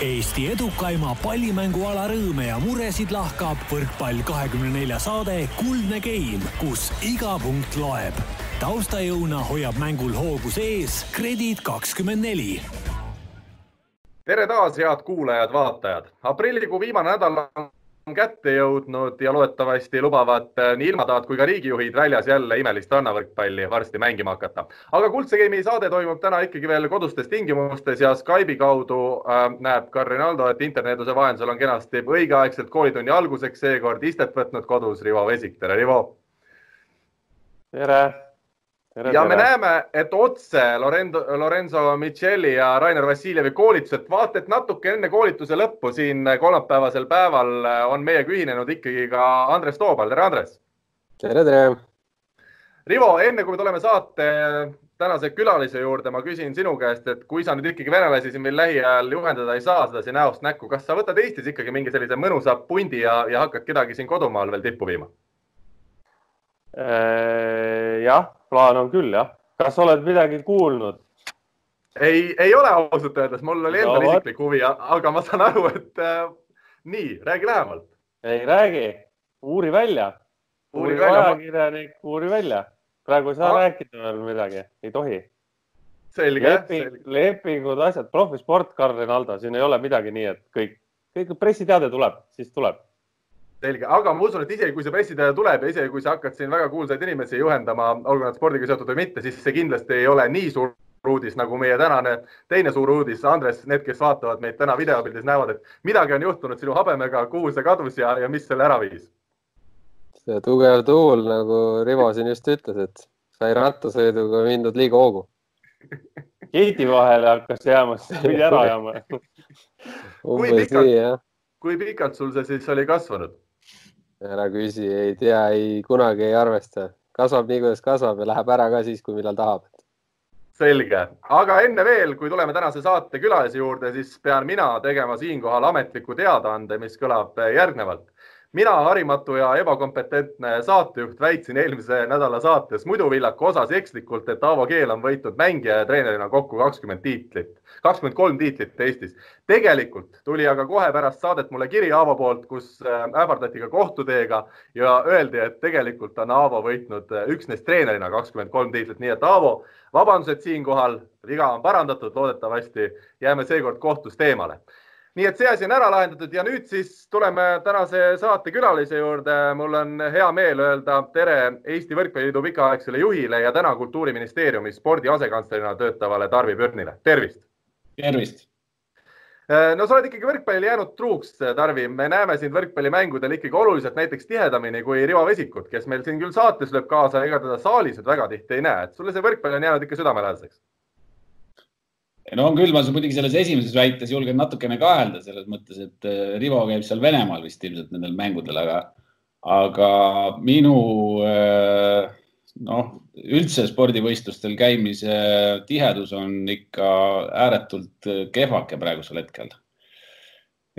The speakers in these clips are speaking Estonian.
Eesti edukaima pallimänguala rõõme ja muresid lahkab võrkpall kahekümne nelja saade Kuldne Game, kus iga punkt loeb. taustajõuna hoiab mängul hoogus ees Kredit kakskümmend neli tere taas, head kuulajad-vaatajad. aprillikuu viimane nädal on on kätte jõudnud ja loodetavasti lubavad äh, nii ilmataad kui ka riigijuhid väljas jälle imelist rannavõrkpalli varsti mängima hakata. aga Kuldse Game'i saade toimub täna ikkagi veel kodustes tingimustes ja Skype'i kaudu äh, näeb ka Rinaldo, et internetuse vahendusel on kenasti õigeaegselt koolitunni alguseks seekord istet võtnud kodus Rivo Vesik. tere, Rivo. tere Tere, ja tere. me näeme, et otse Lorenzo, Lorenzo Micheli ja Rainer Vassiljevi koolitused, vaata et natuke enne koolituse lõppu siin kolmapäevasel päeval on meiega ühinenud ikkagi ka Andres Toobal. tere, Andres. tere, tere. Rivo, enne kui me tuleme saate tänase külalise juurde, ma küsin sinu käest, et kui sa nüüd ikkagi venelasi siin veel lähiajal juhendada ei saa sedasi näost näkku, kas sa võtad Eestis ikkagi mingi sellise mõnusa pundi ja, ja hakkad kedagi siin kodumaal veel tippu viima? Äh, jah, plaan on küll jah. kas oled midagi kuulnud? ei, ei ole ausalt öeldes, mul oli endal no, isiklik huvi, aga ma saan aru, et äh, nii, räägi lähemalt. ei räägi, uuri välja. uuri välja. ajakirjanik, uuri välja. praegu ei saa ah. rääkida veel midagi, ei tohi. selge Leping, selge. lepingud, asjad, profisport, Karl Rinaldo, siin ei ole midagi nii, et kõik, kõik pressiteade tuleb, siis tuleb selge, aga ma usun, et isegi kui see pressiteade tuleb ja isegi kui sa hakkad siin väga kuulsaid inimesi juhendama, olgu nad spordiga seotud või mitte, siis see kindlasti ei ole nii suur uudis nagu meie tänane teine suur uudis. Andres, need, kes vaatavad meid täna videopildis, näevad, et midagi on juhtunud sinu habemega, kuhu see kadus ja, ja mis selle ära viis? see tugev tuul, nagu Rivo siin just ütles, et sai rattasõiduga mindud liiga hoogu. Keiti vahele hakkas jääma, siis pidi ära jääma. umbes nii, jah. kui pikalt sul see siis oli kasvanud? Ära küsi, ei tea, ei kunagi ei arvesta, kasvab nii, kuidas kasvab ja läheb ära ka siis, kui millal tahab. selge, aga enne veel, kui tuleme tänase saate külalise juurde, siis pean mina tegema siinkohal ametliku teadaande, mis kõlab järgnevalt mina, harimatu ja ebakompetentne saatejuht, väitsin eelmise nädala saates Muiduvillaku osas ekslikult, et Aavo Keel on võitnud mängija ja treenerina kokku kakskümmend tiitlit, kakskümmend kolm tiitlit Eestis. tegelikult tuli aga kohe pärast saadet mulle kiri Aavo poolt, kus äh, ähvardati ka kohtuteega ja öeldi, et tegelikult on Aavo võitnud äh, üksnes treenerina kakskümmend kolm tiitlit, nii et Aavo, vabandused siinkohal, viga on parandatud, loodetavasti jääme seekord kohtust eemale nii et see asi on ära lahendatud ja nüüd siis tuleme tänase saate külalise juurde. mul on hea meel öelda tere Eesti Võrkpalliliidu pikaaegsele juhile ja täna Kultuuriministeeriumis spordi asekantslerina töötavale Tarvi Pürnile. tervist. tervist. Äh, no sa oled ikkagi võrkpallile jäänud truuks, Tarvi. me näeme sind võrkpallimängudel ikkagi oluliselt näiteks tihedamini kui Rivo Vesikut, kes meil siin küll saates lööb kaasa, ega teda saalis nüüd väga tihti ei näe, et sulle see võrkpall on jäänud ikka südamelähedaseks no on küll, ma muidugi selles esimeses väites julgen natukene kahelda selles mõttes, et äh, Rivo käib seal Venemaal vist ilmselt nendel mängudel, aga, aga minu äh, noh, üldse spordivõistlustel käimise tihedus on ikka ääretult äh, kehvake praegusel hetkel.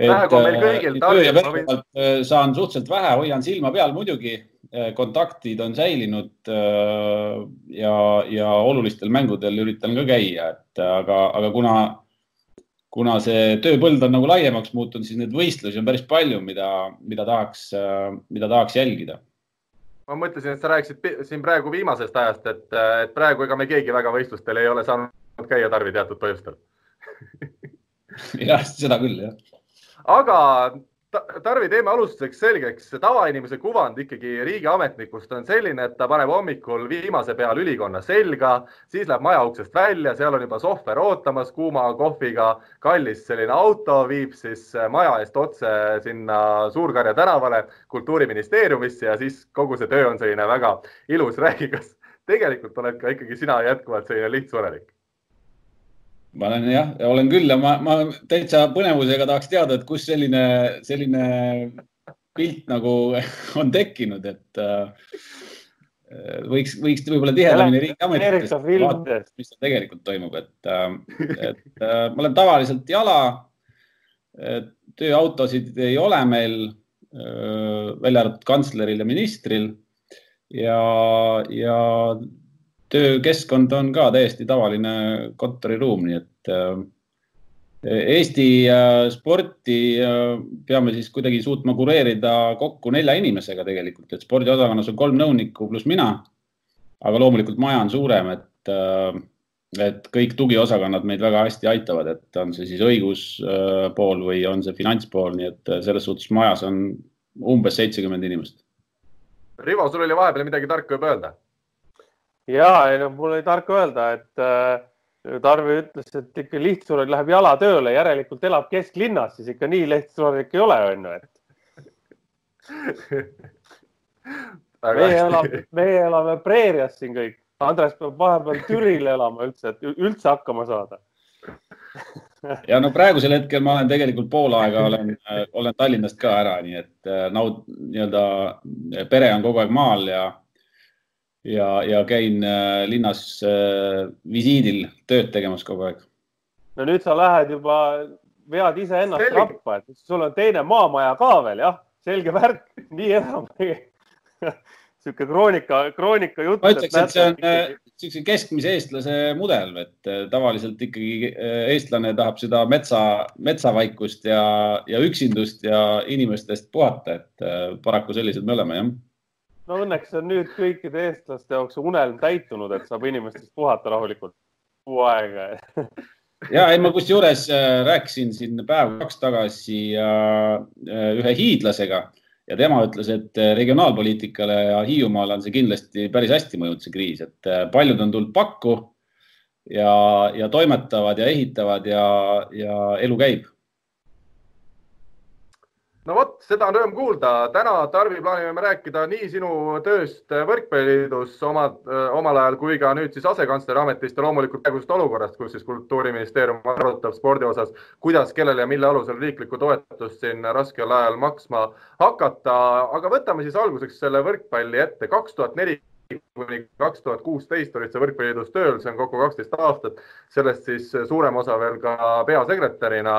praegu on meil kõigil tarvis. saan suhteliselt vähe, hoian silma peal muidugi kontaktid on säilinud äh, ja, ja olulistel mängudel üritan ka käia, et aga, aga kuna, kuna see tööpõld on nagu laiemaks muutunud, siis neid võistlusi on päris palju, mida, mida tahaks, mida tahaks jälgida. ma mõtlesin, et sa rääkisid siin praegu viimasest ajast, et, et praegu ega me keegi väga võistlustel ei ole saanud käia Tarvi teatud põhjustel jah, seda küll, jah. aga Tarvi, teeme alustuseks selgeks, tavainimese kuvand ikkagi riigiametnikust on selline, et ta paneb hommikul viimase peal ülikonna selga, siis läheb maja uksest välja, seal on juba sohver ootamas kuuma kohviga, kallis selline auto viib siis maja eest otse sinna Suur-Karja tänavale Kultuuriministeeriumisse ja siis kogu see töö on selline väga ilus. räägi, kas tegelikult oled ka ikkagi sina jätkuvalt selline lihtsurelik? Ma olen jah, olen küll ja ma, ma täitsa põnevusega tahaks teada, et kust selline, selline pilt nagu on tekkinud, et äh, võiks, võiks võib-olla tihedamini riigiametites vaadata, mis tegelikult toimub, et, äh, et äh, ma olen tavaliselt jala. tööautosid ei ole meil, välja arvatud kantsleril ja ministril ja, ja töökeskkond on ka täiesti tavaline kontoriruum, nii et äh, Eesti äh, sporti äh, peame siis kuidagi suutma kureerida kokku nelja inimesega tegelikult, et spordiosakonnas on kolm nõunikku pluss mina. aga loomulikult maja on suurem, et, et kõik tugiosakonnad meid väga hästi aitavad, et on see siis õiguspool või on see finantspool, nii et selles suhtes majas on umbes seitsekümmend inimest. Rivo, sul oli vahepeal midagi tarka juba öelda? Ja, ei no mul oli tarka öelda, et äh, Tarvi ütles, et ikka lihtsureid läheb jala tööle, järelikult elab kesklinnas, siis ikka nii lihtsureid ikka ei ole, onju, et. meie elame, meie elame preerias siin kõik. Andres peab vahepeal Türil elama üldse, et üldse hakkama saada ja no praegusel hetkel ma olen tegelikult pool aega olen, olen Tallinnast ka ära, nii et äh, naud-, nii-öelda pere on kogu aeg maal ja ja, ja käin äh, linnas äh, visiidil tööd tegemas kogu aeg. no nüüd sa lähed juba, vead iseennast rappa, et sul on teine maamaja ka veel, jah, selge värk, nii enam sihuke kroonika, kroonika jutt. ma ütleks, et see on niisuguse keskmise eestlase mudel, et tavaliselt ikkagi eestlane tahab seda metsa, metsavaikust ja, ja üksindust ja inimestest puhata, et paraku sellised me oleme, jah no õnneks on nüüd kõikide eestlaste jaoks unelm täitunud, et saab inimestest puhata rahulikult. Kuu aega ja ei, ma kusjuures äh, rääkisin siin päev-kaks tagasi äh, ühe hiidlasega ja tema ütles, et äh, regionaalpoliitikale ja Hiiumaale on see kindlasti päris hästi mõjunud, see kriis, et paljud on tulnud pakku ja, ja toimetavad ja ehitavad ja, ja elu käib no vot, seda on rõõm kuulda. täna, Tarvi, plaanime me rääkida nii sinu tööst Võrkpalliliidus oma, omal ajal kui ka nüüd siis asekantsleri ametist ja loomulikult praegusest olukorrast, kus siis Kultuuriministeerium arutab spordi osas, kuidas, kellele ja mille alusel riiklikku toetust siin raskel ajal maksma hakata. aga võtame siis alguseks selle võrkpalli ette. kaks tuhat neli kuni kaks tuhat kuusteist olid sa Võrkpalliliidus tööl, see on kokku kaksteist aastat, sellest siis suurem osa veel ka peasekretärina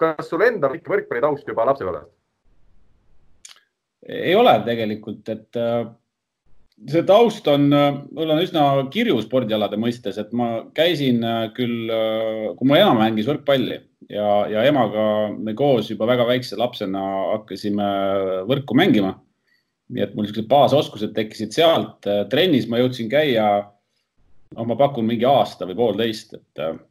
kas sul endal ikka võrkpallitaust juba lapsepõlvest? ei ole tegelikult, et äh, see taust on, äh, mul on üsna kirju spordialade mõistes, et ma käisin äh, küll, kui mu ema mängis võrkpalli ja, ja emaga me koos juba väga väikse lapsena hakkasime võrku mängima. nii et mul niisugused baasoskused tekkisid sealt. trennis ma jõudsin käia, noh, ma pakun mingi aasta või poolteist, et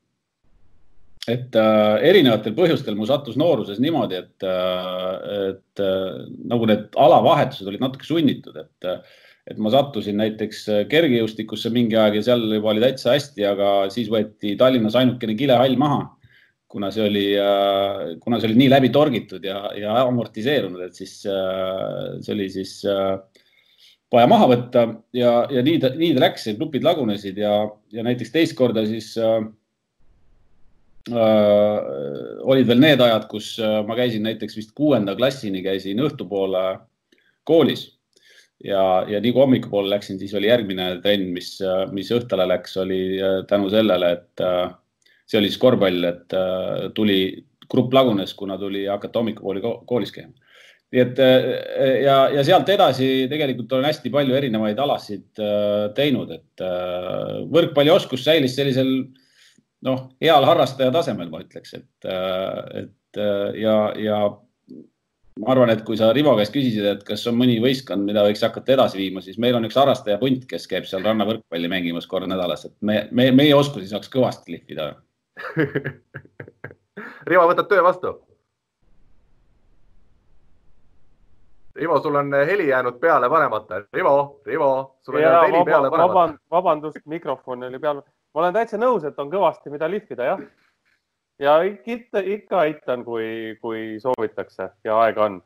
et äh, erinevatel põhjustel mul sattus nooruses niimoodi, et äh,, et äh, nagu need alavahetused olid natuke sunnitud, et äh, et ma sattusin näiteks äh, kergejõustikusse mingi aeg ja seal juba oli täitsa hästi, aga siis võeti Tallinnas ainukene kilehall maha, kuna see oli äh,, kuna see oli nii läbi torgitud ja, ja amortiseerunud, et siis äh, see oli siis vaja maha võtta ja, ja nii ta, nii ta läks, grupid lagunesid ja, ja näiteks teist korda siis äh, olid veel need ajad, kus äh, ma käisin näiteks vist kuuenda klassini käisin õhtupoole koolis ja, ja nii kui hommikupoole läksin, siis oli järgmine trenn, mis, äh, mis õhtule läks, oli äh, tänu sellele, et äh, see oli siis korvpall, et äh, tuli, grupp lagunes, kuna tuli hakata hommikupooli koolis käima. nii et ja, ja sealt edasi tegelikult olen hästi palju erinevaid alasid äh, teinud, et äh, võrkpallioskus säilis sellisel äh, noh, heal harrastaja tasemel, ma ütleks, et, äh, et äh, ja, ja ma arvan, et kui sa Rivo käest küsisid, et kas on mõni võistkond, mida võiks hakata edasi viima, siis meil on üks harrastaja punt, kes käib seal rannavõrkpalli mängimas kord nädalas, et me, me, meie oskusi saaks kõvasti lihvida Rivo, võtad töö vastu? Rivo, sul on heli jäänud peale panemata. Rivo, Rivo, sul on jäänud heli peale panemata. vabandust, mikrofon oli peal ma olen täitsa nõus, et on kõvasti, mida lihvida, jah. ja ikka, ikka aitan, kui, kui soovitakse ja aega on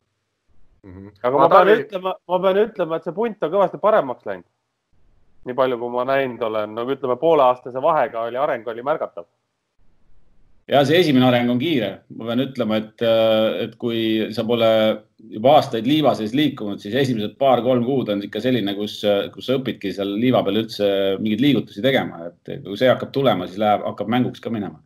mm. -hmm. aga ma, ma pean tali... ütlema, ma pean ütlema, et see punt on kõvasti paremaks läinud. nii palju, kui ma näinud olen, no ütleme, pooleaastase vahega oli areng oli märgatav ja see esimene areng on kiire, ma pean ütlema, et, et kui sa pole juba aastaid liiva sees liikunud, siis esimesed paar-kolm kuud on ikka selline, kus, kus sa õpidki seal liiva peal üldse mingeid liigutusi tegema, et kui see hakkab tulema, siis läheb, hakkab mänguks ka minema.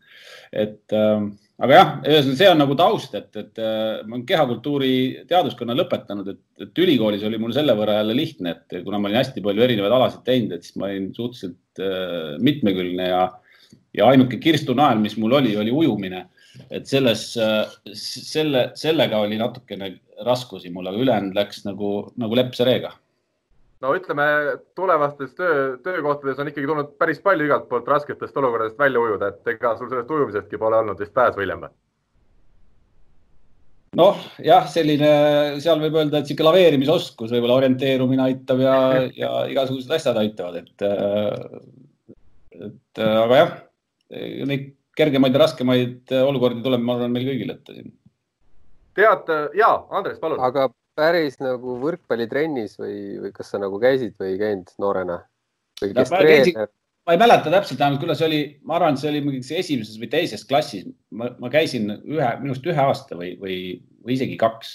et äh, aga jah, ühesõnaga see on nagu taust, et, et äh, ma olen kehakultuuri teaduskonna lõpetanud, et, et ülikoolis oli mul selle võrra jälle lihtne, et kuna ma olin hästi palju erinevaid alasid teinud, et siis ma olin suhteliselt äh, mitmekülgne ja ja ainuke kirstunael, mis mul oli, oli ujumine. Et selles, selle, sellega oli natukene raskusi mul, aga ülejäänud läks nagu, nagu lepsa reega. No ütleme, tulevastes töö, töökohtades on ikkagi tulnud päris palju igalt poolt rasketest olukordadest välja ujuda, et ega sul sellest ujumisestki pole olnud vist pääsu hiljem noh, jah, selline, seal võib öelda, et sihuke laveerimisoskus, võib-olla orienteerumine aitab ja, ja igasugused asjad aitavad, et, et aga jah, neid kergemaid ja raskemaid olukordi tuleb, ma arvan, meil kõigil ette siin. tead, ja Andres, palun. aga päris nagu võrkpallitrennis või, või kas sa nagu käisid või ei käinud noorena? või kes treener? ma ei mäleta täpselt vähemalt, kuidas oli, ma arvan, et see oli mingiks esimeses või teises klassis. ma, ma käisin ühe, minu arust ühe aasta või, või, või isegi kaks.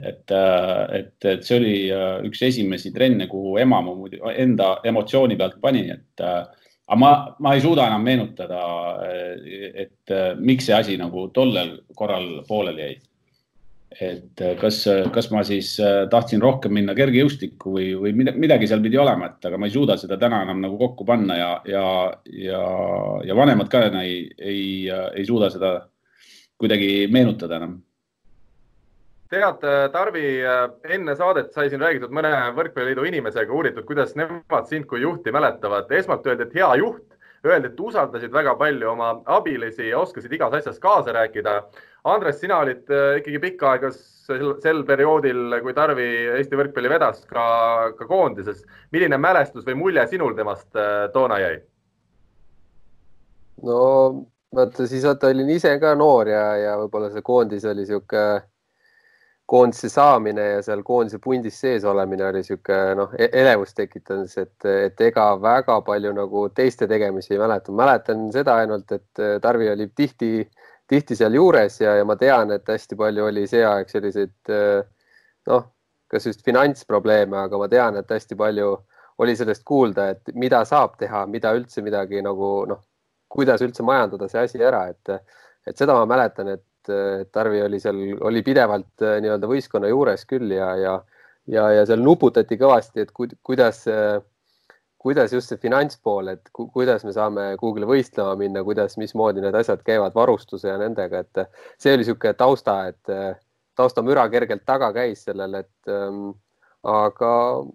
et, äh, et, et see oli äh, üks esimesi trenne, kuhu ema mu enda emotsiooni pealt pani, et äh, aga ma, ma ei suuda enam meenutada, et miks see asi nagu tollel korral pooleli jäi et kas, kas ma siis tahtsin rohkem minna kergejõustikku või, või midagi seal pidi olema, et aga ma ei suuda seda täna enam nagu kokku panna ja, ja, ja, ja vanemad ka ei, ei, ei suuda seda kuidagi meenutada enam. Tead, Tarvi, enne saadet sai siin räägitud mõne võrkpalliliidu inimesega, uuritud, kuidas nemad sind kui juhti mäletavad. esmalt öeldi, et hea juht, öeldi, et usaldasid väga palju oma abilisi ja oskasid igas asjas kaasa rääkida Andres, sina olid äh, ikkagi pikka aega sel, sel perioodil, kui Tarvi Eesti võrkpalli vedas ka, ka koondises. milline mälestus või mulje sinul temast äh, toona jäi? no vaata, siis vaata olin ise ka noor ja, ja võib-olla see koondis oli sihuke, koondise saamine ja seal koondise pundis sees olemine oli sihuke noh, e-, elevust tekitamas, et, et ega väga palju nagu teiste tegemisi ei mäleta. mäletan seda ainult, et Tarvi oli tihti äh, tihti sealjuures ja, ja ma tean, et hästi palju oli see aeg selliseid äh, noh, kas just finantsprobleeme, aga ma tean, et hästi palju oli sellest kuulda, et mida saab teha, mida üldse midagi nagu noh, kuidas üldse majandada see asi ära, et, et seda ma mäletan, et, et Tarvi oli seal, oli pidevalt äh, nii-öelda võistkonna juures küll ja, ja, ja, ja seal nuputati kõvasti, et kuidas äh, kuidas just see finantspool, et ku, kuidas me saame kuhugile võistlema minna, kuidas, mismoodi need asjad käivad varustuse ja nendega, et see oli niisugune tausta, et taustamüra kergelt taga käis sellel, et ähm, aga,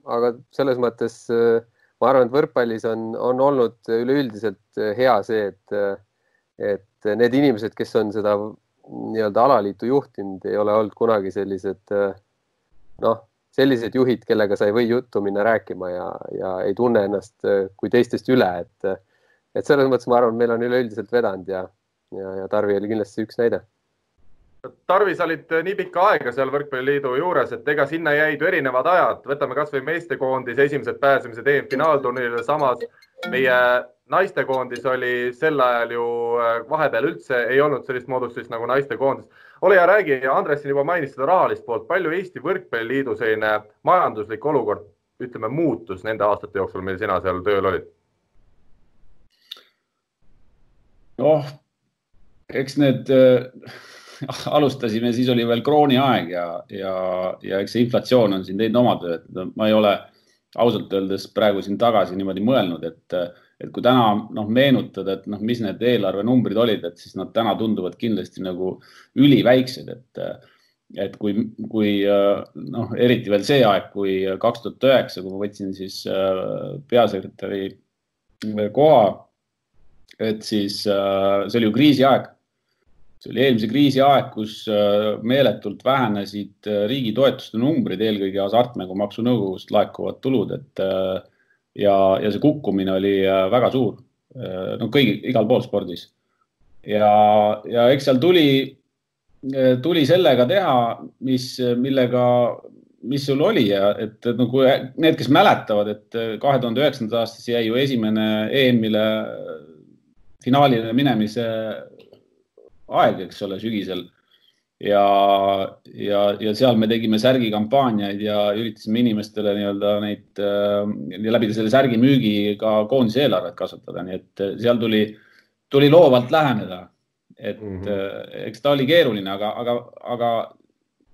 aga selles mõttes äh, ma arvan, et võrkpallis on, on olnud üleüldiselt hea see, et, et need inimesed, kes on seda nii-öelda alaliitu juhtinud, ei ole olnud kunagi sellised noh, sellised juhid, kellega sa ei või juttu minna rääkima ja, ja ei tunne ennast äh, kui teistest üle, et, et selles mõttes ma arvan, meil on üleüldiselt vedanud ja, ja, ja Tarvi oli kindlasti üks näide. Tarvi, sa olid nii pikka aega seal Võrkpalliliidu juures, et ega sinna jäid ju erinevad ajad, võtame kasvõi meestekoondise esimesed pääsemised EM-finaalturniirile, samas meie naistekoondis oli sel ajal ju äh, vahepeal üldse ei olnud sellist moodustist nagu naistekoondis ole hea, räägi, Andres siin juba mainis seda rahalist poolt, palju Eesti Võrkpalliliidu selline majanduslik olukord, ütleme, muutus nende aastate jooksul, mil sina seal tööl olid? noh, eks need äh, alustasime, siis oli veel krooni aeg ja, ja, ja eks see inflatsioon on siin teinud oma tööd. ma ei ole ausalt öeldes praegu siin tagasi niimoodi mõelnud, et et kui täna noh, meenutada, et noh, mis need eelarvenumbrid olid, et siis nad täna tunduvad kindlasti nagu üliväiksed, et et kui, kui noh, eriti veel see aeg, kui kaks tuhat üheksa, kui ma võtsin siis peasekretäri koha, et siis see oli ju kriisiaeg. see oli eelmise kriisi aeg, kus meeletult vähenesid riigi toetuste numbrid, eelkõige Hasartmängumaksu Nõukogust laekuvad tulud, et ja, ja see kukkumine oli äh, väga suur. Äh, no kõigi, igal pool spordis. ja, ja eks seal tuli, äh, tuli sellega teha, mis, millega, mis sul oli ja et, et nagu need, kes mäletavad, et kahe tuhande üheksandal aastal jäi ju esimene EM-ile finaalile minemise aeg, eks ole, sügisel ja, ja, ja seal me tegime särgikampaaniaid ja üritasime inimestele nii-öelda neid äh, läbi selle särgi müügi ka koondise eelarvet kasvatada, nii et äh, seal tuli, tuli loovalt läheneda. et mm -hmm. eks ta oli keeruline, aga, aga, aga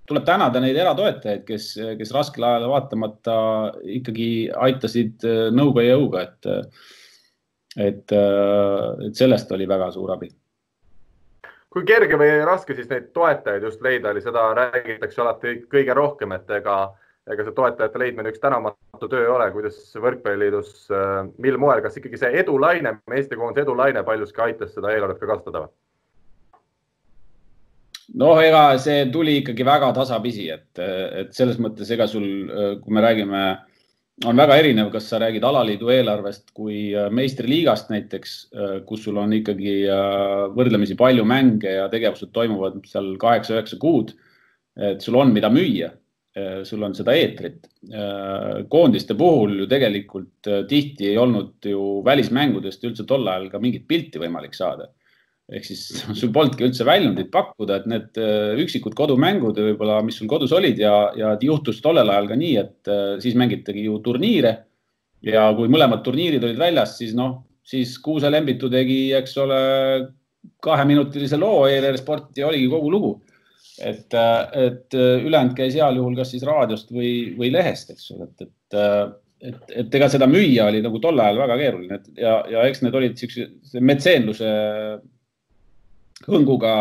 tuleb tänada neid eratoetajaid, kes, kes raskel ajal vaatamata ikkagi aitasid nõuga ja jõuga, et, et, et sellest oli väga suur abi kui kerge või raske siis neid toetajaid just leida oli, seda räägitakse alati kõige rohkem, et ega, ega see toetajate leidmine üks tänamatu töö ei ole, kuidas Võrkpalliliidus, äh, mil moel, kas ikkagi see edulaine, Eesti koondise edulaine paljuski aitas seda eelarvet ka kasvatada? noh, ega see tuli ikkagi väga tasapisi, et, et selles mõttes, ega sul, kui me räägime äh, on väga erinev, kas sa räägid alaliidu eelarvest kui äh, meistriliigast näiteks, äh, kus sul on ikkagi äh, võrdlemisi palju mänge ja tegevused toimuvad seal kaheksa-üheksa kuud. et sul on, mida müüa, sul on seda eetrit. koondiste puhul ju tegelikult tihti ei olnud ju välismängudest üldse tol ajal ka mingit pilti võimalik saada ehk siis sul polnudki üldse väljundit pakkuda, et need äh, üksikud kodumängud võib-olla, mis sul kodus olid ja, ja juhtus tollel ajal ka nii, et äh, siis mängitagi ju turniire. ja kui mõlemad turniirid olid väljas, siis noh, siis Kuuse Lembitu tegi, eks ole, kaheminutilise loo ERR Sporti ja oligi kogu lugu. et, äh, et ülejäänud käis heal juhul kas siis raadiost või, või lehest, eks ole, et, et et, et ega seda müüa oli nagu tol ajal väga keeruline, et ja, ja eks need olid siukse metseenluse hõnguga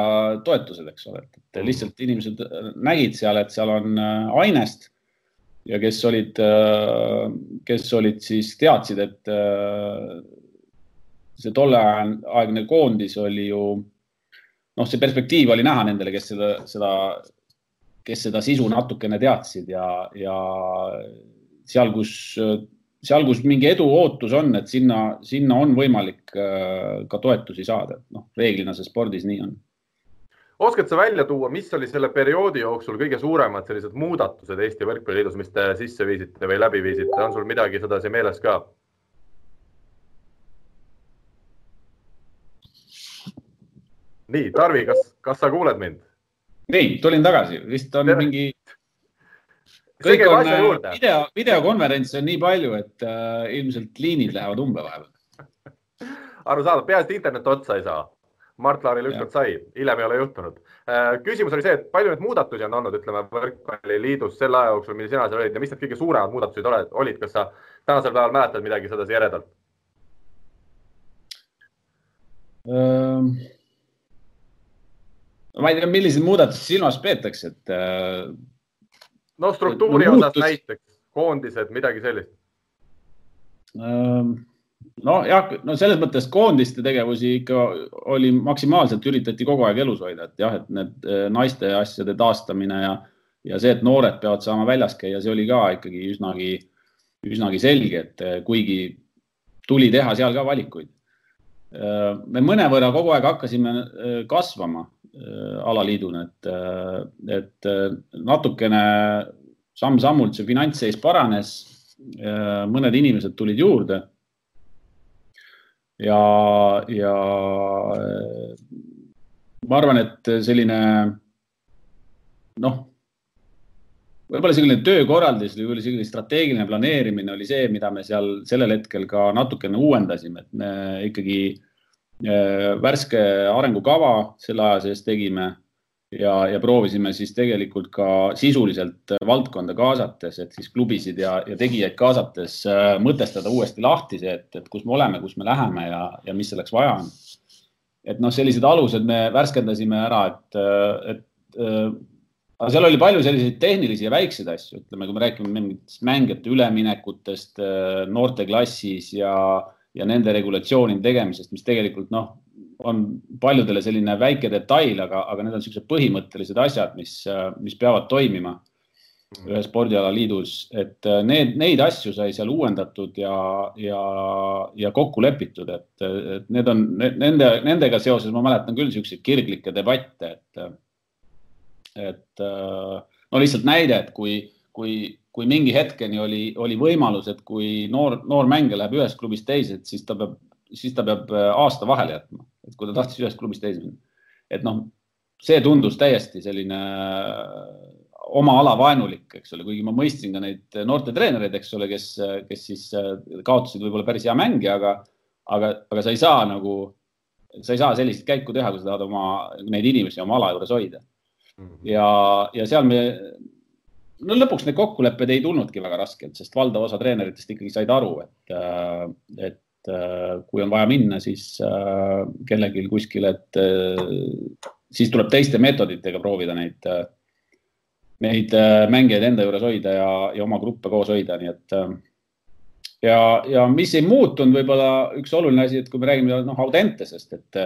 toetused, eks ole, et lihtsalt inimesed nägid seal, et seal on äh, ainest ja kes olid, äh, kes olid siis teadsid, et äh, see tolleaegne koondis oli ju noh, see perspektiiv oli näha nendele, kes seda, seda, kes seda sisu natukene teadsid ja, ja seal, kus seal, kus mingi edu ootus on, et sinna, sinna on võimalik äh, ka toetusi saada, noh, reeglina see spordis nii on. oskad sa välja tuua, mis oli selle perioodi jooksul kõige suuremad sellised muudatused Eesti Võrkpalliliidus, mis te sisse viisite või läbi viisite, on sul midagi sedasi meeles ka? nii, Tarvi, kas, kas sa kuuled mind? nii, tulin tagasi, vist on Tere. mingi kõik on äh, video, videokonverentse on nii palju, et äh, ilmselt liinid lähevad umbe vahepeal. arusaadav, peaasi, et internet otsa ei saa. Mart Laaril ükskord sai, hiljem ei ole juhtunud äh,. küsimus oli see, et palju neid muudatusi on olnud, ütleme võrkpalliliidus selle aja jooksul, mil sina seal olid ja mis need kõige suuremad muudatused oled, olid, kas sa tänasel päeval mäletad midagi sedasi eredalt ähm.? ma ei tea, milliseid muudatusi silmas peetakse, et äh, no struktuuri no, osas näiteks, koondised, midagi sellist. Ehm, nojah, no selles mõttes koondiste tegevusi ikka oli maksimaalselt üritati kogu aeg elus hoida, et jah, et need eh, naiste asjade taastamine ja, ja see, et noored peavad saama väljas käia, see oli ka ikkagi üsnagi, üsnagi selge, et eh, kuigi tuli teha seal ka valikuid. Me mõnevõrra kogu aeg hakkasime eh, kasvama Äh, alaliiduna, et, äh, et äh, natukene samm-sammult see finantsseis paranes. mõned inimesed tulid juurde. ja, ja ma arvan, et selline noh, võib-olla selline töökorraldus või selline strateegiline planeerimine oli see, mida me seal sellel hetkel ka natukene uuendasime, et me ikkagi Äh, värske arengukava selle aja sees tegime ja, ja proovisime siis tegelikult ka sisuliselt valdkonda kaasates, et siis klubisid ja, ja tegijaid kaasates äh, mõtestada uuesti lahti see, et, et kus me oleme, kus me läheme ja, ja mis selleks vaja on. et noh, sellised alused me värskendasime ära, et, et äh, aga seal oli palju selliseid tehnilisi ja väikseid asju, ütleme, kui me räägime mingitest mängijate üleminekutest noorteklassis ja ja nende regulatsioonide tegemisest, mis tegelikult noh, on paljudele selline väike detail, aga, aga need on niisugused põhimõttelised asjad, mis, mis peavad toimima ühe spordialaliidus, et äh, need, neid asju sai seal uuendatud ja, ja, ja kokku lepitud, et need on nende, nendega seoses ma mäletan küll niisuguseid kirglikke debatte, et, et äh, no lihtsalt näide, et kui, kui kui mingi hetkeni oli, oli võimalus, et kui noor, noor mängija läheb ühest klubist teise, et siis ta peab, siis ta peab äh, aasta vahele jätma, et kui ta tahtis ühest klubist teise minna. et noh, see tundus täiesti selline äh, oma ala vaenulik, eks ole, kuigi ma mõistsin ka neid noortetreenereid, eks ole, kes, kes siis kaotasid võib-olla päris hea mängija, aga, aga, aga sa ei saa nagu, sa ei saa sellist käiku teha, kui sa tahad oma, neid inimesi oma ala juures hoida. Mhm. ja, ja seal me no lõpuks need kokkulepped ei tulnudki väga raskelt, sest valdav osa treeneritest ikkagi said aru, et, äh, et äh, kui on vaja minna, siis äh, kellelgi kuskil, et siis tuleb teiste meetoditega proovida neid, neid mängijaid enda juures hoida ja, ja oma gruppe koos hoida, nii et ja, ja mis ei muutunud, võib-olla üks oluline asi, et kui me räägime noh, Audentesest, et,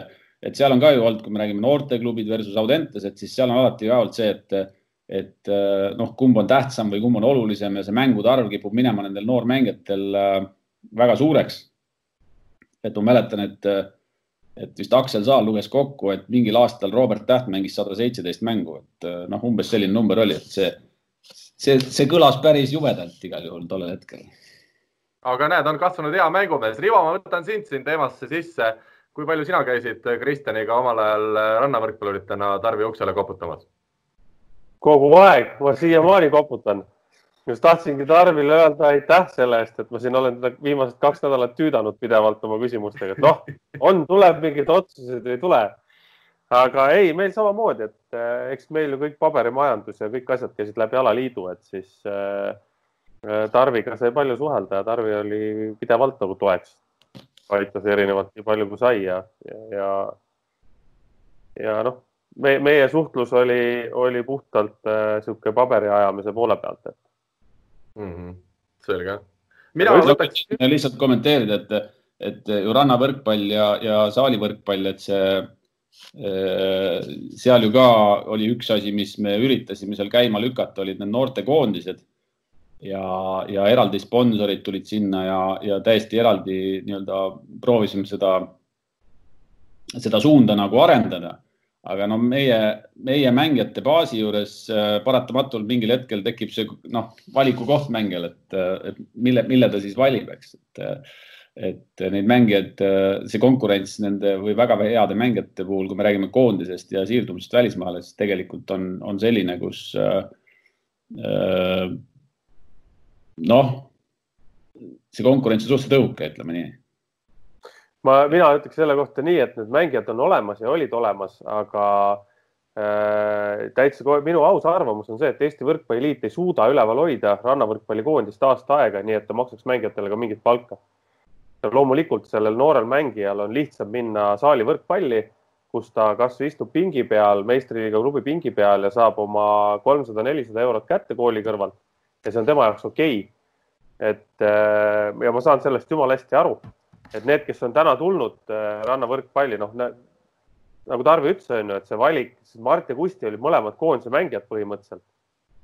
et seal on ka ju olnud, kui me räägime noorteklubid versus Audentes, et siis seal on alati ka olnud see, et, et noh, kumb on tähtsam või kumb on olulisem ja see mängude arv kipub minema nendel noormängijatel väga suureks. et ma mäletan, et, et vist Aksel Saal luges kokku, et mingil aastal Robert Täht mängis sada seitseteist mängu, et noh, umbes selline number oli, et see, see, see kõlas päris jubedalt igal juhul tollel hetkel aga näed, on kasvanud hea mängumees. Rivo, ma võtan sind siin teemasse sisse. Kui palju sina käisid Kristjaniga omal ajal rannavõrkpalluritena Tarvi uksele koputamas? kogu aeg, ma siiamaani koputan. just tahtsingi Tarvile öelda aitäh selle eest, et ma siin olen teda viimased kaks nädalat tüüdanud pidevalt oma küsimustega, et noh, on, tuleb mingeid otsuseid ei tule. aga ei, meil samamoodi, et eh, eks meil ju kõik paberimajandus ja kõik asjad käisid läbi alaliidu, et siis äh, Äh, Tarviga sai palju suhelda ja Tarvi oli pidevalt nagu toeks. Aitas erinevalt nii palju kui sai ja, ja, ja, ja noh, me, meie suhtlus oli, oli puhtalt niisugune äh, paberi ajamise poole pealt, et mm. -hmm. selge. mina võtaks. lihtsalt kommenteerida, et, et ju rannavõrkpall ja, ja saalivõrkpall, et see äh, seal ju ka oli üks asi, mis me üritasime seal käima lükata, olid need noortekoondised ja, ja eraldi sponsorid tulid sinna ja, ja täiesti eraldi nii-öelda proovisime seda, seda suunda nagu arendada. aga no meie, meie mängijate baasi juures äh, paratamatult mingil hetkel tekib see noh, valikukoht mängijal, et, et mille, mille ta siis valib, eks, et et neid mängijaid, see konkurents nende või väga heade mängijate puhul, kui me räägime koondisest ja siirdumisest välismaale, siis tegelikult on, on selline, kus äh, noh, see konkurents on suhteliselt õhuke, ütleme nii. ma, mina ütleks selle kohta nii, et need mängijad on olemas ja olid olemas, aga äh, täitsa minu aus arvamus on see, et Eesti Võrkpalliliit ei suuda üleval hoida rannavõrkpallikoondist aasta aega, nii et ta maksaks mängijatele ka mingit palka. loomulikult sellel noorel mängijal on lihtsam minna saali võrkpalli, kus ta kasvõi istub pingi peal, meistriliiga klubi pingi peal ja saab oma kolmsada, nelisada eurot kätte kooli kõrvalt ja see on tema jaoks okei okay.. et äh, ja ma saan sellest jumala hästi aru, et need, kes on täna tulnud äh, rannavõrkpalli, noh, nagu Tarvi ütles, on ju, et see valik, Mart ja Kusti olid mõlemad koondise mängijad põhimõtteliselt.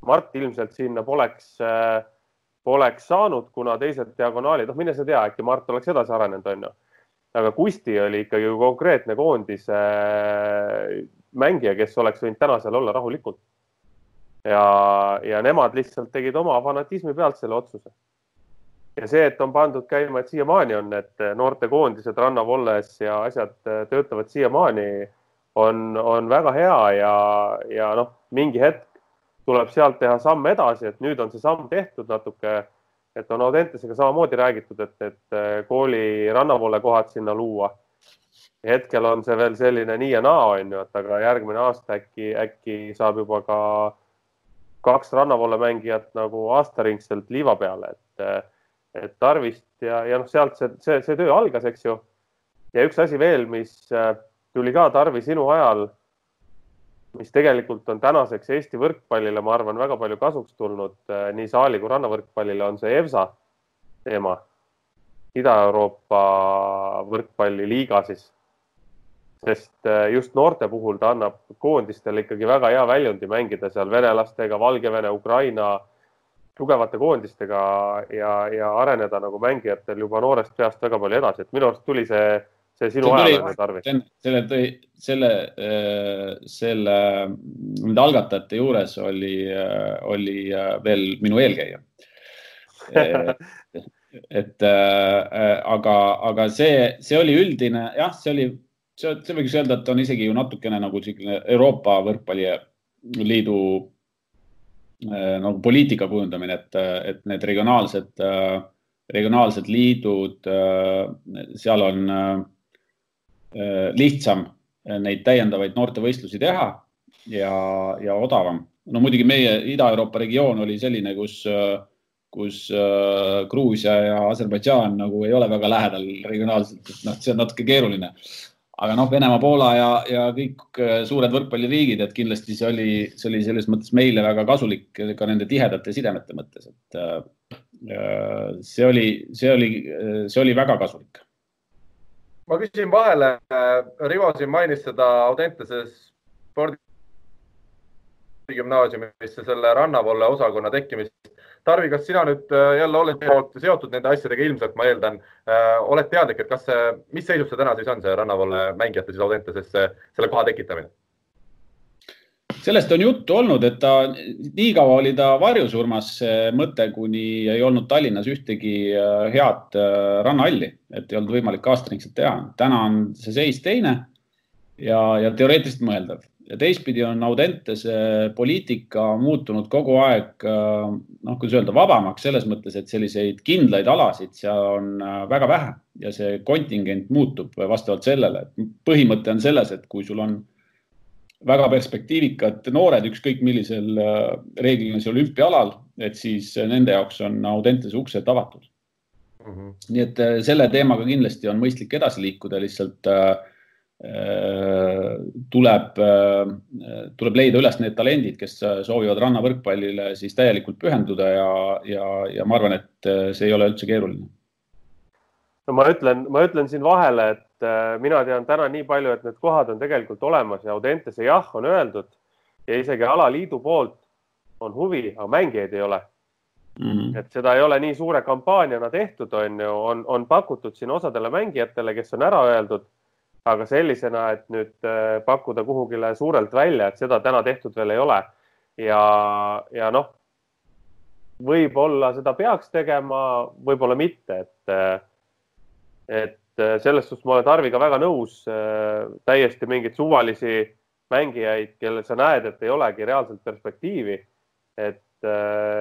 Mart ilmselt sinna poleks, äh, poleks saanud, kuna teised diagonaalid, noh, mine sa tea, äkki Mart oleks edasi arenenud, on ju. aga Kusti oli ikkagi konkreetne koondise mängija, kes oleks võinud täna seal olla rahulikult ja, ja nemad lihtsalt tegid oma fanatismi pealt selle otsuse. ja see, et on pandud käima, et siiamaani on need noortekoondised rannavolles ja asjad töötavad siiamaani, on, on väga hea ja, ja noh, mingi hetk tuleb sealt teha samm edasi, et nüüd on see samm tehtud natuke, et on Audentesega samamoodi räägitud, et, et kooli rannavoole kohad sinna luua. hetkel on see veel selline nii ja naa, on ju, et aga järgmine aasta äkki, äkki saab juba ka kaks rannavoole mängijat nagu aastaringselt liiva peale, et, et Tarvist ja, ja noh, sealt see, see, see töö algas, eks ju. ja üks asi veel, mis äh, tuli ka Tarvi sinu ajal, mis tegelikult on tänaseks Eesti võrkpallile, ma arvan, väga palju kasuks tulnud äh, nii saali kui rannavõrkpallile, on see EVSA teema. Ida-Euroopa võrkpalliliiga siis sest äh, just noorte puhul ta annab koondistele ikkagi väga hea väljundi mängida seal venelastega, Valgevene, Ukraina tugevate koondistega ja, ja areneda nagu mängijatel juba noorest peast väga palju edasi, et minu arust tuli see, see sinu ajal tarvis. selle tõi, selle, äh, selle, nende algatajate juures oli, äh, oli veel minu eelkäija et äh, aga, aga see, see oli üldine, jah, see oli see, see võiks öelda, et on isegi ju natukene nagu selline Euroopa Võrkpalliliidu äh, nagu poliitika kujundamine, et, et need regionaalsed, äh, regionaalsed liidud äh,, seal on äh, lihtsam neid täiendavaid noortevõistlusi teha ja, ja odavam. no muidugi meie Ida-Euroopa regioon oli selline, kus kus äh, Gruusia ja Aserbaidžaan nagu ei ole väga lähedal regionaalselt, et noh, see on natuke keeruline aga noh, Venemaa, Poola ja, ja kõik suured võrkpalliriigid, et kindlasti see oli, see oli selles mõttes meile väga kasulik ka nende tihedate sidemete mõttes, et see oli, see oli, see oli väga kasulik. ma küsin vahele, Rivo siin mainis seda Audentese spordi gümnaasiumisse selle rannavalle osakonna tekkimist. Tarvi, kas sina nüüd äh, jälle oled seotud nende asjadega, ilmselt ma eeldan, äh, oled teadlik, et kas mis seisus see täna siis on, see rannavalle mängijate siis Audentesesse selle koha tekitamine? sellest on juttu olnud, et ta nii kaua oli ta varjusurmas mõte, kuni ei olnud Tallinnas ühtegi äh, head rannahalli, et ei olnud võimalik aastaringselt teha. täna on see seis teine ja, ja teoreetiliselt mõeldav ja teistpidi on Audentese poliitika muutunud kogu aeg, äh, noh, kuidas öelda, vabamaks selles mõttes, et selliseid kindlaid alasid seal on äh, väga vähe ja see kontingent muutub vastavalt sellele. põhimõte on selles, et kui sul on väga perspektiivikad noored, ükskõik millisel äh, reeglina see olümpiaalal, et siis nende jaoks on Audentese uksed avatud mm. -hmm. nii et selle teemaga kindlasti on mõistlik edasi liikuda, lihtsalt äh, Äh, tuleb, äh, tuleb leida üles need talendid, kes soovivad rannavõrkpallile siis täielikult pühenduda ja, ja, ja ma arvan, et äh, see ei ole üldse keeruline. no ma ütlen, ma ütlen siin vahele, et mina tean täna nii palju, et need kohad on tegelikult olemas ja Audentese jah, on öeldud ja isegi alaliidu poolt on huvi, aga mängijaid ei ole mm. -hmm. et seda ei ole nii suure kampaaniana tehtud, on ju, on, on pakutud siin osadele mängijatele, kes on ära öeldud aga sellisena, et nüüd äh, pakkuda kuhugile suurelt välja, et seda täna tehtud veel ei ole. ja, ja noh, võib-olla seda peaks tegema, võib-olla mitte, et, äh, et äh, selles suhtes ma olen Tarviga väga nõus. täiesti mingeid suvalisi mängijaid, kellel sa näed, et ei olegi reaalselt perspektiivi. et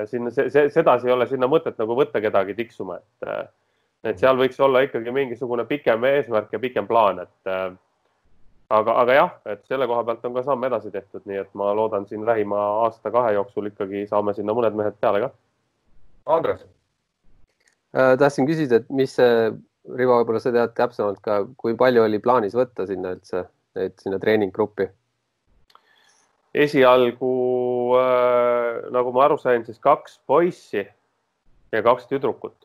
sinna, sedasi ei ole sinna mõtet nagu võtta kedagi tiksuma, et et seal võiks olla ikkagi mingisugune pikem eesmärk ja pikem plaan, et äh, aga, aga jah, et selle koha pealt on ka samm edasi tehtud, nii et ma loodan siin lähima aasta-kahe jooksul ikkagi saame sinna mõned mehed peale ka. Andres äh,. tahtsin küsida, et mis see, Rivo, võib-olla sa tead täpsemalt ka, kui palju oli plaanis võtta sinna üldse, neid sinna treeninggruppi? esialgu äh, nagu ma aru sain, siis kaks poissi ja kaks tüdrukut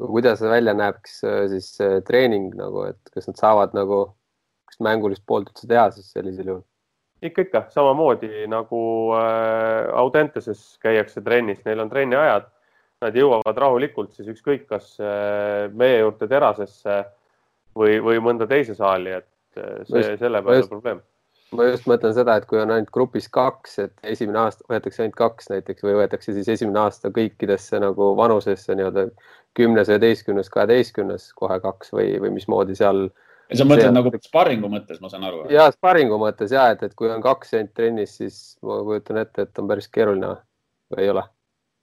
kuidas see välja näeb, kas äh, siis äh, treening nagu, et kas nad saavad nagu, kas mängulist poolt üldse teha siis sellisel juhul? ikka, ikka samamoodi nagu äh, Audenteses käiakse trennis, neil on trenniajad. Nad jõuavad rahulikult siis ükskõik, kas äh, meie juurde terasesse või, või mõnda teise saali, et äh, see, selle peale probleem ma just mõtlen seda, et kui on ainult grupis kaks, et esimene aasta võetakse ainult kaks näiteks või võetakse siis esimene aasta kõikidesse nagu vanusesse nii-öelda kümnes, üheteistkümnes, kaheteistkümnes kohe kaks või, või mismoodi seal. sa mõtled nagu sparringu mõttes, ma saan aru? ja sparringu mõttes ja et, et kui on kaks ainult trennis, siis ma kujutan ette, et on päris keeruline või ei ole?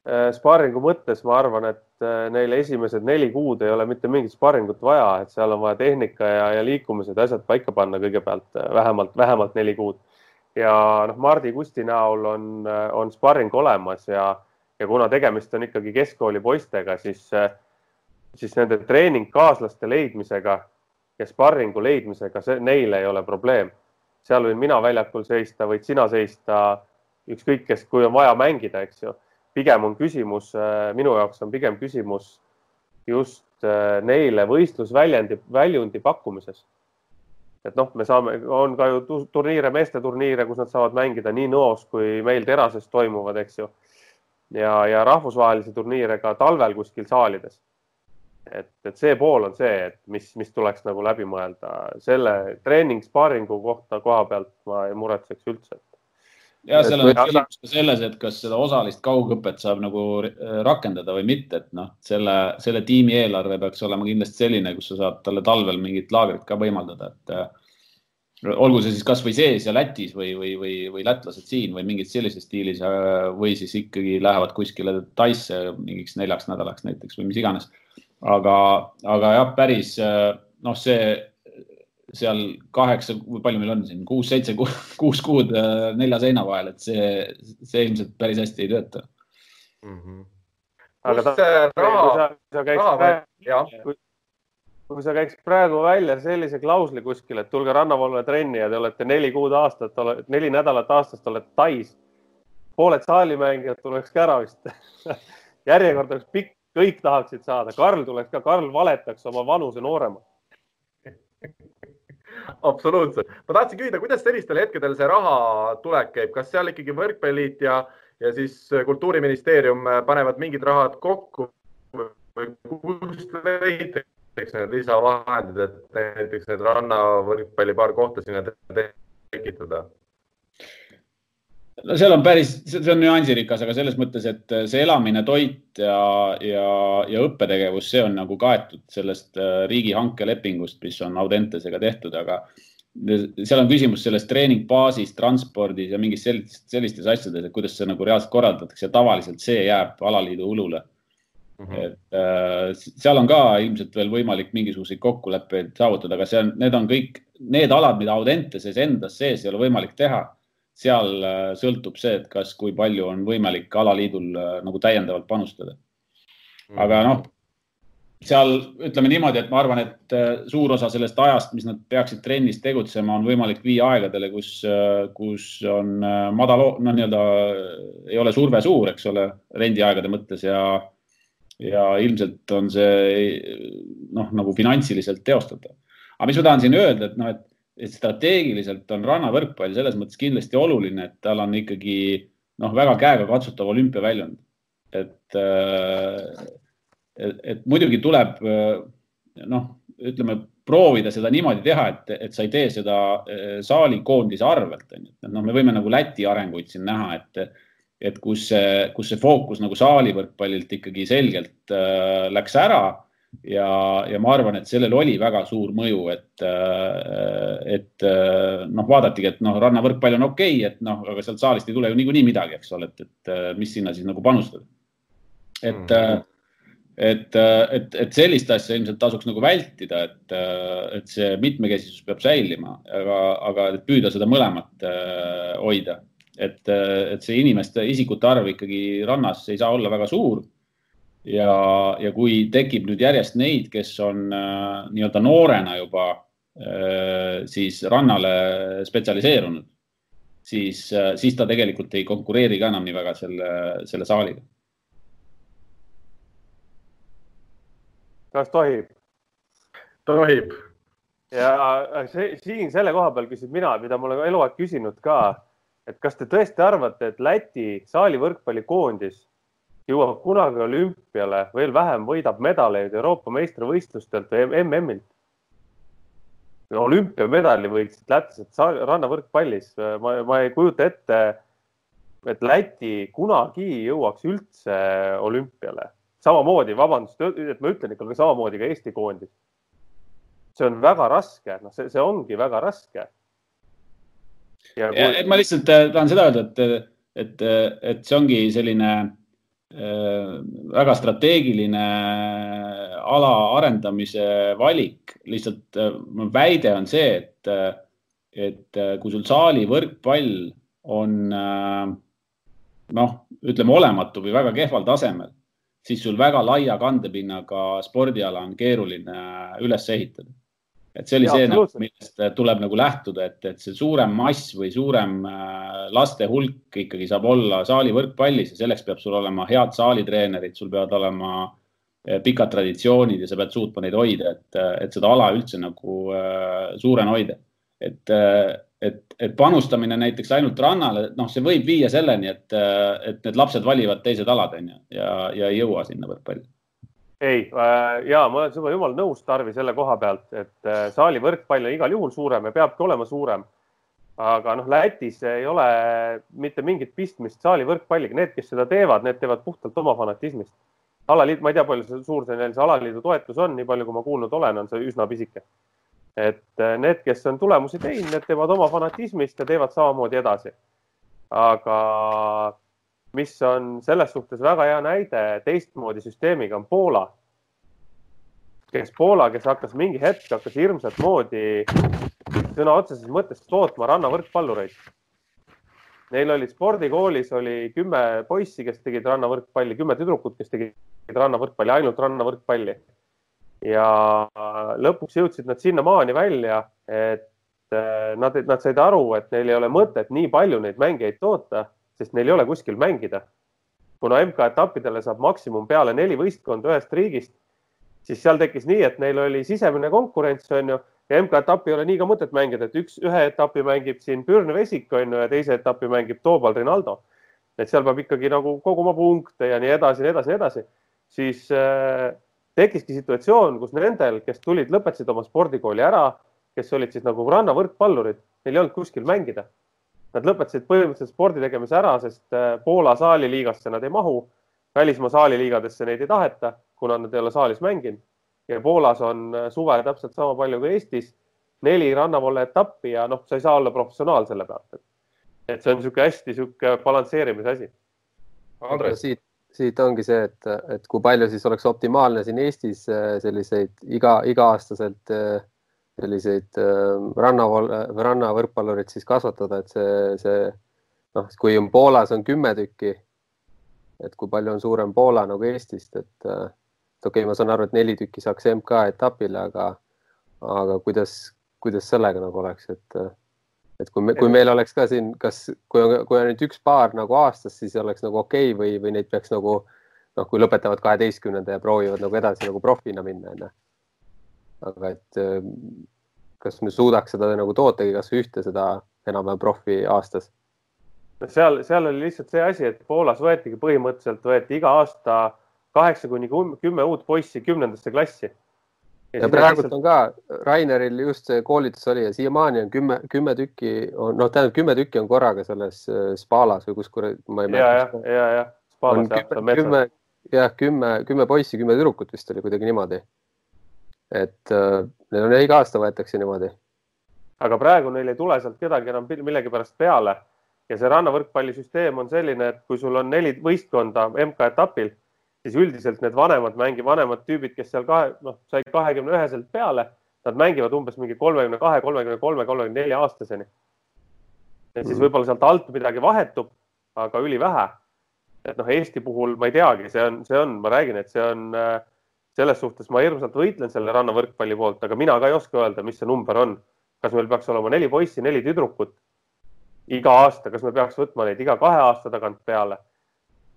Äh, sparringu mõttes ma arvan, et äh, neile esimesed neli kuud ei ole mitte mingit sparringut vaja, et seal on vaja tehnika ja, ja liikumised, asjad paika panna kõigepealt äh, vähemalt, vähemalt neli kuud. ja noh, Mardi Kusti näol on, on sparring olemas ja, ja kuna tegemist on ikkagi keskkooli poistega, siis siis nende treeningkaaslaste leidmisega ja sparringu leidmisega, see neile ei ole probleem. seal võin mina väljakul seista, võid sina seista, ükskõik kes, kui on vaja mängida, eks ju. Pigem on küsimus, äh, minu jaoks on pigem küsimus just äh, neile võistlusväljundi, väljundi pakkumises. et noh, me saame, on ka ju turniire, meesteturniire, kus nad saavad mängida nii Nõos kui meil Terases toimuvad, eks ju. ja, ja rahvusvahelisi turniire ka talvel kuskil saalides et, et see pool on see, et mis, mis tuleks nagu läbi mõelda selle treening spaaringu kohta koha pealt ma ei muretseks üldse. Ja seal on küsimus ka selles, et kas seda osalist kaugõpet saab nagu äh, rakendada või mitte, et noh, selle, selle tiimi eelarve peaks olema kindlasti selline, kus sa saad talle talvel mingit laagrit ka võimaldada, et äh, olgu see siis kasvõi sees ja Lätis või, või, või, või lätlased siin või mingid sellises stiilis äh, või siis ikkagi lähevad kuskile Taisse mingiks neljaks nädalaks näiteks või mis iganes. Aga, aga jah, päris noh, see seal kaheksa, kui palju meil on siin, kuus-seitse, kuus kuud äh, nelja seina vahel, et see, see ilmselt päris hästi ei tööta mm. -hmm. aga ta, raha, raha, jah. kui sa käiks praegu välja sellise klausli kuskil, et tulge rannavoolule trenni ja te olete neli kuud aastat, neli nädalat aastast olete Tais. pooled saalimängijad tulekski ära vist järjekord oleks pikk, kõik tahaksid saada, Karl tuleks ka, Karl valetaks oma vanuse nooremaks absoluutselt, ma tahtsin küsida, kuidas sellistel hetkedel see raha tulek käib, kas seal ikkagi Võrkpalliliit ja, ja siis Kultuuriministeerium panevad mingid rahad kokku või kust leitakse need lisavahendid, et näiteks need rannavõrkpallipaar kohta sinna tekitada? No seal on päris, see on nüansirikas, aga selles mõttes, et see elamine, toit ja, ja, ja õppetegevus, see on nagu kaetud sellest äh, riigihanke lepingust, mis on Audentesega tehtud, aga seal on küsimus selles treeningbaasis, transpordis ja mingis sellistes, sellistes asjades, et kuidas see nagu reaalselt korraldatakse ja tavaliselt see jääb alaliidu õlule mm. -hmm. et äh, seal on ka ilmselt veel võimalik mingisuguseid kokkuleppeid saavutada, aga see on, need on kõik need alad, mida Audenteses endas sees ei ole võimalik teha seal äh, sõltub see, et kas, kui palju on võimalik alaliidul äh, nagu täiendavalt panustada. aga noh, seal ütleme niimoodi, et ma arvan, et äh, suur osa sellest ajast, mis nad peaksid trennis tegutsema, on võimalik viia aegadele, kus, kus on madal, no nii-öelda ei ole surve suur, eks ole, rendiaegade mõttes ja, ja ilmselt on see noh, nagu finantsiliselt teostatav. aga mis ma tahan siin öelda, et noh, et et strateegiliselt on rannavõrkpall selles mõttes kindlasti oluline, et tal on ikkagi noh, väga käegakatsutav olümpiaväljund. et, äh, et, et muidugi tuleb äh, noh, ütleme proovida seda niimoodi teha, et, et sa ei tee seda äh, saalikoondise arvelt, on ju, et noh, me võime nagu Läti arenguid siin näha, et, et kus see, kus see fookus nagu saalivõrkpallilt ikkagi selgelt äh, läks ära ja, ja ma arvan, et sellel oli väga suur mõju, et, et noh, vaadatigi, et noh, rannavõrkpall on okei okay,, et noh, aga sealt saalist ei tule ju niikuinii midagi, eks ole, et, et mis sinna siis nagu panustada. et mm, et, et, et sellist asja ilmselt tasuks nagu vältida, et, et see mitmekesisus peab säilima, aga, aga püüda seda mõlemat hoida, et, et see inimeste, isikute arv ikkagi rannas ei saa olla väga suur ja, ja kui tekib nüüd järjest neid, kes on äh, nii-öelda noorena juba äh, siis rannale spetsialiseerunud, siis äh,, siis ta tegelikult ei konkureeri ka enam nii väga selle, selle saaliga. kas tohib? tohib. ja äh, see, siin selle koha peal küsin mina, mida ma olen eluaeg küsinud ka, et kas te tõesti arvate, et Läti saalivõrkpallikoondis jõuab kunagi olümpiale, veel vähem võidab medaleid Euroopa meistrivõistlustelt või MM-ilt. olümpiamedali võitsid lätlased rannavõrkpallis, ma, ma ei kujuta ette, et Läti kunagi jõuaks üldse olümpiale. samamoodi, vabandust, et ma ütlen ikka, aga samamoodi ka Eesti koondis. see on väga raske, noh, see, see ongi väga raske. Kui... ma lihtsalt äh, tahan seda öelda, et, et, et see ongi selline väga strateegiline ala arendamise valik, lihtsalt äh, väide on see, et, äh, et kui sul saali võrkpall on noh, ütleme olematu või väga kehval tasemel, siis sul väga laia kandepinnaga spordiala on keeruline üles ehitada et see oli ja, see, nagu, millest tuleb nagu lähtuda, et, et see suurem mass või suurem äh, laste hulk ikkagi saab olla saali võrkpallis ja selleks peab sul olema head saalitreenerid, sul peavad olema äh, pikad traditsioonid ja sa pead suutma neid hoida, et, et seda ala üldse nagu äh, suurena hoida. et, et, et panustamine näiteks ainult rannale, noh, see võib viia selleni, et, et need lapsed valivad teised alad, on ju, ja, ja ei jõua sinna võrkpalli ei äh,, ja ma olen sinuga jumala nõus, Tarvi, selle koha pealt, et äh, saali võrkpall on igal juhul suurem ja peabki olema suurem. aga noh, Lätis ei ole mitte mingit pistmist saali võrkpalliga, need, kes seda teevad, need teevad puhtalt oma fanatismist. alaliit, ma ei tea, palju see suur see neil see alaliidu toetus on, nii palju, kui ma kuulnud olen, on see üsna pisike. et äh, need, kes on tulemusi teinud, need teevad oma fanatismist ja teevad samamoodi edasi. aga mis on selles suhtes väga hea näide teistmoodi süsteemiga, on Poola. Kes Poola, kes hakkas mingi hetk, hakkas hirmsat moodi sõna otseses mõttes tootma rannavõrkpallureid. Neil oli spordikoolis oli kümme poissi, kes tegid rannavõrkpalli, kümme tüdrukut, kes tegid rannavõrkpalli, ainult rannavõrkpalli. ja lõpuks jõudsid nad sinnamaani välja, et äh, nad, nad said aru, et neil ei ole mõtet nii palju neid mängijaid toota, sest neil ei ole kuskil mängida. kuna MK-etappidele saab maksimum peale neli võistkonda ühest riigist, siis seal tekkis nii, et neil oli sisemine konkurents, on ju, ja MK-etappi ei ole nii ka mõtet mängida, et üks, ühe etapi mängib siin Pürne Vesik, on ju, ja teise etapi mängib Toobal Rinaldo. et seal peab ikkagi nagu koguma punkte ja nii edasi, nii edasi, nii edasi, siis äh, tekkiski situatsioon, kus nendel, kes tulid, lõpetasid oma spordikooli ära, kes olid siis nagu rannavõrkpallurid, neil ei olnud kuskil mängida. Nad lõpetasid põhimõtteliselt spordi tegemise ära, sest äh, Poola saaliliigasse nad ei mahu, välismaa saaliliigadesse neid ei taheta, kuna nad ei ole saalis mänginud. Ja Poolas on äh, suve täpselt sama palju kui Eestis, neli rannavolle etappi ja noh, sa ei saa olla professionaal selle pealt, et, et see on niisugune hästi niisugune balansseerimise asi. Andres, siit siit ongi see, et, et kui palju siis oleks optimaalne siin Eestis äh, selliseid iga, iga-aastaselt äh, selliseid äh, ranna, rannavõrkpallureid siis kasvatada, et see, see noh, kui on Poolas on kümme tükki, et kui palju on suurem Poola nagu Eestist, et, et okei okay,, ma saan aru, et neli tükki saaks MK-etapile, aga, aga kuidas, kuidas sellega nagu oleks, et et kui me, kui meil oleks ka siin, kas, kui on, kui on nüüd üks paar nagu aastas, siis oleks nagu okei okay või, või neid peaks nagu noh, kui lõpetavad kaheteistkümnenda ja proovivad nagu edasi nagu profina minna, onju. aga et kas me suudaks seda nagu tootagi kasvõi ühte seda enam-vähem profi aastas? seal, seal oli lihtsalt see asi, et Poolas võetigi põhimõtteliselt võeti iga aasta kaheksa kuni kümme uut poissi kümnendasse klassi ja praegult on ka, Raineril just see koolitus oli ja siiamaani on kümme, kümme tükki, noh, tähendab kümme tükki on korraga selles äh, Spalas või kus kuradi, ma ei mäleta. ja, ja, ja, Spalas jah, ta on metsas. jah, kümme, kümme poissi, kümme tüdrukut vist oli kuidagi niimoodi. et äh, neil on iga aasta võetakse niimoodi. aga praegu neil ei tule sealt kedagi enam millegipärast peale ja see rannavõrkpallisüsteem on selline, et kui sul on neli võistkonda MK-etapil siis üldiselt need vanemad mängi-, vanemad tüübid, kes seal kahe, noh, said kahekümne üheselt peale, nad mängivad umbes mingi kolmekümne kahe, kolmekümne kolme, kolmekümne nelja aastaseni. et siis mhm. võib-olla sealt alt midagi vahetub, aga ülivähe. et noh, Eesti puhul ma ei teagi, see on, see on, ma räägin, et see on äh, selles suhtes ma hirmsalt võitlen selle rannavõrkpalli poolt, aga mina ka ei oska öelda, mis see number on. kas meil peaks olema neli poissi, neli tüdrukut iga aasta, kas me peaks võtma neid iga kahe aasta tagant peale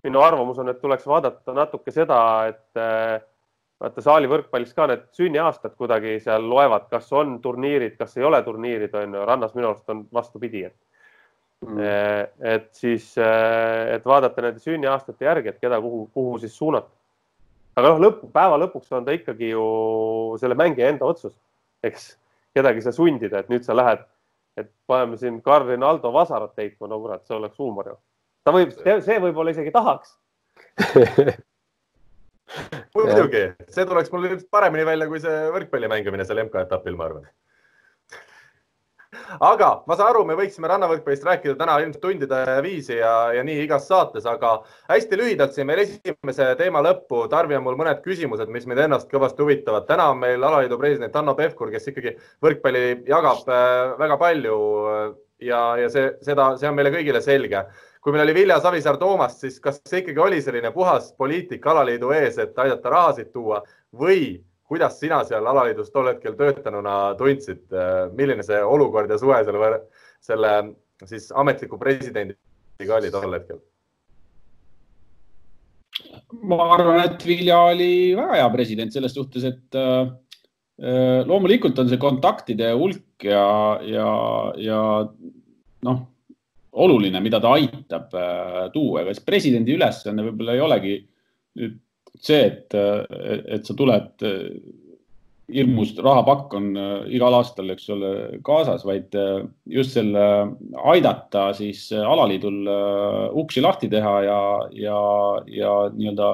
minu arvamus on, et tuleks vaadata natuke seda, et äh, vaata saali võrkpallis ka need sünniaastad kuidagi seal loevad, kas on turniirid, kas ei ole turniirid, on ju, rannas minu arust on vastupidi, et mm. Äh, et siis, äh, et vaadata nende sünniaastate järgi, et keda, kuhu, kuhu siis suunata. aga noh, lõpp, päeva lõpuks on ta ikkagi ju selle mängija enda otsus, eks kedagi sa sundida, et nüüd sa lähed, et paneme siin Karl Rinaldo vasarat heitma, no kurat, see oleks huumor ju ta võib, see võib-olla isegi tahaks muidugi, see tuleks mul paremini välja kui see võrkpalli mängimine seal MK-etapil, ma arvan. aga ma saan aru, me võiksime rannavõrkpallist rääkida täna ilmselt tundide viisi ja, ja nii igas saates, aga hästi lühidalt siin veel esimese teema lõppu. Tarvi on mul mõned küsimused, mis mind ennast kõvasti huvitavad. täna on meil alaliidu president Hanno Pevkur, kes ikkagi võrkpalli jagab äh, väga palju äh, ja, ja see, seda, see on meile kõigile selge kui meil oli Vilja Savisaar-Toomast, siis kas see ikkagi oli selline puhas poliitika alaliidu ees, et aidata rahasid tuua või kuidas sina seal alaliidus tol hetkel töötanuna tundsid, milline see olukord ja suhe selle, selle siis ametliku presidendiga oli tol hetkel? ma arvan, et Vilja oli väga hea president selles suhtes, et äh, loomulikult on see kontaktide hulk ja, ja, ja noh oluline, mida ta aitab äh, tuua, ega siis presidendi ülesanne võib-olla ei olegi nüüd see, et, äh, et sa tuled, äh, hirmus rahapakk on igal aastal, eks ole, kaasas, vaid just selle aidata siis alaliidul uksi lahti teha ja, ja, ja nii-öelda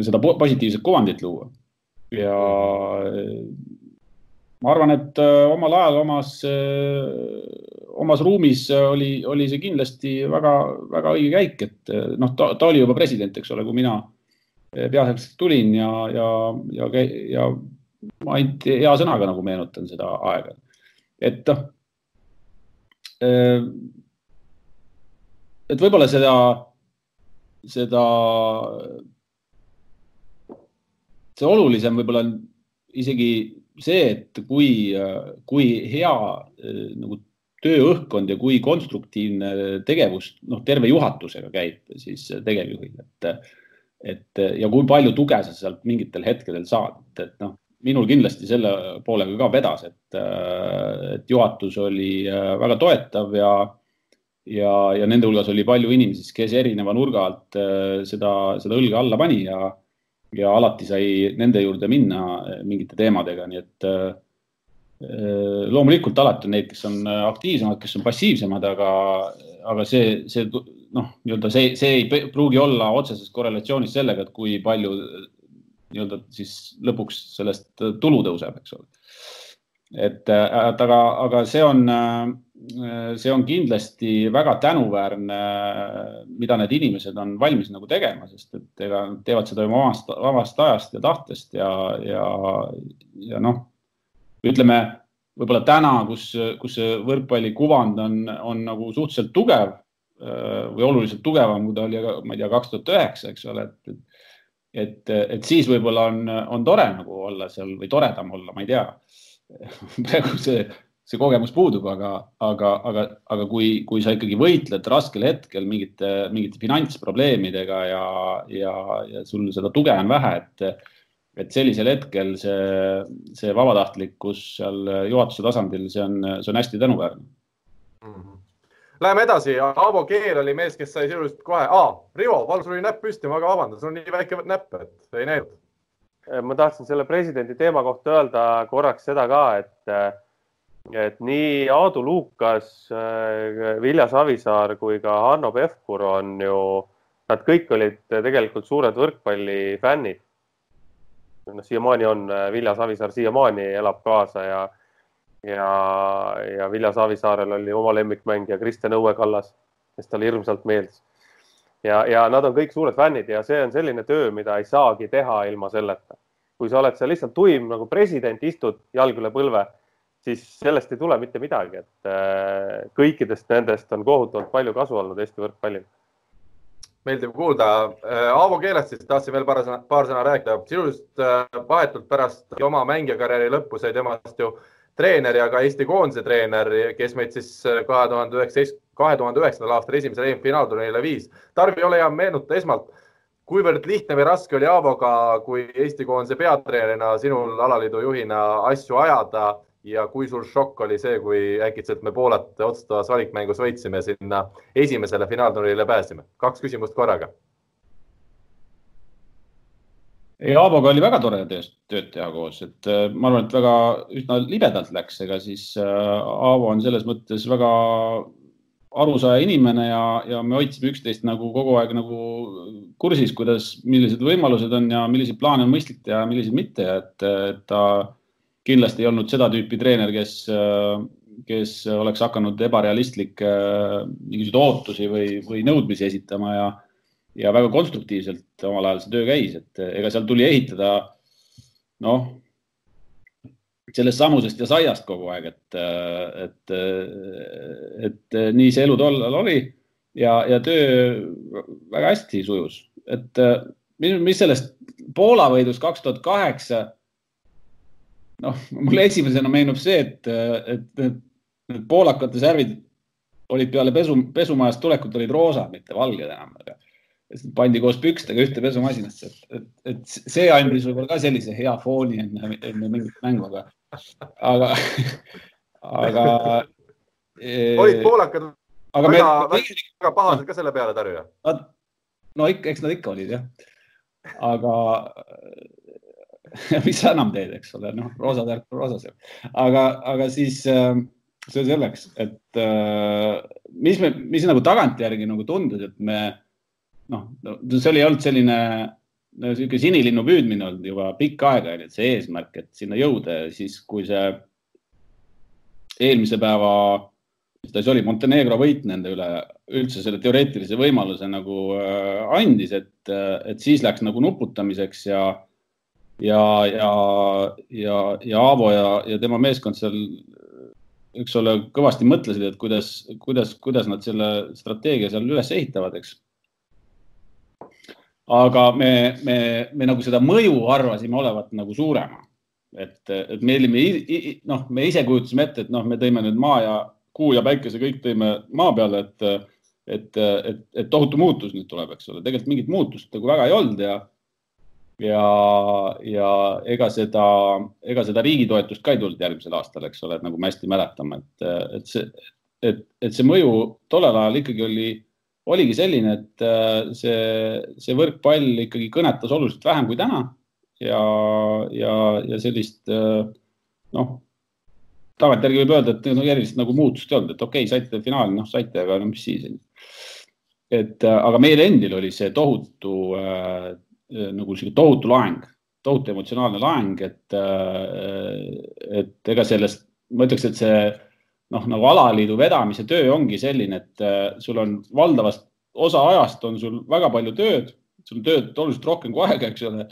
seda positiivset kuvandit luua. ja ma arvan, et omal ajal omas omas ruumis oli, oli see kindlasti väga-väga õige käik, et noh, ta, oli juba president, eks ole, kui mina peasekretäriks tulin ja, ja, ja, ja ma ainult hea sõnaga nagu meenutan seda aega. et noh, et võib-olla seda, seda see olulisem võib-olla on isegi see, et kui, kui hea nagu tööõhkkond ja kui konstruktiivne tegevus noh, terve juhatusega käib siis tegevjuhil, et, et ja kui palju tuge sa sealt mingitel hetkedel saad, et, et noh, minul kindlasti selle poolega ka vedas, et, et juhatus oli väga toetav ja, ja, ja nende hulgas oli palju inimesi, kes erineva nurga alt seda, seda õlga alla pani ja, ja alati sai nende juurde minna mingite teemadega, nii et Äh, loomulikult alati on neid, kes on äh, aktiivsemad, kes on passiivsemad, aga, aga see, see noh, nii-öelda see, see ei pruugi olla otseses korrelatsioonis sellega, et kui palju nii-öelda siis lõpuks sellest tulu tõuseb, eks ole. et, et aga, aga see on, see on kindlasti väga tänuväärne, mida need inimesed on valmis nagu tegema, sest et ega teevad seda oma vabast, vabast ajast ja tahtest ja, ja, ja noh ütleme võib-olla täna, kus, kus see võrkpalli kuvand on, on nagu suhteliselt tugev äh, või oluliselt tugevam, kui ta oli, ma ei tea, kaks tuhat üheksa, eks ole, et, et, et siis võib-olla on, on tore nagu olla seal või toredam olla, ma ei tea. praegu see, see kogemus puudub, aga, aga, aga, aga kui, kui sa ikkagi võitled raskel hetkel mingite, mingite finantsprobleemidega ja, ja, ja sul seda tuge on vähe, et et sellisel hetkel see, see vabatahtlikkus seal juhatuse tasandil, see on, see on hästi tänuväärne mm. -hmm. Läheme edasi, Aavo Keel oli mees, kes sai sisuliselt kohe ah,, Rivo, palun, sul oli näpp püsti, ma väga vabandan, sul on nii väike näpp, et ei näinud. ma tahtsin selle presidendi teema kohta öelda korraks seda ka, et, et nii Aadu Luukas, Vilja Savisaar kui ka Hanno Pevkur on ju, nad kõik olid tegelikult suured võrkpallifännid noh, siiamaani on äh, Vilja Savisaar siiamaani elab kaasa ja, ja, ja Vilja Savisaarel oli oma lemmikmängija Kristjan Õue-Kallas, kes talle hirmsalt meeldis. ja, ja nad on kõik suured fännid ja see on selline töö, mida ei saagi teha ilma selleta. kui sa oled seal lihtsalt tuim nagu president, istud jalg üle põlve, siis sellest ei tule mitte midagi, et äh, kõikidest nendest on kohutavalt palju kasu olnud Eesti võrkpallil meeldiv kuulda. Äh, Aavo keelest siis tahtsin veel paar sõna, paar sõna rääkida. sisuliselt äh, vahetult pärast oma mängijakarjääri lõppu sai temast ju treener ja ka Eesti koondise treener, kes meid siis äh, kahe tuhande üheksateist, kahe tuhande üheksandal aastal esimesele EM-finaalturniirile viis. Tarvi, ole hea, meenuta esmalt, kuivõrd lihtne või raske oli Aavoga kui Eesti koondise peatreenerina sinul alaliidu juhina asju ajada ja kui suur šokk oli see, kui äkitselt me Poolat otsustavas valikmängus võitsime, sinna esimesele finaalturniirile pääsime? kaks küsimust korraga. ei, Aaboga oli väga tore tööd teha koos, et äh, ma arvan, et väga üsna libedalt läks, ega siis äh, Aavo on selles mõttes väga arusaaja inimene ja, ja me hoidsime üksteist nagu kogu aeg nagu kursis, kuidas, millised võimalused on ja milliseid plaane on mõistlik teha ja milliseid mitte, et, et ta kindlasti ei olnud seda tüüpi treener, kes, kes oleks hakanud ebarealistlikke mingisuguseid ootusi või, või nõudmisi esitama ja, ja väga konstruktiivselt omal ajal see töö käis, et ega seal tuli ehitada noh, sellest samusest ja saiast kogu aeg, et, et, et nii see elu tollal oli ja, ja töö väga hästi sujus, et mis, mis sellest Poola võidust kaks tuhat kaheksa noh, mulle esimesena meenub see, et, et need, need poolakate särvid olid peale pesu, pesumajast tulekut olid roosa, mitte valged enam. pandi koos pükstega ühte pesumasinasse, et, et, et see andis võib-olla ka sellise hea fooni enne, enne mingit mängu, aga, aga, aga. olid poolakad aga väga, me, väga, väga pahased ka selle peale, Tarju? no ikka, eks nad ikka olid jah. aga mis sa enam teed, eks ole, noh, roosa tärk, roosa sööb. aga, aga siis äh, see selleks, et äh, mis me, mis nagu tagantjärgi nagu tundus, et me noh, see oli olnud selline niisugune sinilinnu püüdmine olnud juba pikka aega, et see eesmärk, et sinna jõuda ja siis, kui see eelmise päeva, mis ta siis oli, Montenegro võit nende üle üldse selle teoreetilise võimaluse nagu äh, andis, et, et siis läks nagu nuputamiseks ja ja, ja, ja, ja Aavo ja, ja tema meeskond seal, eks ole, kõvasti mõtlesid, et kuidas, kuidas, kuidas nad selle strateegia seal üles ehitavad, eks. aga me, me, me nagu seda mõju arvasime olevat nagu suurema. et, et me olime, noh, me ise kujutasime ette, et noh, me tõime nüüd maa ja kuu ja päikese kõik tõime maa peale, et, et, et, et tohutu muutus nüüd tuleb, eks ole. tegelikult mingit muutust nagu väga ei olnud ja ja, ja ega seda, ega seda riigi toetust ka ei tulnud järgmisel aastal, eks ole, nagu me hästi mäletame, et, et see, et, et see mõju tollel ajal ikkagi oli, oligi selline, et see, see võrkpall ikkagi kõnetas oluliselt vähem kui täna ja, ja, ja sellist noh, tagantjärgi võib öelda, et no erilist nagu muutust ei olnud, et okei okay,, saite finaali, noh saite, aga no mis siis. et aga meil endil oli see tohutu nagu sihuke tohutu laeng, tohutu emotsionaalne laeng, et, äh, et ega sellest, ma ütleks, et see noh, nagu alaliidu vedamise töö ongi selline, et äh, sul on valdavast osa ajast on sul väga palju tööd, sul on tööd oluliselt rohkem kui aega, eks ole.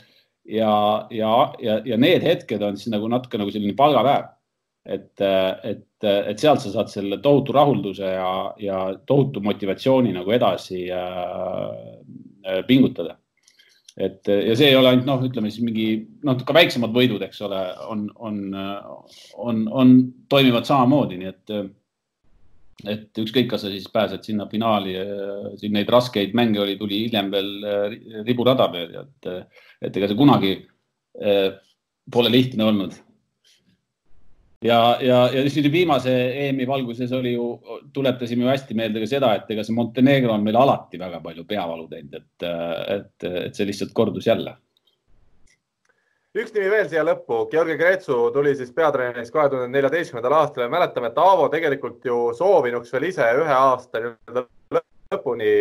ja, ja, ja, ja need hetked on siis nagu natuke nagu selline palgapäev. et, et, et sealt sa saad selle tohutu rahulduse ja, ja tohutu motivatsiooni nagu edasi äh, pingutada et ja see ei ole ainult noh, ütleme siis mingi noh, ka väiksemad võidud, eks ole, on, on, on, on, toimivad samamoodi, nii et, et ükskõik, kas sa siis pääsed sinna finaali, siin neid raskeid mänge oli, tuli hiljem veel riburada peal et, et ega see kunagi pole lihtne olnud ja, ja, ja siis viimase EM-i valguses oli ju, tuletasime ju hästi meelde ka seda, et ega see Montenegro on meil alati väga palju peavalu teinud, et, et, et see lihtsalt kordus jälle. üks nimi veel siia lõppu, Georgi Kretsu tuli siis peatreeneriks kahe tuhande neljateistkümnendal aastal ja mäletame, et Aavo tegelikult ju soovinuks veel ise ühe aasta nii-öelda lõpuni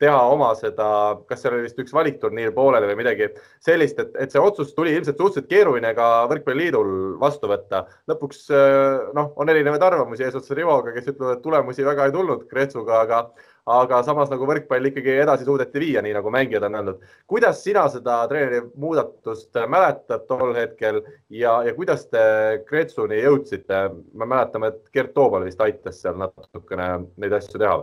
teha oma seda, kas seal oli vist üks valikturniir pooleli või midagi sellist, et, et see otsus tuli ilmselt suhteliselt keeruline ka Võrkpalliliidul vastu võtta. lõpuks äh, noh, on erinevaid arvamusi eesotsas Rivoga, kes ütlevad, et tulemusi väga ei tulnud Kretsuga, aga, aga samas nagu võrkpall ikkagi edasi suudeti viia, nii nagu mängijad on öelnud. kuidas sina seda treeneri muudatust mäletad tol hetkel ja, ja kuidas te Kretsuni jõudsite? me mäletame, et Gert Toobal vist aitas seal natukene neid asju teha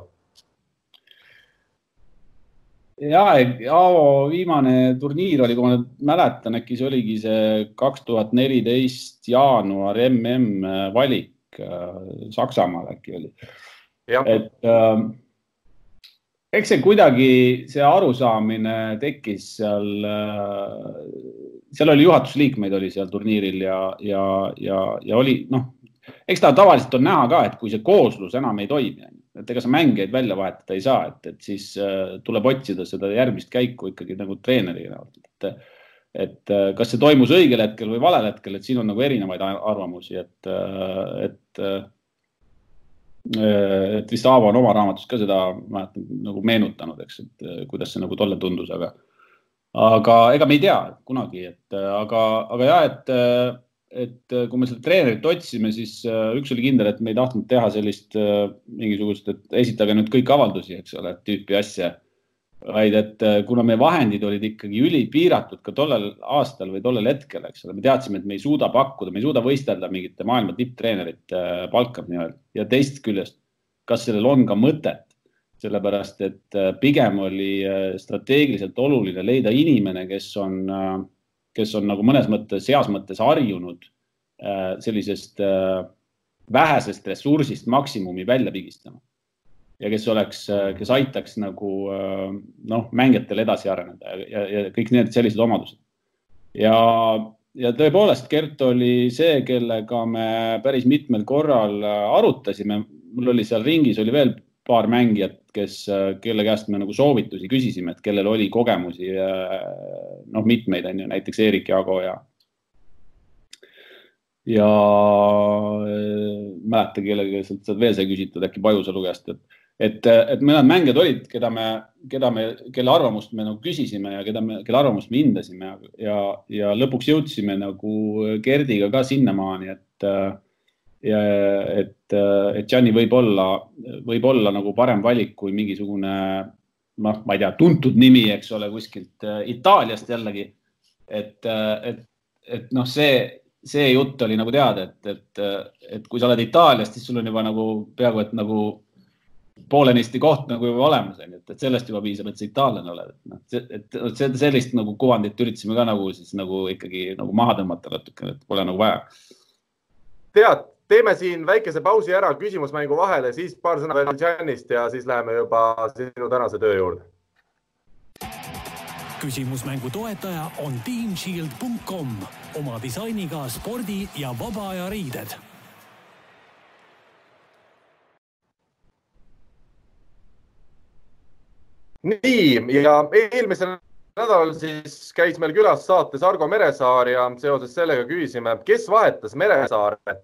ja, Aavo viimane turniir oli, kui ma nüüd mäletan, äkki see oligi see kaks tuhat neliteist jaanuar mm valik äh, Saksamaal äkki oli. et äh, eks see kuidagi, see arusaamine tekkis seal äh,, seal oli juhatusliikmeid oli seal turniiril ja, ja, ja, ja oli noh, eks ta tavaliselt on näha ka, et kui see kooslus enam ei toimi et ega sa mängijaid välja vahetada ei saa, et, et siis äh, tuleb otsida seda järgmist käiku ikkagi nagu treeneri näol, et, et äh, kas see toimus õigel hetkel või valel hetkel, et siin on nagu erinevaid arvamusi, et, äh, et et vist Aavo on oma raamatus ka seda, mäletan, nagu meenutanud, eks, et kuidas see nagu tolle tundus, aga, aga ega me ei tea kunagi, et aga, aga jah, et et äh, kui me seda treenerit otsisime, siis äh, üks oli kindel, et me ei tahtnud teha sellist äh, mingisugust, et esitage nüüd kõik avaldusi, eks ole, tüüpi asja. vaid et kuna meie vahendid olid ikkagi ülipiiratud ka tollel aastal või tollel hetkel, eks ole, me teadsime, et me ei suuda pakkuda, me ei suuda võistelda mingite maailma tipptreenerite palka nii-öelda ja teisest küljest, kas sellel on ka mõtet, sellepärast et pigem oli strateegiliselt oluline leida inimene, kes on äh, kes on nagu mõnes mõttes, heas mõttes harjunud äh, sellisest äh, vähesest ressursist maksimumi välja pigistama. ja kes oleks, äh, kes aitaks nagu noh, mängijatel edasi areneda ja, ja, kõik need sellised omadused. ja, ja tõepoolest, Gert oli see, kellega me päris mitmel korral arutasime. mul oli seal ringis oli veel paar mängijat, kes, kelle käest me nagu soovitusi küsisime, et kellel oli kogemusi, noh, mitmeid on ju, näiteks Eerik Jaago ja ja mäleta, kellega sealt veel sai küsitud, äkki Pajusalu käest, et, et, et mõned mängijad olid, keda me, keda me, kelle arvamust me nagu küsisime ja keda me, kelle arvamust me hindasime ja, ja lõpuks jõudsime nagu Gerdiga ka sinnamaani, et ja et, et Gianni võib olla, võib olla nagu parem valik kui mingisugune noh, ma ei tea, tuntud nimi, eks ole, kuskilt äh, Itaaliast jällegi. et, äh, et, et noh, see, see jutt oli nagu teada, et, et, et kui sa oled Itaaliast, siis sul on juba nagu peaaegu et nagu poolenisti koht nagu juba olemas, onju, et, et sellest juba piisab, et sa itaallane oled, et noh, et, et sellist nagu kuvandit üritasime ka nagu siis nagu ikkagi nagu maha tõmmata natukene, et pole nagu vaja. tead, teeme siin väikese pausi ära küsimusmängu vahele, siis paar sõna veel Janist ja siis läheme juba sinu tänase töö juurde. küsimusmängu toetaja on teamshield.com oma disainiga spordi ja vaba aja riided nii ja eelmisel nädalal siis käis meil külas saates Argo Meresaar ja seoses sellega küsisime, kes vahetas Meresaare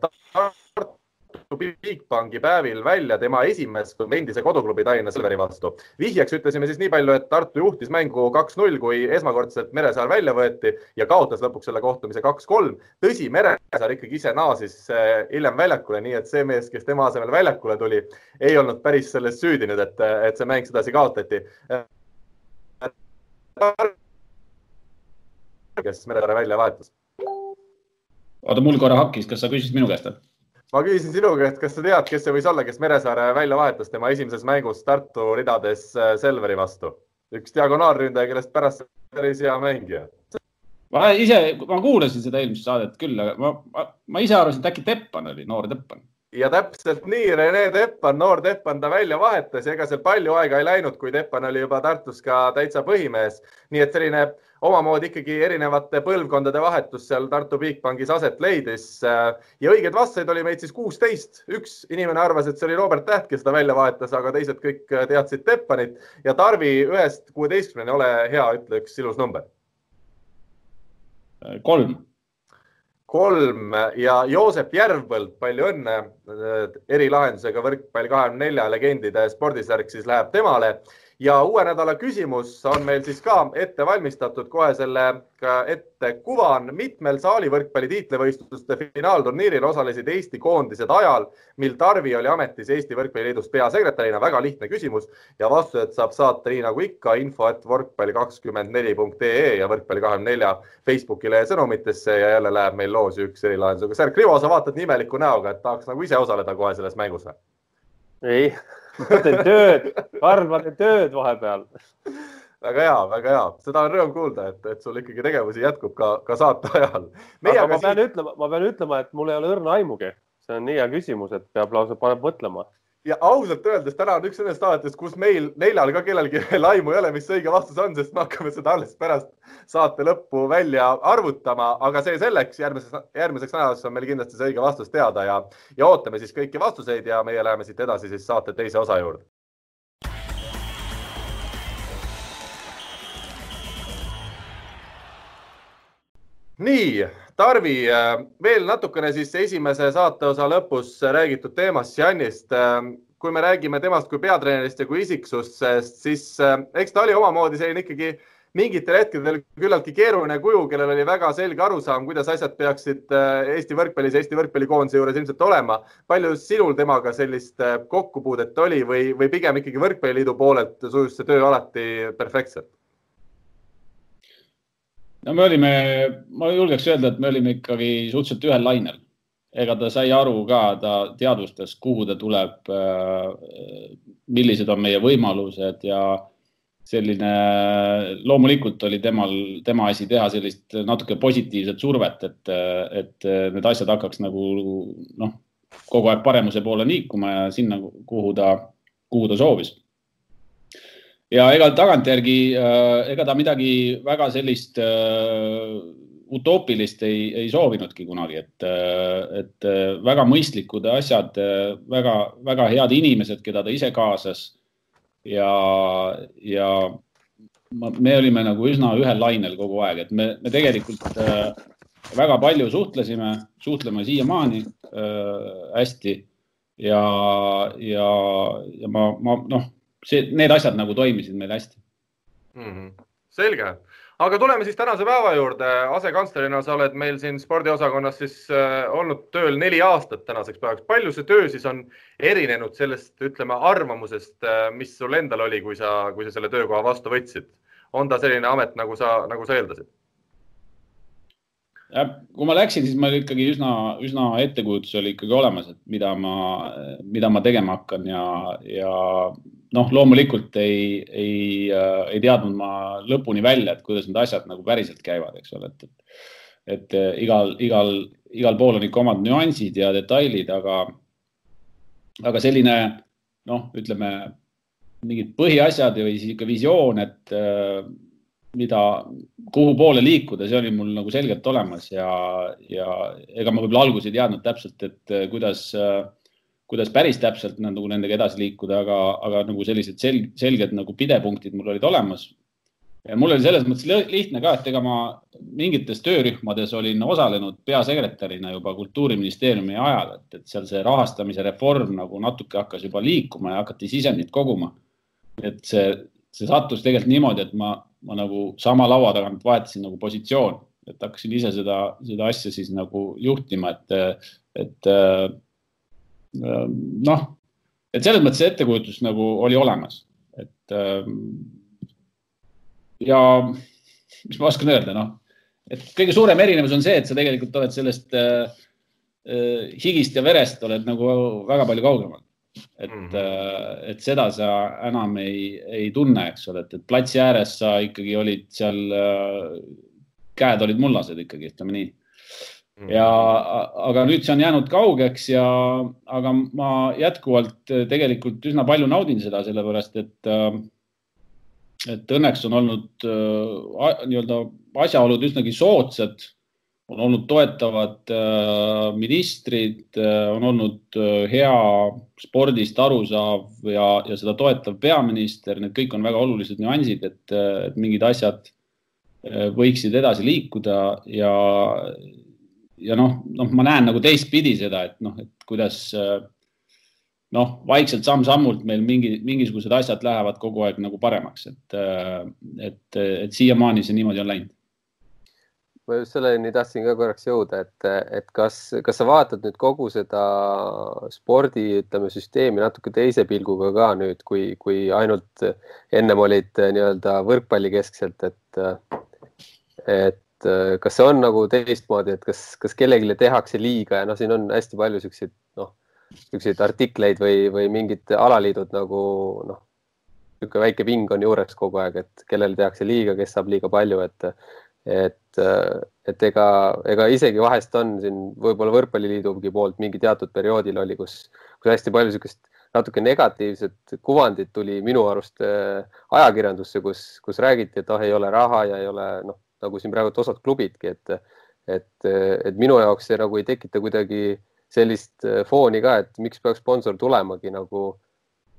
Tartu Bigbanki päevil välja tema esimest endise koduklubi Tallinna Selveri vastu. vihjeks ütlesime siis nii palju, et Tartu juhtis mängu kaks-null, kui esmakordselt Meresaar välja võeti ja kaotas lõpuks selle kohtumise kaks-kolm. tõsi, Meresaar ikkagi ise naasis eh, hiljem väljakule, nii et see mees, kes tema asemel väljakule tuli, ei olnud päris selles süüdi nüüd, et, et see mäng sedasi kaotati kes Meresaare välja vahetas. oota, mul korra hakkis, kas sa küsisid minu käest või? ma küsisin sinu käest, kas sa tead, kes see võis olla, kes Meresaare välja vahetas tema esimeses mängus Tartu ridades äh, Selveri vastu? üks diagonaalründaja, kellest pärast päris hea mängija. ma ise, ma kuulasin seda eelmist saadet küll, aga ma, ma, ma ise arvasin, et äkki Teppan oli, noor Teppan ja täpselt nii, Rene Teppan, noor Teppan ta välja vahetas ja ega seal palju aega ei läinud, kui Teppan oli juba Tartus ka täitsa põhimees. nii et selline omamoodi ikkagi erinevate põlvkondade vahetus seal Tartu Bigbankis aset leidis. ja õigeid vastajaid oli meid siis kuusteist. üks inimene arvas, et see oli Robert Täht, kes ta välja vahetas, aga teised kõik teadsid Teppanit ja Tarvi ühest kuueteistkümneni, ole hea, ütle üks ilus number. kolm kolm ja Joosep Järvpõld, palju õnne erilahendusega võrkpalli kahekümne nelja legendide spordisärk siis läheb temale ja uue nädala küsimus on meil siis ka ette valmistatud, kohe sellega ette kuvan. mitmel saali võrkpalli tiitlivõistluste finaalturniiril osalesid Eesti koondised ajal, mil Tarvi oli ametis Eesti Võrkpalliliidus peasekretärina? väga lihtne küsimus ja vastused saab saata nii nagu ikka info, et võrkpalli kakskümmend neli punkt ee ja võrkpalli kahekümne nelja Facebooki lehe sõnumitesse ja jälle läheb meil loosi üks erilahendusega särk. Rivo, sa vaatad nii imeliku näoga, et tahaks nagu ise osaleda kohe selles mängus või? ei ma teen tööd, Karl, ma teen tööd vahepeal. väga hea, väga hea, seda on rõõm kuulda, et, et sul ikkagi tegevusi jätkub ka, ka saate ajal. aga ma pean siin... ütlema, ma pean ütlema, et mul ei ole õrna aimugi, see on nii hea küsimus, et peab lausa paneb mõtlema ja ausalt öeldes täna on üks nendest saadetes, kus meil neljal ka kellelgi veel aimu ei ole, mis õige vastus on, sest me hakkame seda alles pärast saate lõppu välja arvutama, aga see selleks, järgmiseks, järgmiseks nädalaks on meil kindlasti see õige vastus teada ja, ja ootame siis kõiki vastuseid ja meie läheme siit edasi siis saate teise osa juurde. Nii Tarvi, äh, veel natukene siis esimese saateosa lõpus räägitud teemast, Janist. Äh, kui me räägime temast kui peatreenerist ja kui isiksusest, siis äh, eks ta oli omamoodi selline ikkagi mingitel hetkedel küllaltki keeruline kuju, kellel oli väga selge arusaam, kuidas asjad peaksid Eesti võrkpallis Eesti võrkpallikoondise juures ilmselt olema. palju sinul temaga sellist kokkupuudet oli või, või pigem ikkagi Võrkpalliliidu poolelt sujus see töö alati perfektselt? No me olime, ma julgeks öelda, et me olime ikkagi suhteliselt ühel lainel. ega ta sai aru ka, ta teadvustas, kuhu ta tuleb, äh, millised on meie võimalused ja selline, loomulikult oli temal, tema asi teha sellist natuke positiivset survet, et, et need asjad hakkaks nagu noh, kogu aeg paremuse poole liikuma ja sinna, kuhu ta, kuhu ta soovis ja ega tagantjärgi, äh, ega ta midagi väga sellist uh, utoopilist ei, ei soovinudki kunagi, et, äh, et väga mõistlikud asjad, väga, väga head inimesed, keda ta ise kaasas. ja, ja me olime nagu üsna ühel lainel kogu aeg, et me, me tegelikult äh, väga palju suhtlesime, suhtleme siiamaani äh, hästi ja, ja, ja ma, ma noh see, need asjad nagu toimisid meil hästi mm. -hmm. selge, aga tuleme siis tänase päeva juurde. asekantslerina sa oled meil siin spordiosakonnas siis äh, olnud tööl neli aastat tänaseks päevaks. palju see töö siis on erinenud sellest, ütleme, arvamusest, äh, mis sul endal oli, kui sa, kui sa selle töökoha vastu võtsid? on ta selline amet, nagu sa, nagu sa eeldasid? kui ma läksin, siis mul ikkagi üsna, üsna ettekujutus oli ikkagi olemas, et mida ma, mida ma tegema hakkan ja, ja noh, loomulikult ei, ei, ei teadnud ma lõpuni välja, et kuidas need asjad nagu päriselt käivad, eks ole, et, et, et igal, igal, igal pool on ikka omad nüansid ja detailid, aga, aga selline noh, ütleme mingid põhiasjad või ikka visioon, et mida, kuhu poole liikuda, see oli mul nagu selgelt olemas ja, ja ega ma võib-olla alguses ei teadnud täpselt, et äh, kuidas, äh, kuidas päris täpselt nagu nendega edasi liikuda, aga, aga nagu sellised selg, selged nagu pidepunktid mul olid olemas. mul oli selles mõttes lihtne ka, et ega ma mingites töörühmades olin osalenud peasekretärina juba Kultuuriministeeriumi ajal, et, et seal see rahastamise reform nagu natuke hakkas juba liikuma ja hakati sisendit koguma. et see, see sattus tegelikult niimoodi, et ma ma nagu sama laua tagant vahetasin nagu positsioon, et hakkasin ise seda, seda asja siis nagu juhtima, et, et noh, et selles mõttes ettekujutus nagu oli olemas, et äh, ja mis ma oskan öelda, noh, et kõige suurem erinevus on see, et sa tegelikult oled sellest äh, higist ja verest oled nagu väga palju kaugemal et mm, -hmm. et seda sa enam ei, ei tunne, eks ole, et, et platsi ääres sa ikkagi olid seal, äh, käed olid mullased ikkagi, ütleme nii. Ja, aga nüüd see on jäänud kaugeks ja, aga ma jätkuvalt äh, tegelikult üsna palju naudin seda, sellepärast et, et õnneks on olnud nii-öelda asjaolud üsnagi soodsad. On olnud toetavad ministrid, on olnud hea spordist arusaav ja, ja seda toetav peaminister, need kõik on väga olulised nüansid, et mingid asjad võiksid edasi liikuda ja, ja noh, noh, ma näen nagu teistpidi seda, et noh, et kuidas noh, vaikselt samm-sammult meil mingi, mingisugused asjad lähevad kogu aeg nagu paremaks, et, et, et siiamaani see niimoodi on läinud. Ma just selleni tahtsin ka korraks jõuda, et, et kas, kas sa vaatad nüüd kogu seda spordi, ütleme, süsteemi natuke teise pilguga ka nüüd, kui, kui ainult ennem olid nii-öelda võrkpallikeskselt, et, et kas see on nagu teistmoodi, et kas, kas kellelegi tehakse liiga ja noh, siin on hästi palju siukseid, noh, siukseid artikleid või, või mingid alaliidud nagu noh, niisugune väike ping on juures kogu aeg, et kellele tehakse liiga, kes saab liiga palju, et et, et ega, ega isegi vahest on siin võib-olla Võrkpalliliidugi poolt mingi teatud perioodil oli, kus, kus hästi palju niisugust natuke negatiivset kuvandit tuli minu arust äh, ajakirjandusse, kus, kus räägiti, et ah, ei ole raha ja ei ole noh, nagu siin praegu osad klubidki, et, et, et minu jaoks see nagu ei tekita kuidagi sellist äh, fooni ka, et miks peaks sponsor tulemagi nagu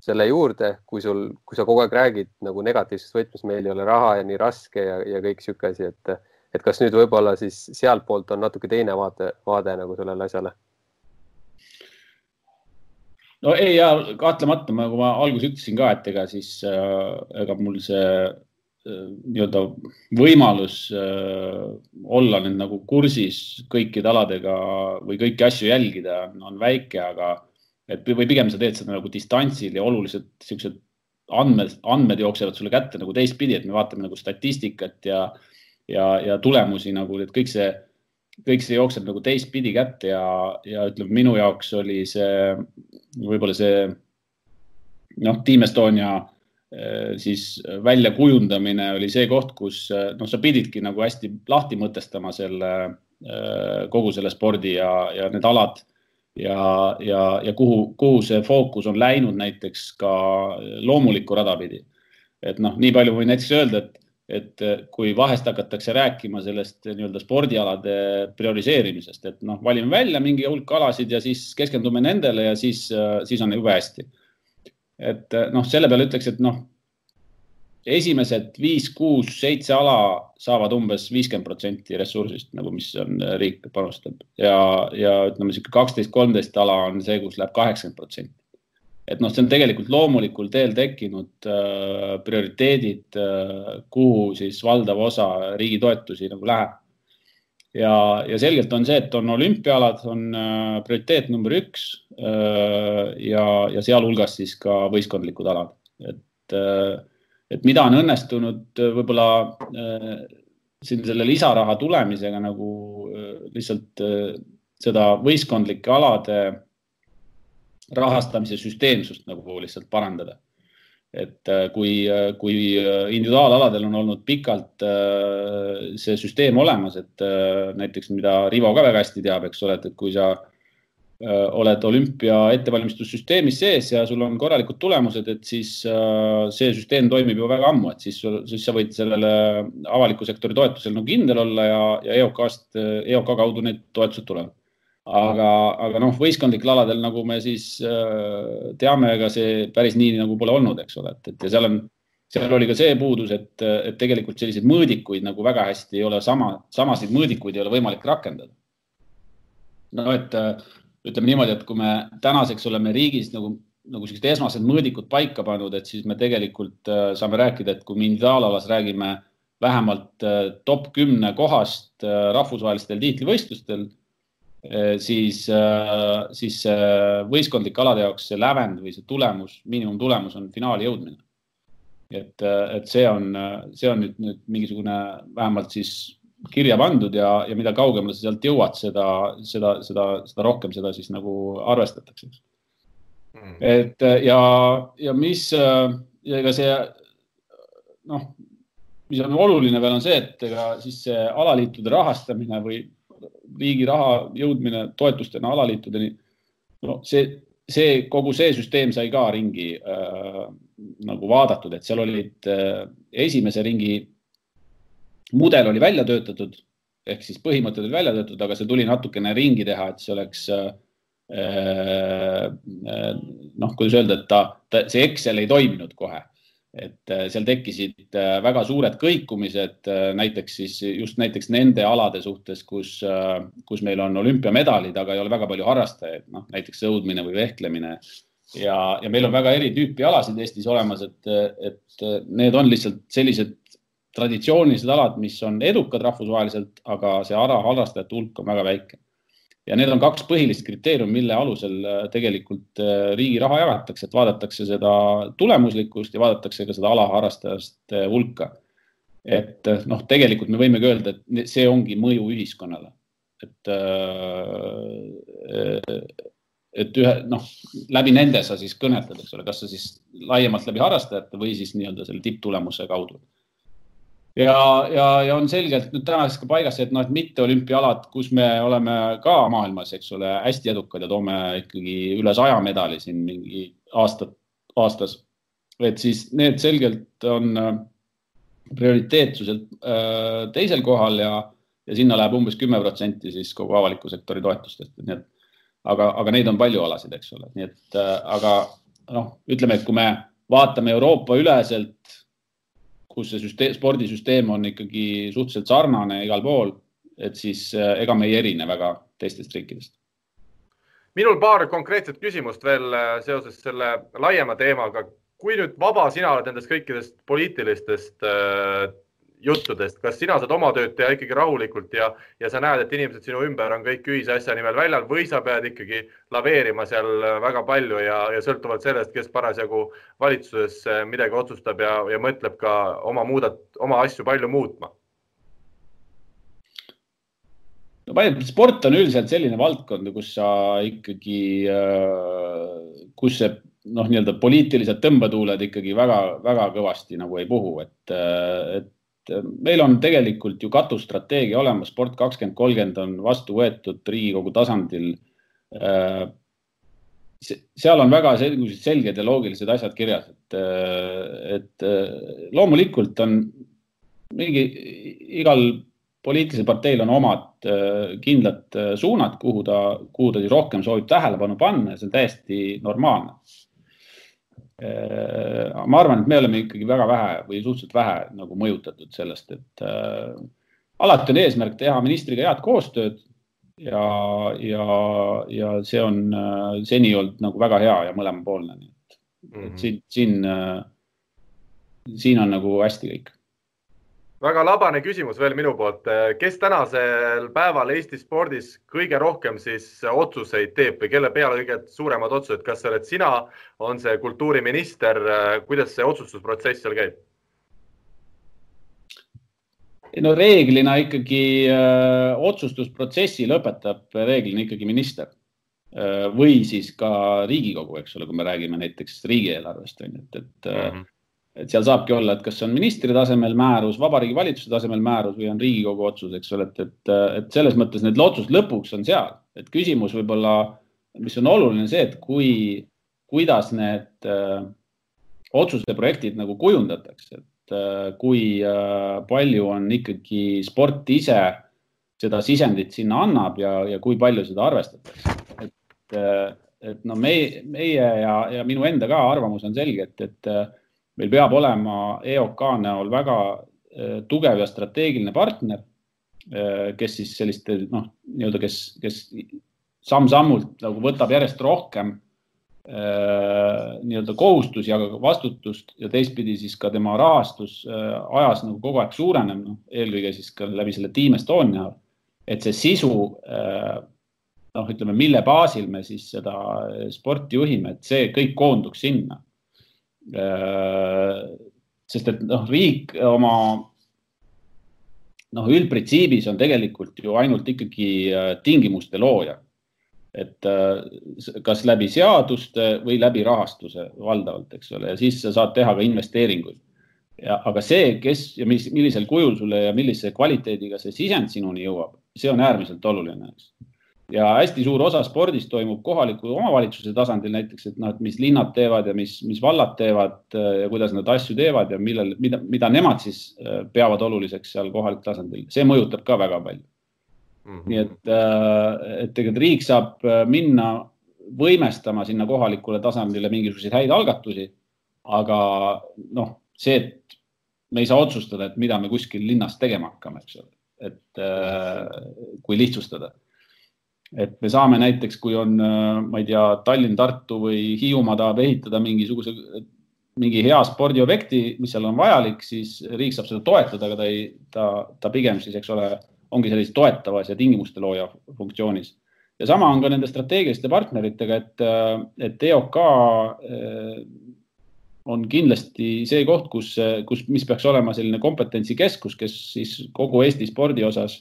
selle juurde, kui sul, kui sa kogu aeg räägid nagu negatiivses võtmes, meil ei ole raha ja nii raske ja, ja kõik sihuke asi, et, et kas nüüd võib-olla siis sealtpoolt on natuke teine vaade, vaade nagu sellele asjale? no ei ja kahtlemata, nagu ma alguses ütlesin ka, et ega siis äh, ega mul see nii-öelda võimalus äh, olla nüüd nagu kursis kõikide aladega või kõiki asju jälgida on väike, aga et või pigem sa teed seda nagu distantsil ja oluliselt siuksed andmed, andmed jooksevad sulle kätte nagu teistpidi, et me vaatame nagu statistikat ja, ja, ja tulemusi nagu, et kõik see, kõik see jookseb nagu teistpidi kätte ja, ja ütleme, minu jaoks oli see võib-olla see noh, Team Estonia siis väljakujundamine oli see koht, kus noh, sa pididki nagu hästi lahti mõtestama selle kogu selle spordi ja, ja need alad ja, ja, ja kuhu, kuhu see fookus on läinud näiteks ka loomulikku rada pidi. et noh, nii palju võin näiteks öelda, et, et kui vahest hakatakse rääkima sellest nii-öelda spordialade prioriseerimisest, et noh, valime välja mingi hulk alasid ja siis keskendume nendele ja siis, siis on jube hästi. Et noh, selle peale ütleks, et noh, esimesed viis, kuus, seitse ala saavad umbes viiskümmend protsenti ressursist nagu, mis on äh, riik panustab ja, ja ütleme, sihuke kaksteist, kolmteist ala on see, kus läheb kaheksakümmend protsenti. et noh, see on tegelikult loomulikul teel tekkinud äh, prioriteedid äh,, kuhu siis valdav osa riigi toetusi nagu läheb. Ja, ja selgelt on see, et on olümpiaalad, on äh, prioriteet number üks äh, ja, ja sealhulgas siis ka võistkondlikud alad, et äh, et mida on õnnestunud võib-olla siin selle lisaraha tulemisega nagu lihtsalt seda võistkondlike alade rahastamise süsteemsust nagu lihtsalt parandada. Et kui, kui individuaalaladel on olnud pikalt see süsteem olemas, et näiteks mida Rivo ka väga hästi teab, eks ole, et, kui sa Äh, oled olümpia ettevalmistussüsteemis sees ja sul on korralikud tulemused, et siis äh, see süsteem toimib ju väga ammu, et siis, siis sa võid sellele avaliku sektori toetusel nagu kindel olla ja, ja EOK-st, EOK kaudu need toetused tulevad. Aga, aga noh, võistkondlikel aladel, nagu me siis äh, teame, ega see päris nii nagu pole olnud, eks ole, et, et ja seal on, seal oli ka see puudus, et, et tegelikult selliseid mõõdikuid nagu väga hästi ei ole sama, samasid mõõdikuid ei ole võimalik rakendada. no et ütleme niimoodi, et kui me tänaseks oleme riigis nagu, nagu sellised esmased mõõdikud paika pannud, et siis me tegelikult äh, saame rääkida, et kui me individuaalalas räägime vähemalt äh, top kümne kohast äh, rahvusvahelistel tiitlivõistlustel, siis, siis võistkondlike alade jaoks see lävend või see tulemus, miinimumtulemus on finaali jõudmine. et, et see on, see on nüüd, nüüd mingisugune vähemalt siis kirja pandud ja, ja mida kaugemale sa sealt jõuad, seda, seda, seda, seda rohkem seda siis nagu arvestatakse mm.. et ja, ja mis ja ega see noh, mis on oluline veel on see, et ega siis see alaliitude rahastamine või riigi raha jõudmine toetustena alaliitudeni, no see, see kogu see süsteem sai ka ringi äh, nagu vaadatud, et seal olid äh, esimese ringi mudel oli välja töötatud ehk siis põhimõtted olid välja töötatud, aga see tuli natukene ringi teha, et see oleks äh, äh, noh, kuidas öelda, et ta, ta, see Excel ei toiminud kohe. Et äh, seal tekkisid väga suured kõikumised, näiteks siis just näiteks nende alade suhtes, kus, kus meil on olümpiamedalid, aga ei ole väga palju harrastajaid, noh näiteks sõudmine või vehklemine ja, ja meil on väga eri tüüpi alasid Eestis olemas, et, et need on lihtsalt sellised traditsioonilised alad, mis on edukad rahvusvaheliselt, aga see ala harrastajate hulk on väga väike. Ja need on kaks põhilist kriteeriumi, mille alusel äh, tegelikult äh, riigi raha jagatakse, et vaadatakse seda tulemuslikkust ja vaadatakse ka seda ala harrastajaste hulka. et äh, noh, tegelikult me võimegi öelda, et see ongi mõju ühiskonnale, et et ühe noh, läbi nende sa siis kõnetad, eks ole, kas sa siis laiemalt läbi harrastajate või siis nii-öelda selle tipptulemuse kaudu ja, ja, ja on selgelt nüüd tänaseks ka paigas et noh, et mitteolümpiaalad, kus me oleme ka maailmas, eks ole, hästi edukad ja toome ikkagi üle saja medali siin mingi aastat, aastas. et siis need selgelt on äh, prioriteetsuselt äh, teisel kohal ja, ja sinna läheb umbes kümme protsenti siis kogu avaliku sektori toetustest, nii et aga, aga neid on palju alasid, eks ole, nii et äh, aga noh, ütleme, et kui me vaatame Euroopa üleselt kus see süsteem, spordisüsteem on ikkagi suhteliselt sarnane igal pool, et siis äh, ega me ei erine väga teistest riikidest. minul paar konkreetset küsimust veel äh, seoses selle laiema teemaga. kui nüüd vaba sina oled nendest kõikidest poliitilistest äh, juttudest, kas sina saad oma tööd teha ikkagi rahulikult ja, ja sa näed, et inimesed sinu ümber on kõik ühise asja nimel väljal või sa pead ikkagi laveerima seal väga palju ja, ja sõltuvalt sellest, kes parasjagu valitsuses midagi otsustab ja, ja mõtleb ka oma muudat-, oma asju palju muutma? no sport on üldiselt selline valdkond, kus sa ikkagi, äh, kus see noh, nii-öelda poliitilised tõmbetuuled ikkagi väga-väga kõvasti nagu ei puhu, et, äh, et Äh, meil on tegelikult ju katusstrateegia olemas, sport kakskümmend kolmkümmend on vastu võetud Riigikogu tasandil. Äh, seal on väga selged ja loogilised asjad kirjas, et, äh, et loomulikult on mingi igal poliitilisel parteil on omad kindlad suunad, kuhu ta, kuhu ta siis rohkem soovib tähelepanu panna ja see on täiesti normaalne Äh, ma arvan, et me oleme ikkagi väga vähe või suhteliselt vähe nagu mõjutatud sellest, et äh, alati on eesmärk teha ministriga head koostööd ja, ja, ja see on äh, seni olnud nagu väga hea ja mõlemapoolne, nii et mm, -hmm. et siin, siin äh,, siin on nagu hästi kõik väga labane küsimus veel minu poolt. kes tänasel päeval Eesti spordis kõige rohkem siis otsuseid teeb või kelle peale kõige suuremad otsused, kas see oled sina, on see kultuuriminister, kuidas see otsustusprotsess seal käib? no reeglina ikkagi öö, otsustusprotsessi lõpetab reeglina ikkagi minister või siis ka Riigikogu, eks ole, kui me räägime näiteks riigieelarvest on ju, et, et mm, -hmm. Et seal saabki olla, et kas on ministri tasemel määrus, Vabariigi Valitsuse tasemel määrus või on Riigikogu otsus, eks ole, et, et, et selles mõttes need otsused lõpuks on seal, et küsimus võib-olla, mis on oluline, see, et kui, kuidas need öö, otsuste projektid nagu kujundatakse, et öö, kui öö, palju on ikkagi sport ise seda sisendit sinna annab ja, ja kui palju seda arvestatakse. et, et no meie, meie ja, ja minu enda ka arvamus on selge, et, et meil peab olema EOK näol väga äh, tugev ja strateegiline partner, äh, kes siis selliste noh, nii-öelda, kes, kes samm-sammult nagu võtab järjest rohkem äh, nii-öelda kohustusi, aga ka vastutust ja teistpidi siis ka tema rahastus ajas nagu kogu aeg suureneb, noh eelkõige siis ka läbi selle Team Estonia, et see sisu noh, ütleme, mille baasil me siis seda sporti juhime, et see kõik koonduks sinna. Äh, sest et noh, riik oma noh, üldprintsiibis on tegelikult ju ainult ikkagi äh, tingimuste looja. et äh, kas läbi seaduste või läbi rahastuse valdavalt, eks ole, ja siis sa saad teha ka investeeringuid. ja, aga see, kes ja mis, millisel kujul sulle ja millise kvaliteediga see sisend sinuni jõuab, see on äärmiselt oluline, eks ja hästi suur osa spordist toimub kohaliku omavalitsuse tasandil näiteks, et noh, et mis linnad teevad ja mis, mis vallad teevad äh, ja kuidas nad asju teevad ja millel, mida, mida nemad siis äh, peavad oluliseks seal kohalikul tasandil, see mõjutab ka väga palju mm. -hmm. nii et, äh, et tegelikult riik saab minna võimestama sinna kohalikule tasandile mingisuguseid häid algatusi. aga noh, see, et me ei saa otsustada, et mida me kuskil linnas tegema hakkame, eks ole, et kui lihtsustada et me saame näiteks, kui on, äh, ma ei tea, Tallinn, Tartu või Hiiumaa tahab ehitada mingisuguse, mingi hea spordiobjekti, mis seal on vajalik, siis riik saab seda toetada, aga ta ei, ta, ta pigem siis, eks ole, ongi sellises toetavas ja tingimuste looja funktsioonis. ja sama on ka nende strateegiliste partneritega, et, äh, et EOK äh, on kindlasti see koht, kus, kus, mis peaks olema selline kompetentsikeskus, kes siis kogu Eesti spordi osas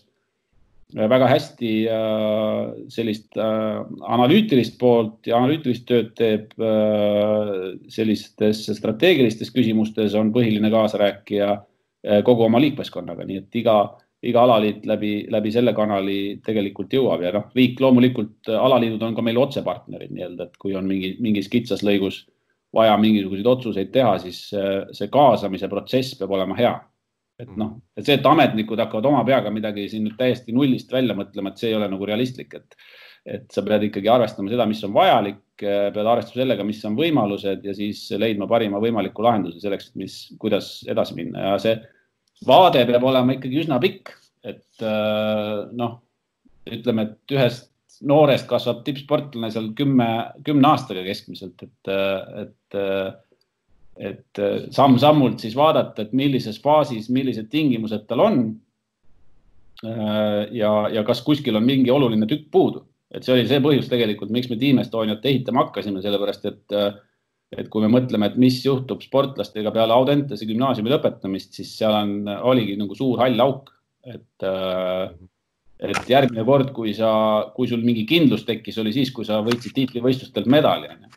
väga hästi äh, sellist äh, analüütilist poolt ja analüütilist tööd teeb sellistes strateegilistes küsimustes, on põhiline kaasarääkija kogu oma liikmeskonnaga, nii et iga, iga alaliit läbi, läbi selle kanali tegelikult jõuab ja noh, riik loomulikult, alaliidud on ka meil otsepartnerid nii-öelda, et kui on mingi, mingis kitsas lõigus vaja mingisuguseid otsuseid teha, siis see kaasamise protsess peab olema hea et noh, et see, et ametnikud hakkavad oma peaga midagi siin nüüd täiesti nullist välja mõtlema, et see ei ole nagu realistlik, et, et sa pead ikkagi arvestama seda, mis on vajalik, pead arvestama sellega, mis on võimalused ja siis leidma parima võimaliku lahenduse selleks, mis, kuidas edasi minna. Ja see vaade peab olema ikkagi üsna pikk, et noh, ütleme, et ühest noorest kasvab tippsportlane seal kümme, kümne aastaga keskmiselt, et, et et äh, samm-sammult siis vaadata, et millises faasis, millised tingimused tal on. Äh, ja, ja kas kuskil on mingi oluline tükk puudu, et see oli see põhjus tegelikult, miks me Team Estoniat ehitama hakkasime, sellepärast et, äh, et kui me mõtleme, et mis juhtub sportlastega peale Audentese gümnaasiumi lõpetamist, siis seal on, oligi nagu suur hall auk, et et järgmine kord, kui sa, kui sul mingi kindlus tekkis, oli siis, kui sa võitsid tiitlivõistlustelt medali onju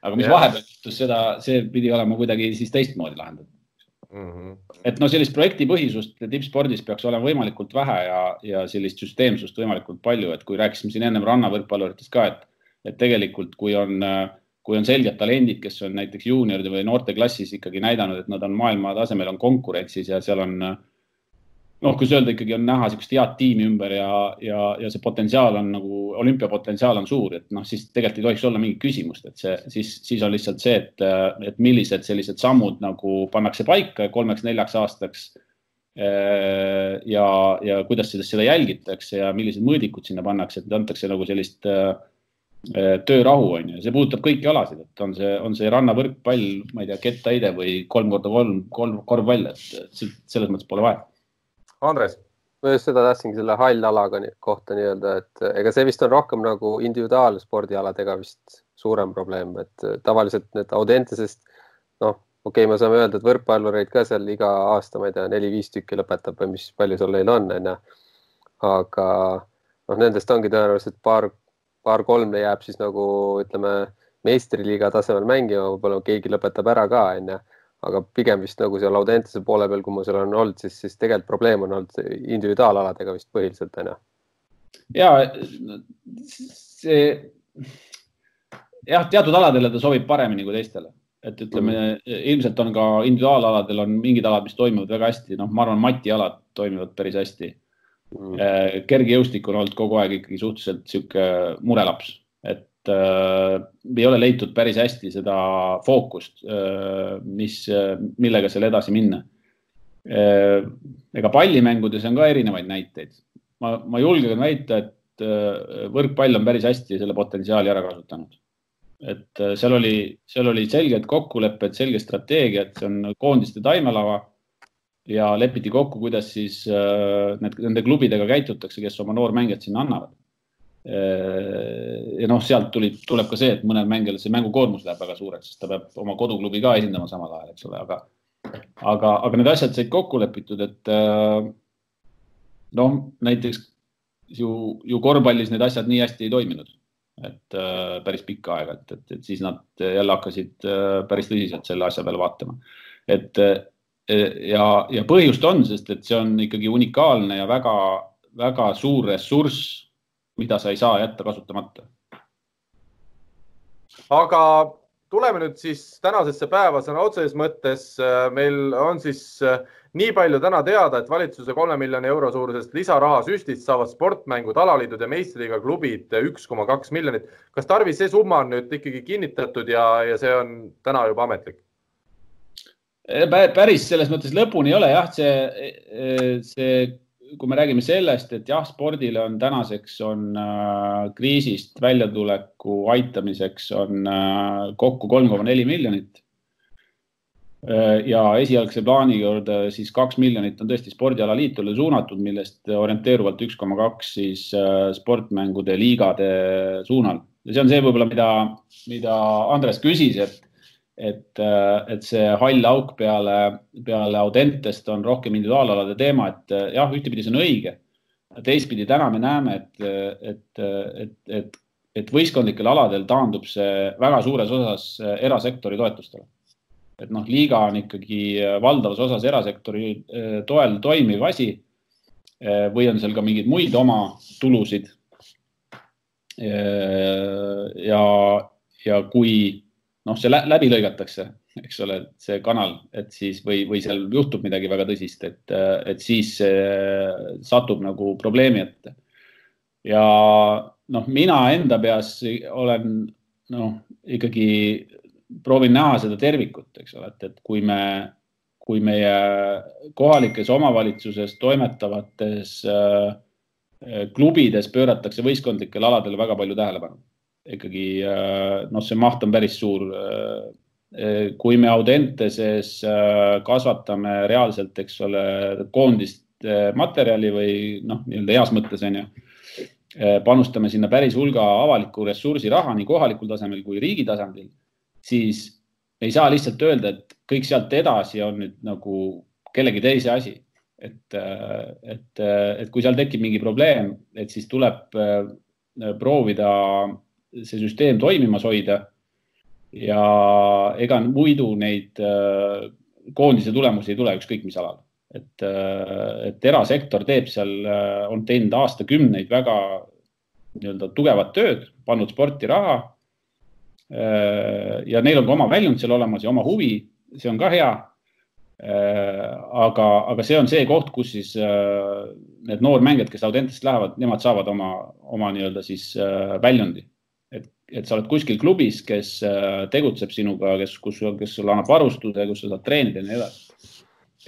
aga mis ja. vahepeal juhtus, seda, see pidi olema kuidagi siis teistmoodi lahendatud mm. -hmm. et no sellist projektipõhisust tippspordis peaks olema võimalikult vähe ja, ja sellist süsteemsust võimalikult palju, et kui rääkisime siin ennem rannavõrkpalluritest ka, et, et tegelikult, kui on, kui on selged talendid, kes on näiteks juunioride või noorteklassis ikkagi näidanud, et nad on maailma tasemel, on konkurentsis ja seal on äh, noh, kuidas öelda, ikkagi on näha niisugust head tiimi ümber ja, ja, ja see potentsiaal on nagu, olümpiapotentsiaal on suur, et noh, siis tegelikult ei tohiks olla mingit küsimust, et see siis, siis on lihtsalt see, et, et millised sellised sammud nagu pannakse paika kolmeks-neljaks aastaks. ja, ja kuidas seda, seda jälgitakse ja millised mõõdikud sinna pannakse, et antakse nagu sellist töörahu on ju, see puudutab kõiki alasid, et on see, on see rannavõrkpall, ma ei tea, kettaheide või kolm korda kolm, kolm korvpall, et selles mõttes pole vahet Andres? ma just seda tahtsingi selle hall-alaga kohta nii-öelda, et ega see vist on rohkem nagu individuaalspordialadega vist suurem probleem, et tavaliselt need Audentesest noh, okei okay,, me saame öelda, et võrkpallureid ka seal iga aasta, ma ei tea, neli-viis tükki lõpetab või mis palju sul neil on, onju. aga noh, nendest ongi tõenäoliselt paar, paar-kolm jääb siis nagu ütleme, meistriliiga tasemel mängima, võib-olla keegi lõpetab ära ka, onju aga pigem vist nagu seal Audentese poole peal, kui ma seal olen olnud, siis, siis tegelikult probleem on olnud individuaalaladega vist põhiliselt onju. ja see jah, teatud aladele ta sobib paremini kui teistele, et ütleme mm., ilmselt on ka individuaalaladel on mingid alad, mis toimivad väga hästi, noh, ma arvan, Mati alad toimivad päris hästi mm.. kergejõustik on olnud kogu aeg ikkagi suhteliselt sihuke murelaps, et äh, ei ole leitud päris hästi seda fookust äh,, mis, millega seal edasi minna äh,. ega pallimängudes on ka erinevaid näiteid. ma, ma julgen väita, et äh, võrkpall on päris hästi selle potentsiaali ära kasutanud. et äh, seal oli, seal olid selged kokkulepped, selge strateegia, et see on koondiste taimelava ja lepiti kokku, kuidas siis äh, need, nende klubidega käitutakse, kes oma noormängijad sinna annavad ja noh, sealt tuli, tuleb ka see, et mõnel mängijal see mängukoormus läheb väga suureks, sest ta peab oma koduklubi ka esindama samal ajal, eks ole, aga, aga, aga need asjad said kokku lepitud, et äh, noh, näiteks ju, ju korvpallis need asjad nii hästi ei toiminud, et äh, päris pikka aega, et, et, et siis nad jälle hakkasid äh, päris tõsiselt selle asja peale vaatama. et ja, ja põhjust on, sest et see on ikkagi unikaalne ja väga, väga suur ressurss mida sa ei saa jätta kasutamata. aga tuleme nüüd siis tänasesse päeva sõna otseses mõttes. meil on siis äh, nii palju täna teada, et valitsuse kolme miljoni euro suurusest lisarahasüstist saavad sportmängud, alaliidud ja meistriliiga klubid üks koma kaks miljonit. kas Tarvi, see summa on nüüd ikkagi kinnitatud ja, ja see on täna juba ametlik? päris selles mõttes lõpuni ei ole jah, see, see kui me räägime sellest, et jah, spordile on tänaseks on äh, kriisist väljatuleku aitamiseks on äh, kokku kolm koma neli miljonit äh,. ja esialgse plaani juurde siis kaks miljonit on tõesti spordialaliitule suunatud, millest orienteeruvalt üks koma kaks siis sportmängude liigade suunal. ja see on see võib-olla, mida, mida Andres küsis, et et, äh, et see hall auk peale, peale Audentest on rohkem individuaalalade teema, et äh, jah, ühtepidi see on õige. teistpidi täna me näeme, et, et, et, et, et võistkondlikel aladel taandub see väga suures osas äh, erasektori toetustele. et noh, liiga on ikkagi valdavas osas erasektori toel toimiv asi. või on seal ka mingeid muid oma tulusid. ja, ja kui noh, see läbi lõigatakse, eks ole, see kanal, et siis või, või seal juhtub midagi väga tõsist, et, et siis satub nagu probleemi ette. ja noh, mina enda peas olen noh, ikkagi proovin näha seda tervikut, eks ole, et, et kui me, kui meie kohalikes omavalitsuses toimetavates äh, klubides pööratakse võistkondlikele aladele väga palju tähelepanu ikkagi äh, noh, see maht on päris suur. Äh, äh, kui me Audenteses kasvatame reaalselt, eks ole, koondist materjali või noh, nii-öelda heas mõttes on ju, panustame sinna päris hulga avaliku ressursi raha nii kohalikul tasemel kui riigi tasandil, siis ei saa lihtsalt öelda, et kõik sealt edasi on nüüd nagu kellegi teise asi. et, et, et kui seal tekib mingi probleem, et siis tuleb proovida see süsteem toimimas hoida. ja ega muidu neid äh, koondise tulemusi ei tule ükskõik mis alal, et, äh, et erasektor teeb seal, äh, on teinud aastakümneid väga nii-öelda tugevat tööd, pannud sporti raha. ja neil on ka oma väljund seal olemas ja oma huvi, see on ka hea aga, aga see on see koht, kus siis need noormängijad, kes Audentest lähevad, nemad saavad oma, oma nii-öelda siis väljundi et sa oled kuskil klubis, kes äh, tegutseb sinuga, kes, kus, kes sulle annab varustuse, kus sa saad treenida ja nii edasi.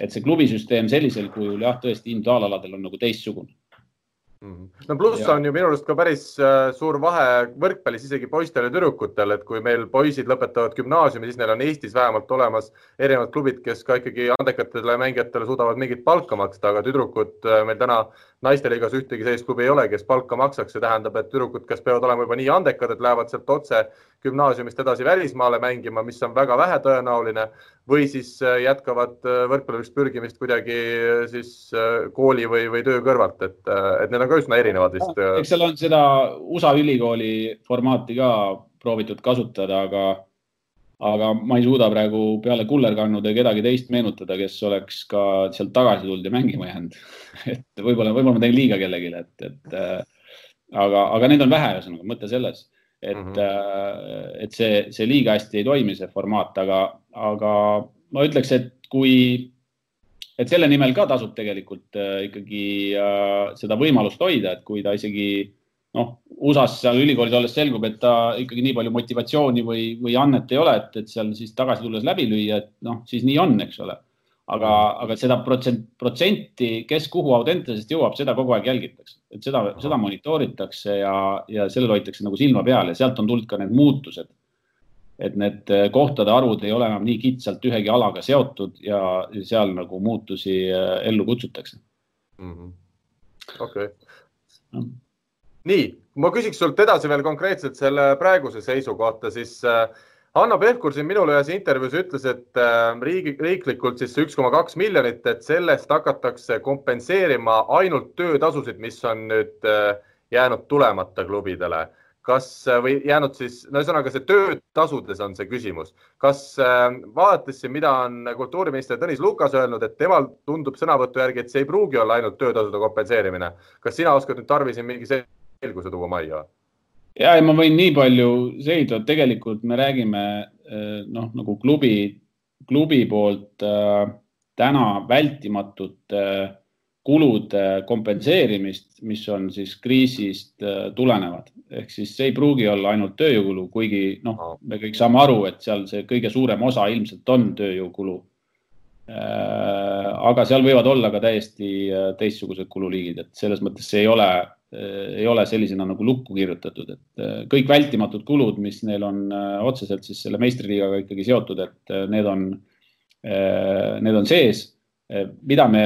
et see klubisüsteem sellisel kujul jah, tõesti individuaalaladel on nagu teistsugune Mhm. no pluss on ju minu arust ka päris äh, suur vahe võrkpallis isegi poistel ja tüdrukutel, et kui meil poisid lõpetavad gümnaasiumi, siis neil on Eestis vähemalt olemas erinevad klubid, kes ka ikkagi andekatele mängijatele suudavad mingit palka maksta, aga tüdrukud äh, meil täna naisteliigas ühtegi sellist klubi ei ole, kes palka maksaks, see tähendab, et tüdrukud, kes peavad olema juba nii andekad, et lähevad sealt otse gümnaasiumist edasi välismaale mängima, mis on väga vähetõenäoline või siis äh, jätkavad äh, võrkpallurist pürgimist kuidagi äh, siis kooli või, või töö kõrvalt, et, et need on ka üsna erinevad vist. eks seal on seda USA ülikooli formaati ka proovitud kasutada, aga aga ma ei suuda praegu peale kullerkannude kedagi teist meenutada, kes oleks ka sealt tagasi tulnud ja mängima jäänud et võib-olla, võib-olla ma teen liiga kellelegi, et, et äh, aga, aga neid on vähe, ühesõnaga mõte selles, et mm, -hmm. et see, see liiga hästi ei toimi, see formaat, aga, aga ma ütleks, et kui, et selle nimel ka tasub tegelikult äh, ikkagi äh, seda võimalust hoida, et kui ta isegi noh, USA-s seal ülikoolis olles selgub, et ta ikkagi nii palju motivatsiooni või, või annet ei ole, et, et seal siis tagasi tulles läbi lüüa, et noh, siis nii on, eks ole. aga, aga seda protsent, protsenti, kes kuhu Audentesest jõuab, seda kogu aeg jälgitakse, et seda, seda monitooritakse ja, ja sellel hoitakse nagu silma peal ja sealt on tulnud ka need muutused. et need kohtade arvud ei ole enam nii kitsalt ühegi alaga seotud ja seal nagu muutusi äh, ellu kutsutakse. Mm -hmm.. okei. Okay nii, ma küsiks sult edasi veel konkreetselt selle praeguse seisu kohta, siis äh, Hanno Pevkur siin minule ühes intervjuus ütles, et äh, riigi, riiklikult siis üks koma kaks miljonit, et sellest hakatakse kompenseerima ainult töötasusid, mis on nüüd äh, jäänud tulemata klubidele. kas või jäänud siis, no ühesõnaga see töötasudes on see küsimus. kas vaadates siin, mida on kultuuriminister Tõnis Lukas öelnud, et temal tundub sõnavõtu järgi, et see ei pruugi olla ainult töötasude kompenseerimine. kas sina oskad nüüd Tarvi siin mingi selguse tuua majja? ja, ja ma võin nii palju seida, et tegelikult me räägime eh, noh, nagu klubi, klubi poolt äh, täna vältimatut äh, kulude kompenseerimist, mis on siis kriisist äh, tulenevad. ehk siis see ei pruugi olla ainult tööjõukulu, kuigi noh, me kõik saame aru, et seal see kõige suurem osa ilmselt on tööjõukulu aga seal võivad olla ka täiesti teistsugused kululiigid, et selles mõttes see ei ole Äh, ei ole sellisena nagu lukku kirjutatud, et äh, kõik vältimatud kulud, mis neil on äh, otseselt siis selle meistriliigaga ikkagi seotud, et need on, need on sees. mida me,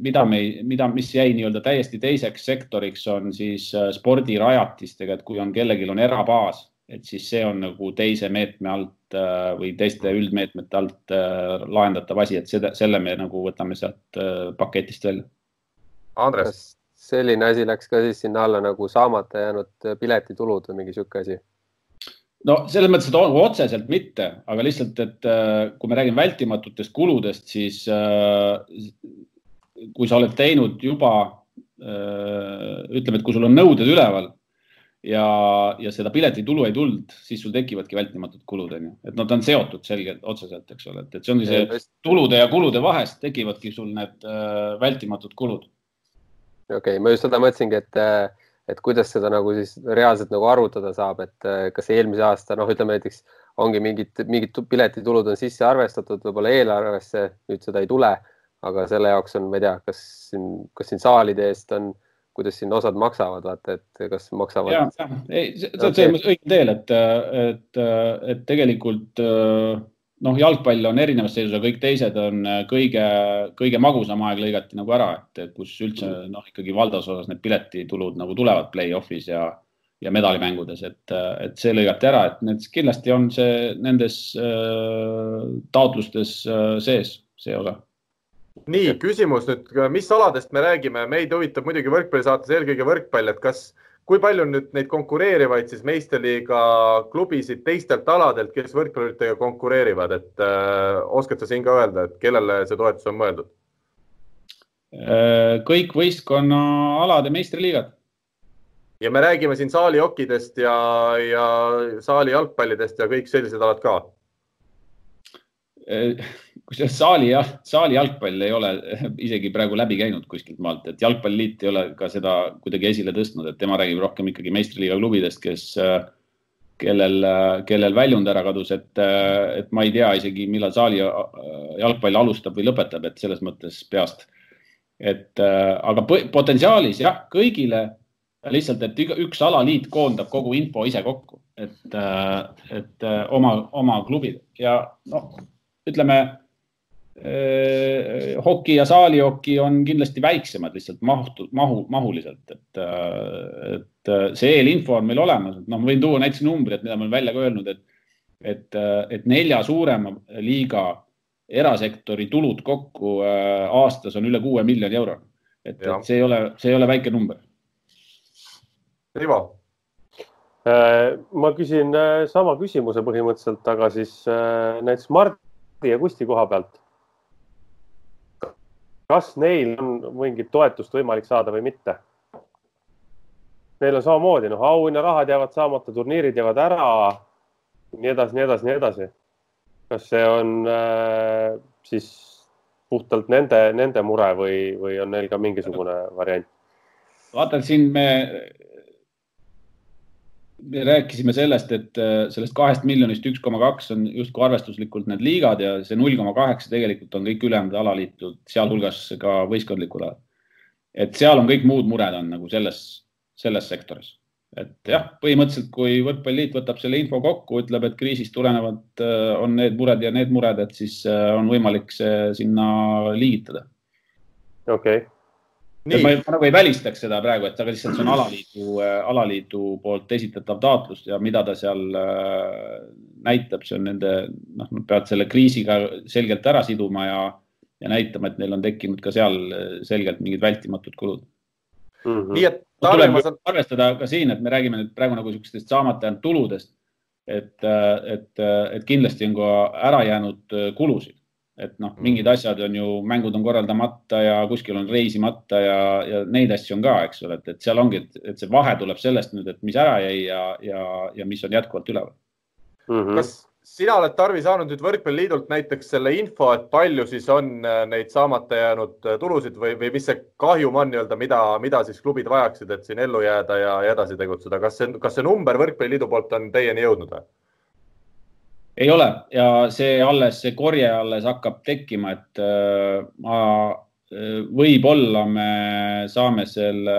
mida me, mida, mis jäi nii-öelda täiesti teiseks sektoriks, on siis spordirajatistega, et kui on kellelgi on erabaas, et siis see on nagu teise meetme alt või teiste üldmeetmete alt lahendatav asi, et seda, selle me nagu võtame sealt paketist välja. Andres selline asi läks ka siis sinna alla nagu saamata jäänud piletitulud või mingi sihuke asi? no selles mõttes, et otseselt mitte, aga lihtsalt, et äh, kui me räägime vältimatutest kuludest, siis äh, kui sa oled teinud juba, äh, ütleme, et kui sul on nõuded üleval ja, ja seda piletitulu ei tulnud, siis sul tekivadki vältimatud kulud, onju, et nad on seotud selgelt otseselt, eks ole, et, et see ongi see tulude ja kulude vahest tekivadki sul need vältimatud kulud. Okei okay,, ma just seda mõtlesingi, et, et kuidas seda nagu siis reaalselt nagu arvutada saab, et kas eelmise aasta, noh, ütleme näiteks ongi mingid, mingid piletitulud on sisse arvestatud võib-olla eelarvesse, nüüd seda ei tule, aga selle jaoks on, ma ei tea, kas siin, kas siin saalide eest on, kuidas siin osad maksavad, vaata, et kas maksavad. ja, ja, ei, sa oled selles mõttes õigel teel, et, et, et tegelikult noh, jalgpall on erinevas seisus, aga kõik teised on kõige, kõige magusam aeg lõigati nagu ära, et kus üldse noh, ikkagi valdas osas need piletitulud nagu tulevad play-off'is ja, ja medalimängudes, et, et see lõigati ära, et need kindlasti on see nendes äh, taotlustes äh, sees, see osa nii küsimus nüüd, mis aladest me räägime, meid huvitab muidugi võrkpallisaates eelkõige võrkpall, et kas kui palju nüüd neid konkureerivaid siis meistriliiga klubisid teistelt aladelt, kes võrkpalluritega konkureerivad, et äh, oskad sa siin ka öelda, et kellele see toetus on mõeldud? Äh, kõik võistkonnaalade meistriliigad. ja me räägime siin saalijokidest ja, ja saali jalgpallidest ja kõik sellised alad ka äh, kusjuures saali, saali jalgpall ei ole isegi praegu läbi käinud kuskilt maalt, et jalgpalliliit ei ole ka seda kuidagi esile tõstnud, et tema räägib rohkem ikkagi meistriliiga klubidest, kes, kellel, kellel väljund ära kadus, et, et ma ei tea isegi, millal saali jalgpall alustab või lõpetab, et selles mõttes peast. et aga potentsiaalis jah, kõigile lihtsalt, et üks alaliit koondab kogu info ise kokku, et, et oma, oma klubid ja noh, ütleme äh, hoki ja saalihoki on kindlasti väiksemad lihtsalt mahtu, mahu, mahuliselt, et, et see eelinfo on meil olemas, et noh, ma võin tuua näiteks numbrid, mida ma olen välja ka öelnud, et, et, et nelja suurema liiga erasektori tulud kokku aastas on üle kuue miljoni euro. et, et see ei ole, see ei ole väike number. Rivo Äh, ma küsin äh, sama küsimuse põhimõtteliselt, aga siis äh, näiteks Mardi ja Kusti koha pealt. Kas neil on mingit toetust võimalik saada või mitte? Neil on samamoodi, noh, auhinnarahad jäävad saamata, turniirid jäävad ära, nii edasi, nii edasi, nii edasi. kas see on äh, siis puhtalt nende, nende mure või, või on neil ka mingisugune variant? vaata, siin me me rääkisime sellest, et äh, sellest kahest miljonist üks koma kaks on justkui arvestuslikult need liigad ja see null koma kaheksa tegelikult on kõik ülejäänud alaliitud, sealhulgas ka võistkondlikud alad. et seal on kõik muud mured on nagu selles, selles sektoris. et jah, põhimõtteliselt, kui Võrkpalliliit võtab selle info kokku, ütleb, et kriisist tulenevalt äh, on need mured ja need mured, et siis äh, on võimalik see sinna liigitada. okei okay ma, ma nagu ei välistaks seda praegu, et aga lihtsalt see on alaliidu äh,, alaliidu poolt esitatav taotlus ja mida ta seal äh, näitab, see on nende, noh, nad peavad selle kriisiga selgelt ära siduma ja, ja näitama, et neil on tekkinud ka seal äh, selgelt mingid vältimatud kulud mm. -hmm. nii et tuleb saan... arvestada ka siin, et me räägime nüüd praegu nagu niisugustest saamata jäänud tuludest. et, et, et kindlasti on ka ära jäänud kulusid et noh, mingid asjad on ju, mängud on korraldamata ja kuskil on reisimata ja, ja neid asju on ka, eks ole, et, et seal ongi, et see vahe tuleb sellest nüüd, et mis ära jäi ja, ja, ja mis on jätkuvalt üleval mm. -hmm. kas sina oled, Tarvi, saanud nüüd Võrkpalliliidult näiteks selle info, et palju siis on äh, neid saamata jäänud äh, tulusid või, või mis see kahjum on nii-öelda, mida, mida siis klubid vajaksid, et siin ellu jääda ja, ja edasi tegutseda, kas see, kas see number Võrkpalliliidu poolt on teieni jõudnud või? Ei ole. Ja see alles, see korje alles hakkab tekkima, et äh, ma äh,, võib-olla me saame selle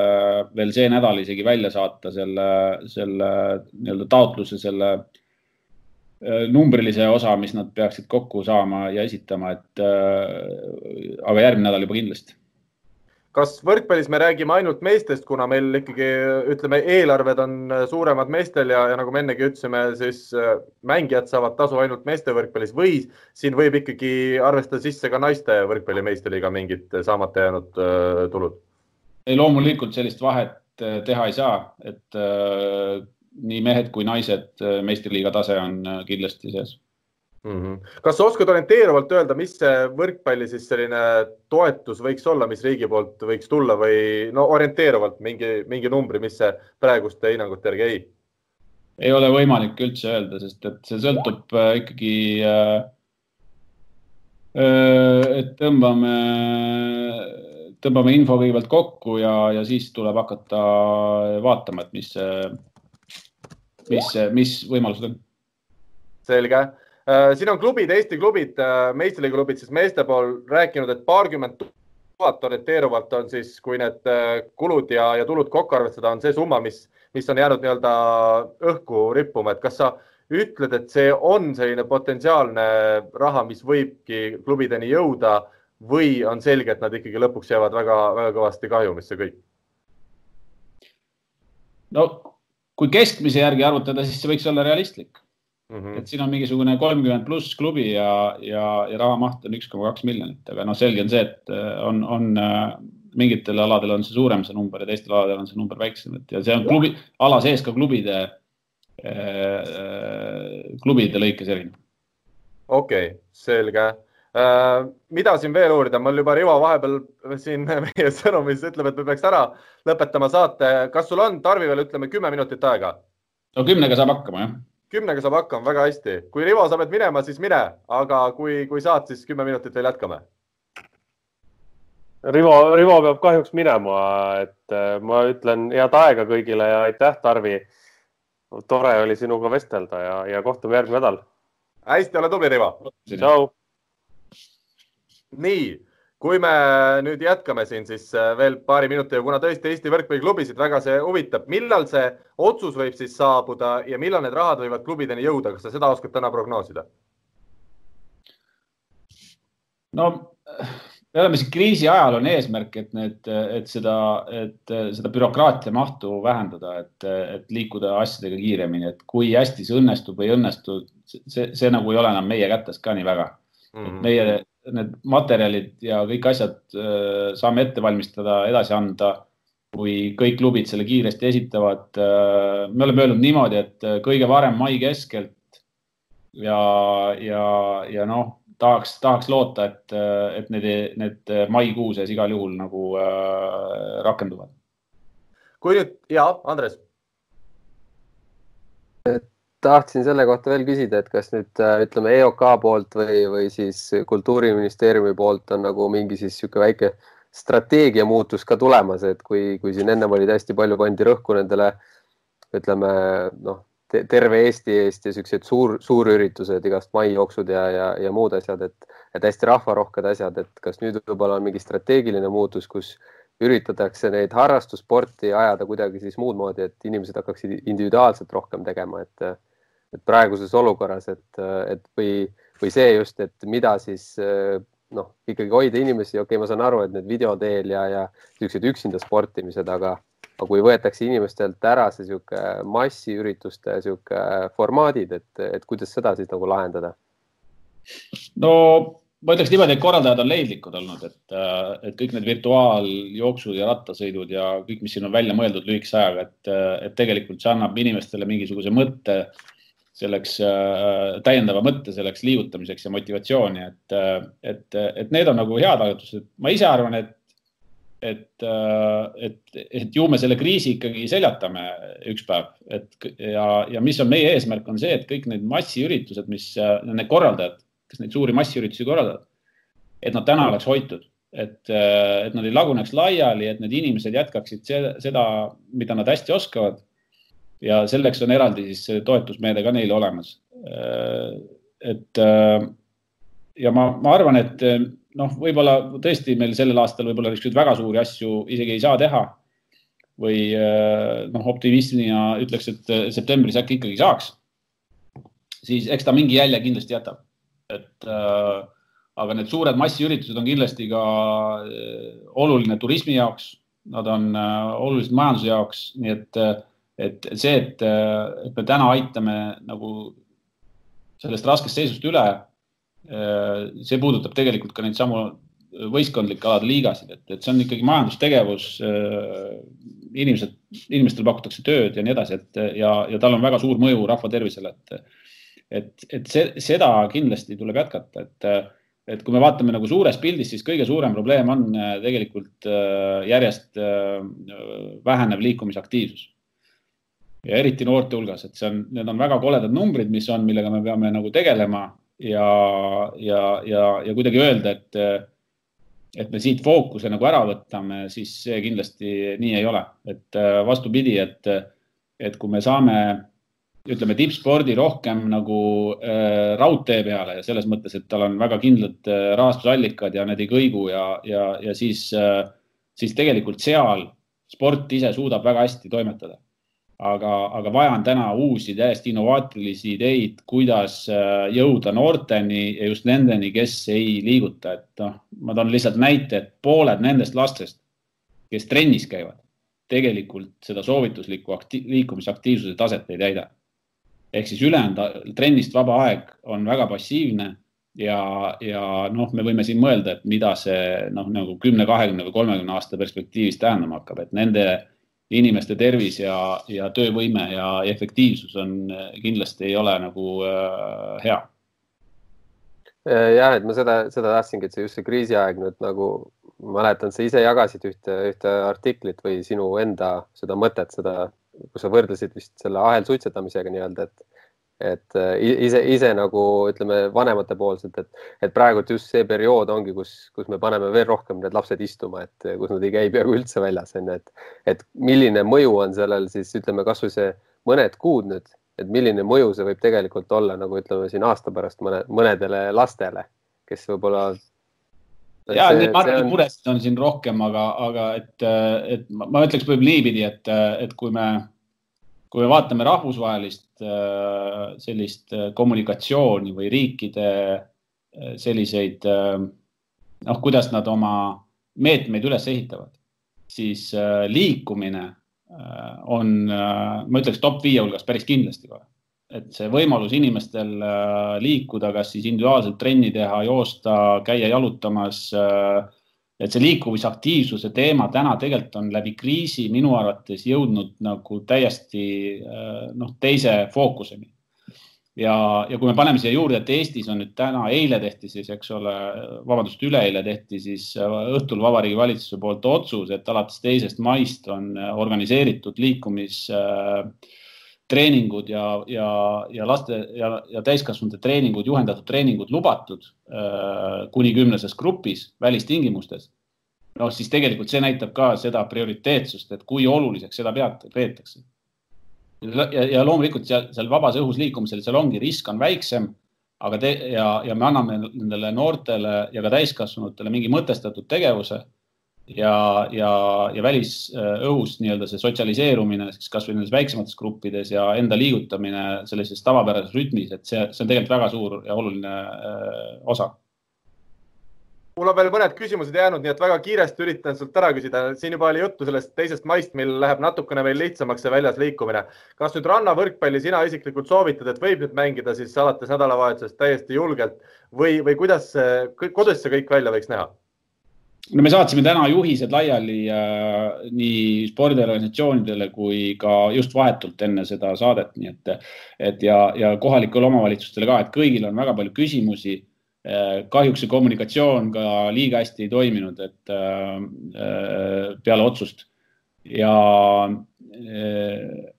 veel see nädal isegi välja saata selle, selle nii-öelda taotluse, selle äh, numbrilise osa, mis nad peaksid kokku saama ja esitama, et aga järgmine nädal juba kindlasti kas võrkpallis me räägime ainult meestest, kuna meil ikkagi ütleme, eelarved on suuremad meestel ja, ja nagu me ennegi ütlesime, siis äh, mängijad saavad tasu ainult meeste võrkpallis või siin võib ikkagi arvestada sisse ka naiste võrkpalli meistriliiga mingid saamata jäänud uh, tulud? ei, loomulikult sellist vahet äh, teha ei saa, et uh, nii mehed kui naised meistriliiga tase on kindlasti sees mm. -hmm. kas sa oskad orienteeruvalt öelda, mis see võrkpalli siis selline toetus võiks olla, mis riigi poolt võiks tulla või no orienteeruvalt mingi, mingi numbri, mis see praeguste hinnangute järgi ei? ei ole võimalik üldse öelda, sest et see sõltub äh, ikkagi äh, äh,, et tõmbame, tõmbame info kõigepealt kokku ja, ja siis tuleb hakata vaatama, et mis, mis, mis võimalused on. selge siin on klubid, Eesti klubid, äh, meistriliiga klubid siis meeste pool rääkinud, et paarkümmend tuhat orienteeruvalt on siis, kui need äh, kulud ja, ja tulud kokku arvestada, on see summa, mis, mis on jäänud nii-öelda õhku rippuma, et kas sa ütled, et see on selline potentsiaalne raha, mis võibki klubideni jõuda või on selge, et nad ikkagi lõpuks jäävad väga-väga kõvasti kahjumisse kõik? no kui keskmise järgi arvutada, siis see võiks olla realistlik Mm -hmm. et siin on mingisugune kolmkümmend pluss klubi ja, ja, ja rahamaht on üks koma kaks miljonit, aga noh, selge on see, et äh, on, on äh, mingitel aladel on see suurem, see number ja teistel aladel on see number väiksem, et ja see on klubi, ala sees ka klubide äh,, klubide lõikes erinev. okei okay,, selge äh,. mida siin veel uurida, mul juba Rivo vahepeal siin meie sõnumis ütleb, et me peaks ära lõpetama saate. kas sul on, Tarvi, veel ütleme kümme minutit aega? no kümnega saab hakkama, jah kümnega saab hakkama väga hästi. kui Rivo, sa pead minema, siis mine, aga kui, kui saad, siis kümme minutit veel jätkame. Rivo, Rivo peab kahjuks minema, et äh, ma ütlen head aega kõigile ja aitäh, Tarvi. tore oli sinuga vestelda ja, ja kohtume järgmine nädal. hästi, ole tubli, Rivo. tšau. nii kui me nüüd jätkame siin siis äh, veel paari minutiga, kuna tõesti Eesti võrkpalliklubisid väga see huvitab, millal see otsus võib siis saabuda ja millal need rahad võivad klubideni jõuda, kas sa seda oskad täna prognoosida? no me oleme siin kriisi ajal on eesmärk, et need, et seda, et seda bürokraatia mahtu vähendada, et, et liikuda asjadega kiiremini, et kui hästi see õnnestub või ei õnnestu, see, see nagu ei ole enam meie kätes ka nii väga mm. -hmm. meie need materjalid ja kõik asjad äh, saame ette valmistada, edasi anda. kui kõik klubid selle kiiresti esitavad. Äh, me oleme öelnud niimoodi, et äh, kõige varem mai keskelt ja, ja, ja noh tahaks, tahaks loota, et, et need, need maikuu sees igal juhul nagu rakenduvad. kui nüüd ja Andres. Tahtsin selle kohta veel küsida, et kas nüüd äh, ütleme EOK poolt või, või siis kultuuriministeeriumi poolt on nagu mingi siis niisugune väike strateegia muutus ka tulemas, et kui, kui siin ennem oli hästi palju pandi rõhku nendele ütleme noh terve Eesti eest ja siuksed suur, suurüritused, igast maijooksud ja, ja, ja muud asjad, et, et hästi rahvarohked asjad, et kas nüüd võib-olla on mingi strateegiline muutus, kus üritatakse neid harrastussporti ajada kuidagi siis muud moodi, et inimesed hakkaksid individuaalselt rohkem tegema, et, et praeguses olukorras, et, et või, või see just, et mida siis noh, ikkagi hoida inimesi, okei okay,, ma saan aru, et need video teel ja, ja niisugused üksinda sportimised, aga aga kui võetakse inimestelt ära see sihuke massiürituste sihuke formaadid, et, et kuidas seda siis nagu lahendada? no ma ütleks niimoodi, et korraldajad on leidlikud olnud, et, et kõik need virtuaaljooksud ja rattasõidud ja kõik, mis siin on välja mõeldud lühikese ajaga, et, et tegelikult see annab inimestele mingisuguse mõtte selleks täiendava mõtte selleks liigutamiseks ja motivatsiooni, et, et, et need on nagu head algatused. ma ise arvan, et et, äh, et, et ju me selle kriisi ikkagi seljatame üks päev, et ja, ja mis on meie eesmärk, on see, et kõik need massiüritused, mis äh, need korraldajad, kes neid suuri massiüritusi korraldavad, et nad täna oleks hoitud, et, äh, et nad ei laguneks laiali, et need inimesed jätkaksid seda, mida nad hästi oskavad. Ja selleks on eraldi siis toetusmeede ka neile olemas. et ja ma, ma arvan, et noh, võib-olla tõesti meil sellel aastal võib-olla niisuguseid väga suuri asju isegi ei saa teha. või äh, noh, optimismina ütleks, et äh, septembris äkki ikkagi saaks. siis eks ta mingi jälje kindlasti jätab, et äh, aga need suured massiüritused on kindlasti ka äh, oluline turismi jaoks, nad on äh, olulised majanduse jaoks, nii et, et see, et, et me täna aitame nagu sellest raskest seisust üle Äh, see puudutab tegelikult ka neid samu võistkondlike alade liigasid, et, et see on ikkagi majandustegevus. Äh, inimesed, inimestele pakutakse tööd ja nii edasi, et ja, ja tal on väga suur mõju rahva tervisele, et, et, et see, seda kindlasti tuleb jätkata, et, et kui me vaatame nagu suures pildis, siis kõige suurem probleem on äh, tegelikult järjest vähenev liikumisaktiivsus ja eriti noorte hulgas, et see on, need on väga koledad numbrid, mis on, millega me peame nagu tegelema ja, ja, ja, ja kuidagi öelda, et, et me siit fookuse nagu ära võtame, siis see kindlasti nii ei ole, et vastupidi, et, et kui me saame ütleme tippspordi rohkem nagu äh, raudtee peale ja selles mõttes, et tal on väga kindlad äh, rahastusallikad ja need ei kõigu ja, ja, ja siis äh,, siis tegelikult seal sport ise suudab väga hästi toimetada aga, aga vaja on täna uusi täiesti innovaatilisi ideid, kuidas äh, jõuda noorteni ja just nendeni, kes ei liiguta, et noh, ma toon lihtsalt näite, et pooled nendest lastest, kes trennis käivad, tegelikult seda soovituslikku akti liikumisaktiivsuse taset ei täida. ehk siis ülejäänud trennist vaba aeg on väga passiivne ja, ja noh, me võime siin mõelda, et mida see noh, nagu kümne, kahekümne või kolmekümne aasta perspektiivis tähendama hakkab, et nende inimeste tervis ja, ja töövõime ja efektiivsus on kindlasti ei ole nagu äh, hea. jah, et ma seda, seda tahtsingi, et see just see kriisiaeg nüüd nagu mäletan, sa ise jagasid ühte, ühte artiklit või sinu enda seda mõtet, seda, kus sa võrdlesid vist selle ahelsuitsetamisega nii-öelda, et et äh, ise, ise nagu ütleme vanematepoolselt, et, et praegu just see periood ongi, kus, kus me paneme veel rohkem need lapsed istuma, et kus nad ei käi peaaegu üldse väljas, on ju, et, et milline mõju on sellel siis ütleme kasvõi see mõned kuud nüüd, et milline mõju see võib tegelikult olla nagu ütleme siin aasta pärast mõne, mõnedele lastele, kes võib-olla. ja see, need on... muresid on siin rohkem, aga, aga et, et ma, ma ütleks võib-olla niipidi, et, et kui me kui me vaatame rahvusvahelist äh, sellist äh, kommunikatsiooni või riikide äh, selliseid noh, kuidas nad oma meetmeid üles ehitavad, siis liikumine on, ma ütleks top viie hulgas päris kindlasti kohe. Et see võimalus inimestel liikuda, kas siis individuaalselt trenni teha, joosta, käia jalutamas äh, et see liikumisaktiivsuse teema täna tegelikult on läbi kriisi minu arvates jõudnud nagu täiesti äh, noh, teise fookuseni. ja, ja kui me paneme siia juurde, et Eestis on nüüd täna, eile tehti siis, eks ole, vabandust, üleeile tehti siis äh, õhtul Vabariigi Valitsuse poolt otsus, et alates teisest maist on äh, organiseeritud liikumis äh, treeningud ja, ja, ja laste ja, ja täiskasvanute treeningud, juhendatud treeningud lubatud äh, kuni kümneses grupis välistingimustes. noh, siis tegelikult see näitab ka seda prioriteetsust, et kui oluliseks seda pead, peetakse. ja, ja loomulikult seal, seal vabas õhus liikumisel, seal ongi risk on väiksem, aga te, ja, ja me anname nendele noortele ja ka täiskasvanutele mingi mõtestatud tegevuse ja, ja, ja välisõhus nii-öelda see sotsialiseerumine siis kasvõi nendes väiksemates gruppides ja enda liigutamine sellises tavapärases rütmis, et see, see on tegelikult väga suur ja oluline öö, osa mul on veel mõned küsimused jäänud, nii et väga kiiresti üritan sult ära küsida. siin juba oli juttu sellest teisest maist, mil läheb natukene veel lihtsamaks see väljas liikumine. kas nüüd rannavõrkpalli sina isiklikult soovitad, et võib nüüd mängida siis alates nädalavahetusest täiesti julgelt või, või kuidas kuidas see kõik välja võiks näha? No me saatsime täna juhised laiali äh, nii spordiorganisatsioonidele kui ka just vahetult enne seda saadet, nii et, et ja, ja kohalikele omavalitsustele ka, et kõigil on väga palju küsimusi äh,. kahjuks see kommunikatsioon ka liiga hästi ei toiminud, et äh, äh peale otsust ja äh,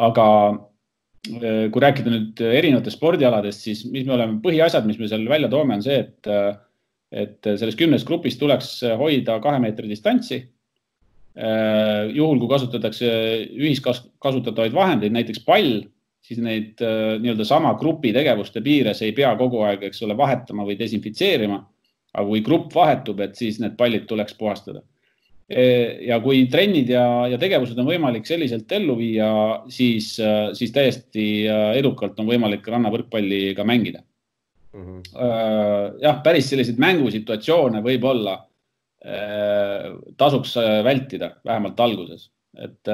aga äh, kui rääkida nüüd erinevatest spordialadest, siis mis me oleme, põhiasjad, mis me seal välja toome, on see, et äh, et sellest kümnest grupist tuleks hoida kahe meetri distantsi. Äh, juhul, kui kasutatakse ühiskasutatavaid vahendeid, näiteks pall, siis neid äh, nii-öelda sama grupi tegevuste piires ei pea kogu aeg, eks ole, vahetama või desinfitseerima. aga kui grupp vahetub, et siis need pallid tuleks puhastada. Äh, ja kui trennid ja, ja tegevused on võimalik selliselt ellu viia, siis, siis täiesti edukalt on võimalik rannavõrkpalli ka mängida mm. -hmm. jah, päris selliseid mängusituatsioone võib-olla äh, tasuks äh, vältida, vähemalt alguses, et,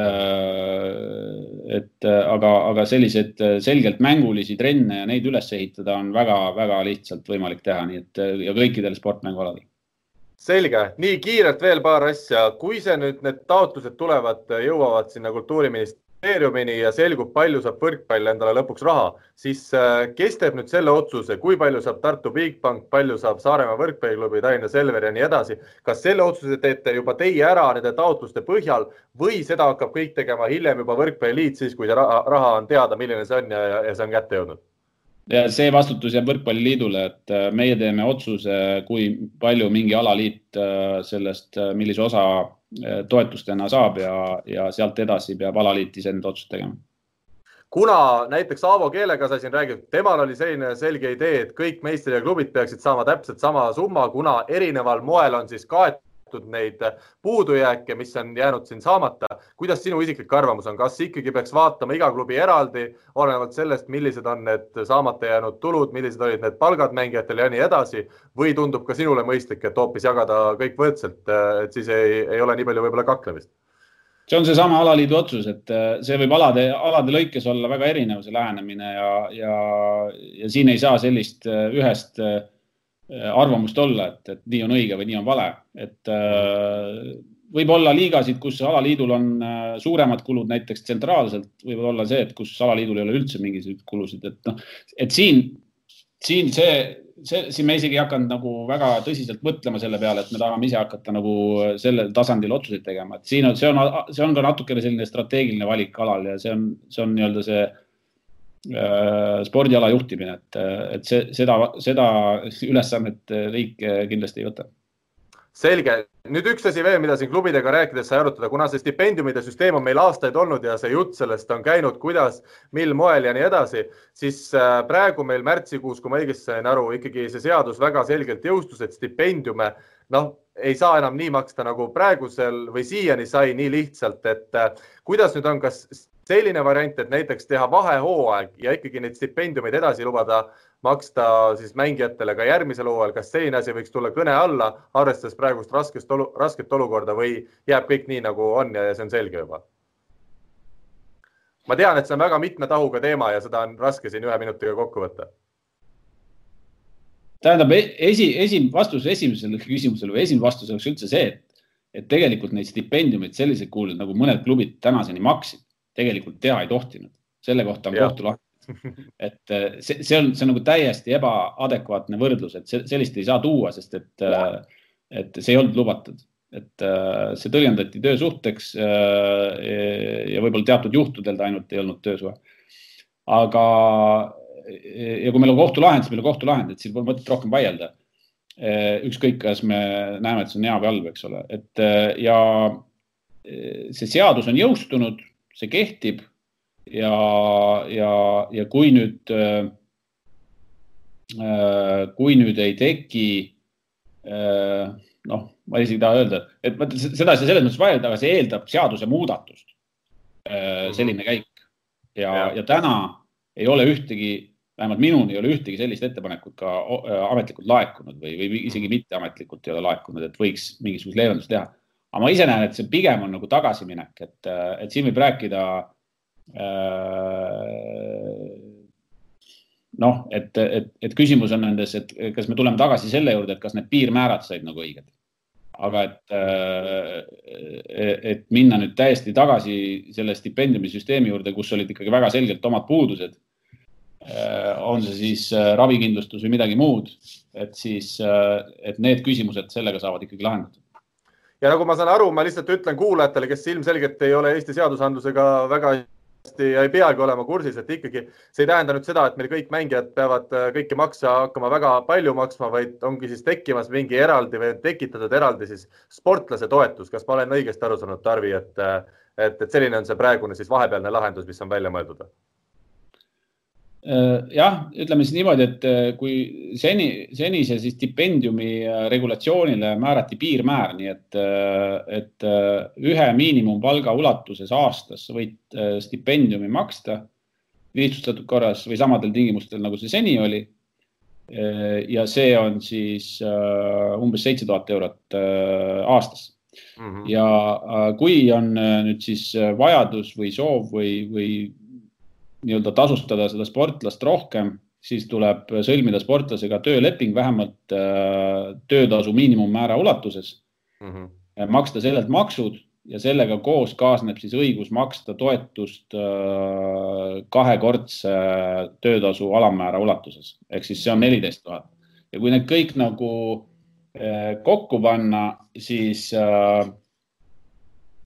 et aga, aga selliseid selgelt mängulisi trenne ja neid üles ehitada on väga-väga lihtsalt võimalik teha, nii et ja kõikidel sportmängualadel selge, nii kiirelt veel paar asja, kui see nüüd need taotlused tulevad, jõuavad sinna kultuuriministeeriumi ministeeriumini ja selgub, palju saab võrkpall endale lõpuks raha, siis äh, kes teeb nüüd selle otsuse, kui palju saab Tartu Bigbank, palju saab Saaremaa võrkpalliklubi, Tallinna Selver ja nii edasi. kas selle otsuse teete juba teie ära nende taotluste põhjal või seda hakkab kõik tegema hiljem juba Võrkpalliliit, siis kui see raha, raha on teada, milline see on ja, ja see on kätte jõudnud? Ja see vastutus jääb Võrkpalliliidule, et äh, meie teeme otsuse, kui palju mingi alaliit äh, sellest, millise osa toetustena saab ja, ja sealt edasi peab alaliit ise need otsused tegema. kuna näiteks Aavo Keelega sai siin räägitud, temal oli selline selge idee, et kõik meistri ja klubid peaksid saama täpselt sama summa, kuna erineval moel on siis kaetud kaetud neid puudujääke, mis on jäänud siin saamata. kuidas sinu isiklik arvamus on, kas ikkagi peaks vaatama iga klubi eraldi, olenevalt sellest, millised on need saamata jäänud tulud, millised olid need palgad mängijatel ja nii edasi või tundub ka sinule mõistlik, et hoopis jagada kõik võrdselt, et siis ei, ei ole nii palju võib-olla kaklemist? see on seesama alaliidu otsus, et see võib alade, alade lõikes olla väga erinev, see lähenemine ja, ja, ja siin ei saa sellist ühest äh, Äh, arvamust olla, et, et nii on õige või nii on vale, et äh, võib olla liigasid, kus alaliidul on äh, suuremad kulud näiteks tsentraalselt, võib olla see, et kus alaliidul ei ole üldse mingisuguseid kulusid, et noh, et siin, siin see, see, siin me isegi ei hakanud nagu väga tõsiselt mõtlema selle peale, et me tahame ise hakata nagu sellel tasandil otsuseid tegema, et siin on, see on, see on ka natukene selline strateegiline valik alal ja see on, see on nii-öelda see Äh, spordiala juhtimine, et, et see, seda, seda ülesannet riik kindlasti ei võta. selge, nüüd üks asi veel, mida siin klubidega rääkides sai arutada, kuna see stipendiumide süsteem on meil aastaid olnud ja see jutt sellest on käinud, kuidas, mil moel ja nii edasi, siis äh, praegu meil märtsikuus, kui ma õigesti sain aru, ikkagi see seadus väga selgelt jõustus, et stipendiume noh, ei saa enam nii maksta nagu praegusel või siiani sai nii lihtsalt, et äh, kuidas nüüd on, kas selline variant, et näiteks teha vahehooaeg ja ikkagi neid stipendiumeid edasi lubada maksta siis mängijatele ka järgmisel hooajal, kas selline asi võiks tulla kõne alla, arvestades praegust raskest olu, rasket olukorda või jääb kõik nii, nagu on ja see on selge juba? ma tean, et see on väga mitme tahuga teema ja seda on raske siin ühe minutiga kokku võtta. tähendab, e-, esi, esim-, vastus esimesele küsimusele või esimene vastus oleks üldse see, et, et tegelikult neid stipendiumeid sellisel kujul, nagu mõned klubid tänaseni maksid, tegelikult teha ei tohtinud. selle kohta on kohtulahend et äh, see, see on, see on nagu täiesti ebaadekvaatne võrdlus, et sellist ei saa tuua, sest et, äh, et see ei olnud lubatud, et äh, see tõlgendati töösuhteks ja võib-olla teatud juhtudel ta ainult ei olnud töösuhe. aga, ja kui meil on kohtulahend, siis meil on kohtulahend, et siin pole mõtet rohkem vaielda. ükskõik, kas me näeme, et see on hea või halb, eks ole, et ja see seadus on jõustunud, see kehtib ja, ja, ja kui nüüd, äh, kui nüüd ei teki äh, noh, ma isegi ei taha öelda, et ma seda ei saa selles mõttes vaielda, aga see eeldab seadusemuudatust. Äh, selline käik ja, ja., ja täna ei ole ühtegi, vähemalt minuni ei ole ühtegi sellist ettepanekut ka ametlikult laekunud või, või isegi mitteametlikult ei ole laekunud, et võiks mingisugust leevendust teha. Aga ma ise näen, et see pigem on nagu tagasiminek, et, et siin võib rääkida äh, noh, et, et, et küsimus on nendes, et kas me tuleme tagasi selle juurde, et kas need piirmäärad said nagu õiged. aga et, äh, et minna nüüd täiesti tagasi selle stipendiumisüsteemi juurde, kus olid ikkagi väga selgelt omad puudused. Äh, on see siis ravikindlustus või midagi muud, et siis, et need küsimused sellega saavad ikkagi lahendatud ja nagu ma saan aru, ma lihtsalt ütlen kuulajatele, kes ilmselgelt ei ole Eesti seadusandlusega väga kindlasti ei peagi olema kursis, et ikkagi see ei tähenda nüüd seda, et meil kõik mängijad peavad äh, kõiki makse hakkama väga palju maksma, vaid ongi siis tekkimas mingi eraldi või tekitatud eraldi siis sportlase toetus. kas ma olen õigesti aru saanud, Tarvi, et, äh, et, et selline on see praegune siis vahepealne lahendus, mis on välja mõeldud? Äh, jah, ütleme siis niimoodi, et äh, kui seni, senise siis stipendiumi äh, regulatsioonile määrati piirmäär, nii et, et ühe miinimumpalga ulatuses aastas võid stipendiumi maksta lihtsustatud korras või samadel tingimustel, nagu see seni oli. ja see on siis umbes seitse tuhat eurot aastas mm. -hmm. ja kui on nüüd siis vajadus või soov või, või nii-öelda tasustada seda sportlast rohkem, siis tuleb sõlmida sportlasega tööleping vähemalt äh, töötasu miinimummäära ulatuses mm. -hmm. maksta sellelt maksud ja sellega koos kaasneb siis õigus maksta toetust äh, kahekordse töötasu alammäära ulatuses ehk siis see on neliteist tuhat ja kui need kõik nagu kokku panna, siis äh,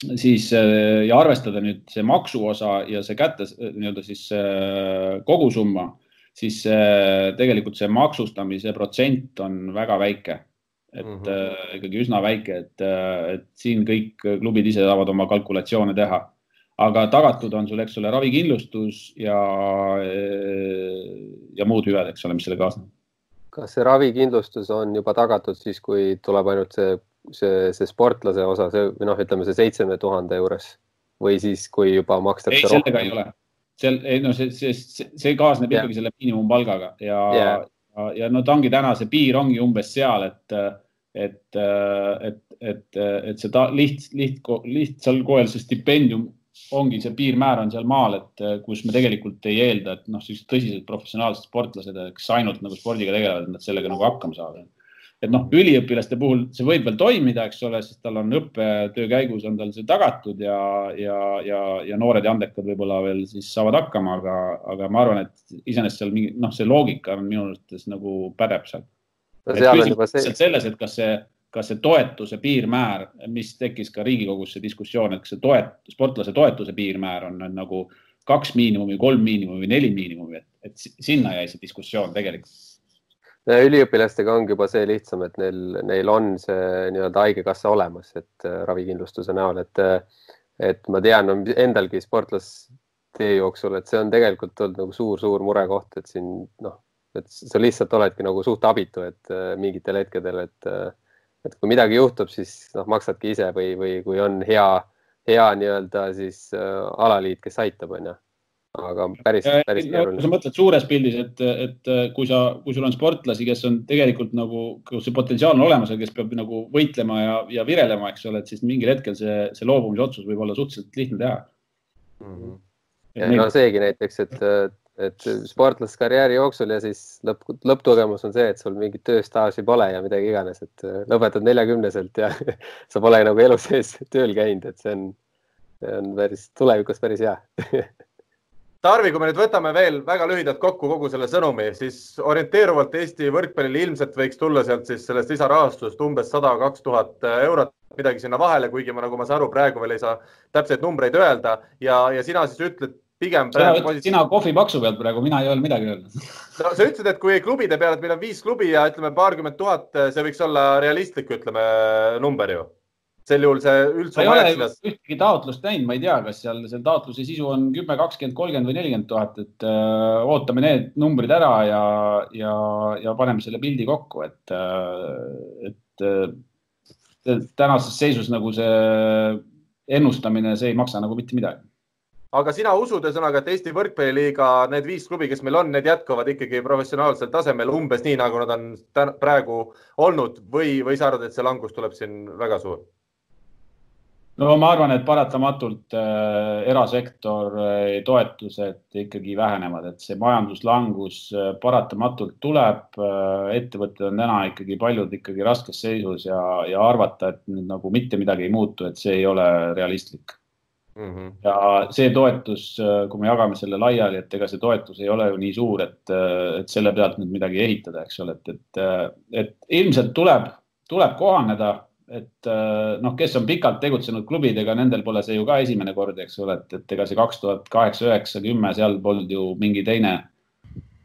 siis äh, ja arvestada nüüd see maksuosa ja see kätte nii-öelda siis äh, kogusumma, siis äh, tegelikult see maksustamise protsent on väga väike. et mm -hmm. ikkagi üsna väike, et, et siin kõik klubid ise saavad oma kalkulatsioone teha. aga tagatud on sul, eks ole, ravikindlustus ja, ja muud hüved, eks ole, mis sellega kaasneb. kas see ravikindlustus on juba tagatud siis, kui tuleb ainult see see, see sportlase osa, see või noh, ütleme see seitsme tuhande juures või siis, kui juba makstakse. ei, sellega ei ole, seal, ei no see, see, see, see kaasneb yeah. ikkagi selle miinimumpalgaga ja yeah., ja, ja no ta ongi täna, see piir ongi umbes seal, et, et, et, et, et see ta, liht, liht, lihtsal koel see stipendium ongi see piirmäär on seal maal, et kus me tegelikult ei eelda, et noh, sellised tõsised professionaalsed sportlased, kes ainult nagu spordiga tegelevad, et nad sellega nagu hakkama saavad et noh, üliõpilaste puhul see võib veel toimida, eks ole, sest tal on õppetöö käigus on tal see tagatud ja, ja, ja, ja noored ja andekad võib-olla veel siis saavad hakkama, aga, aga ma arvan, et iseenesest seal mingi noh, see loogika on minu arvates nagu pädeb seal. See... selles, et kas see, kas see toetuse piirmäär, mis tekkis ka Riigikogus see diskussioon, et kas see toet-, sportlase toetuse piirmäär on, on nagu kaks miinimumi, kolm miinimumi, neli miinimumi, et, et sinna jäi see diskussioon tegelikult üliõpilastega ongi juba see lihtsam, et neil, neil on see nii-öelda haigekassa olemas, et äh, ravikindlustuse näol, et, äh, et ma tean endalgi sportlastee jooksul, et see on tegelikult olnud nagu suur-suur murekoht, et siin noh, et sa lihtsalt oledki nagu suht abitu, et äh, mingitel hetkedel, et, et kui midagi juhtub, siis noh, maksadki ise või, või kui on hea, hea nii-öelda siis äh, alaliit, kes aitab, on ju aga päris, päris keeruline. sa mõtled suures pildis, et, et kui sa, kui sul on sportlasi, kes on tegelikult nagu, kus see potentsiaal on olemas ja kes peab nagu võitlema ja, ja virelema, eks ole, et siis mingil hetkel see, see loobumisotsus võib olla suhteliselt lihtne teha mm. -hmm. Ja no seegi näiteks, et, et sportlaskarjääri jooksul ja siis lõpp, lõpptulemus on see, et sul mingit tööstaaži pole ja midagi iganes, et lõpetad neljakümneselt ja sa pole nagu elu sees tööl käinud, et see on, see on päris tulevikus päris hea Tarvi, kui me nüüd võtame veel väga lühidalt kokku kogu selle sõnumi, siis orienteeruvalt Eesti võrkpallile ilmselt võiks tulla sealt siis sellest lisarahastust umbes sada, kaks tuhat eurot, midagi sinna vahele, kuigi ma, nagu ma saan aru, praegu veel ei saa täpseid numbreid öelda ja, ja sina siis ütled pigem. sina ütled, sina kohvipaksu pealt praegu, mina ei öelnud midagi öelda no sa ütlesid, et kui klubide peale, et meil on viis klubi ja ütleme paarkümmend tuhat, see võiks olla realistlik, ütleme number ju sel juhul see üldse. ma ei ole ühtegi taotlust näinud, ma ei tea, kas seal seal taotluse sisu on kümme, kakskümmend, kolmkümmend või nelikümmend tuhat, et öö, äh, ootame need numbrid ära ja, ja, ja paneme selle pildi kokku, et, äh, et äh, tänases seisus nagu see ennustamine, see ei maksa nagu mitte midagi aga sina usud ühesõnaga, et Eesti Võrkpalliliiga need viis klubi, kes meil on, need jätkuvad ikkagi professionaalsel tasemel umbes nii, nagu nad on praegu olnud või, või sa arvad, et see langus tuleb siin väga suur? No ma arvan, et paratamatult äh, erasektor äh, toetused ikkagi vähenevad, et see majanduslangus äh, paratamatult tuleb äh,. ettevõtted on täna ikkagi paljud ikkagi raskes seisus ja, ja arvata, et nüüd nagu mitte midagi ei muutu, et see ei ole realistlik mm. -hmm. ja see toetus, äh, kui me jagame selle laiali, et ega see toetus ei ole ju nii suur, et, äh, et selle pealt nüüd midagi ehitada, eks ole, et, et, et ilmselt tuleb, tuleb kohaneda et äh, noh, kes on pikalt tegutsenud klubidega, nendel pole see ju ka esimene kord, eks ole, et, et ega see kaks tuhat kaheksa, üheksa, kümme, seal polnud ju mingi teine,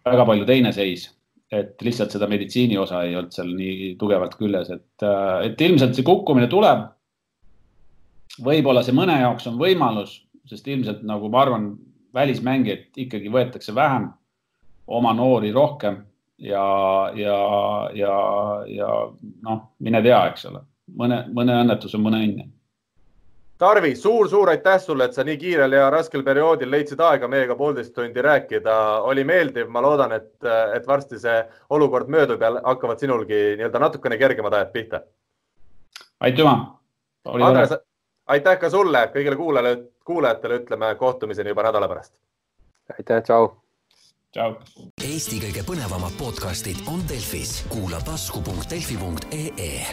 väga palju teine seis. et lihtsalt seda meditsiini osa ei olnud seal nii tugevalt küljes, et, äh, et ilmselt see kukkumine tuleb. võib-olla see mõne jaoks on võimalus, sest ilmselt nagu ma arvan, välismängijaid ikkagi võetakse vähem, oma noori rohkem ja, ja, ja, ja noh, mine tea, eks ole mõne, mõne õnnetus on mõne õnn. Tarvi suur,, suur-suur aitäh sulle, et sa nii kiirel ja raskel perioodil leidsid aega meiega poolteist tundi rääkida. oli meeldiv, ma loodan, et, et varsti see olukord möödub ja hakkavad sinulgi nii-öelda natukene kergemad ajad pihta. aitüma. Andres, aitäh ka sulle, kõigile kuulajale, kuulajatele ütleme kohtumiseni juba nädala pärast. aitäh, tšau. tšau. Eesti kõige põnevamad podcastid on Delfis, kuula tasku.delfi.ee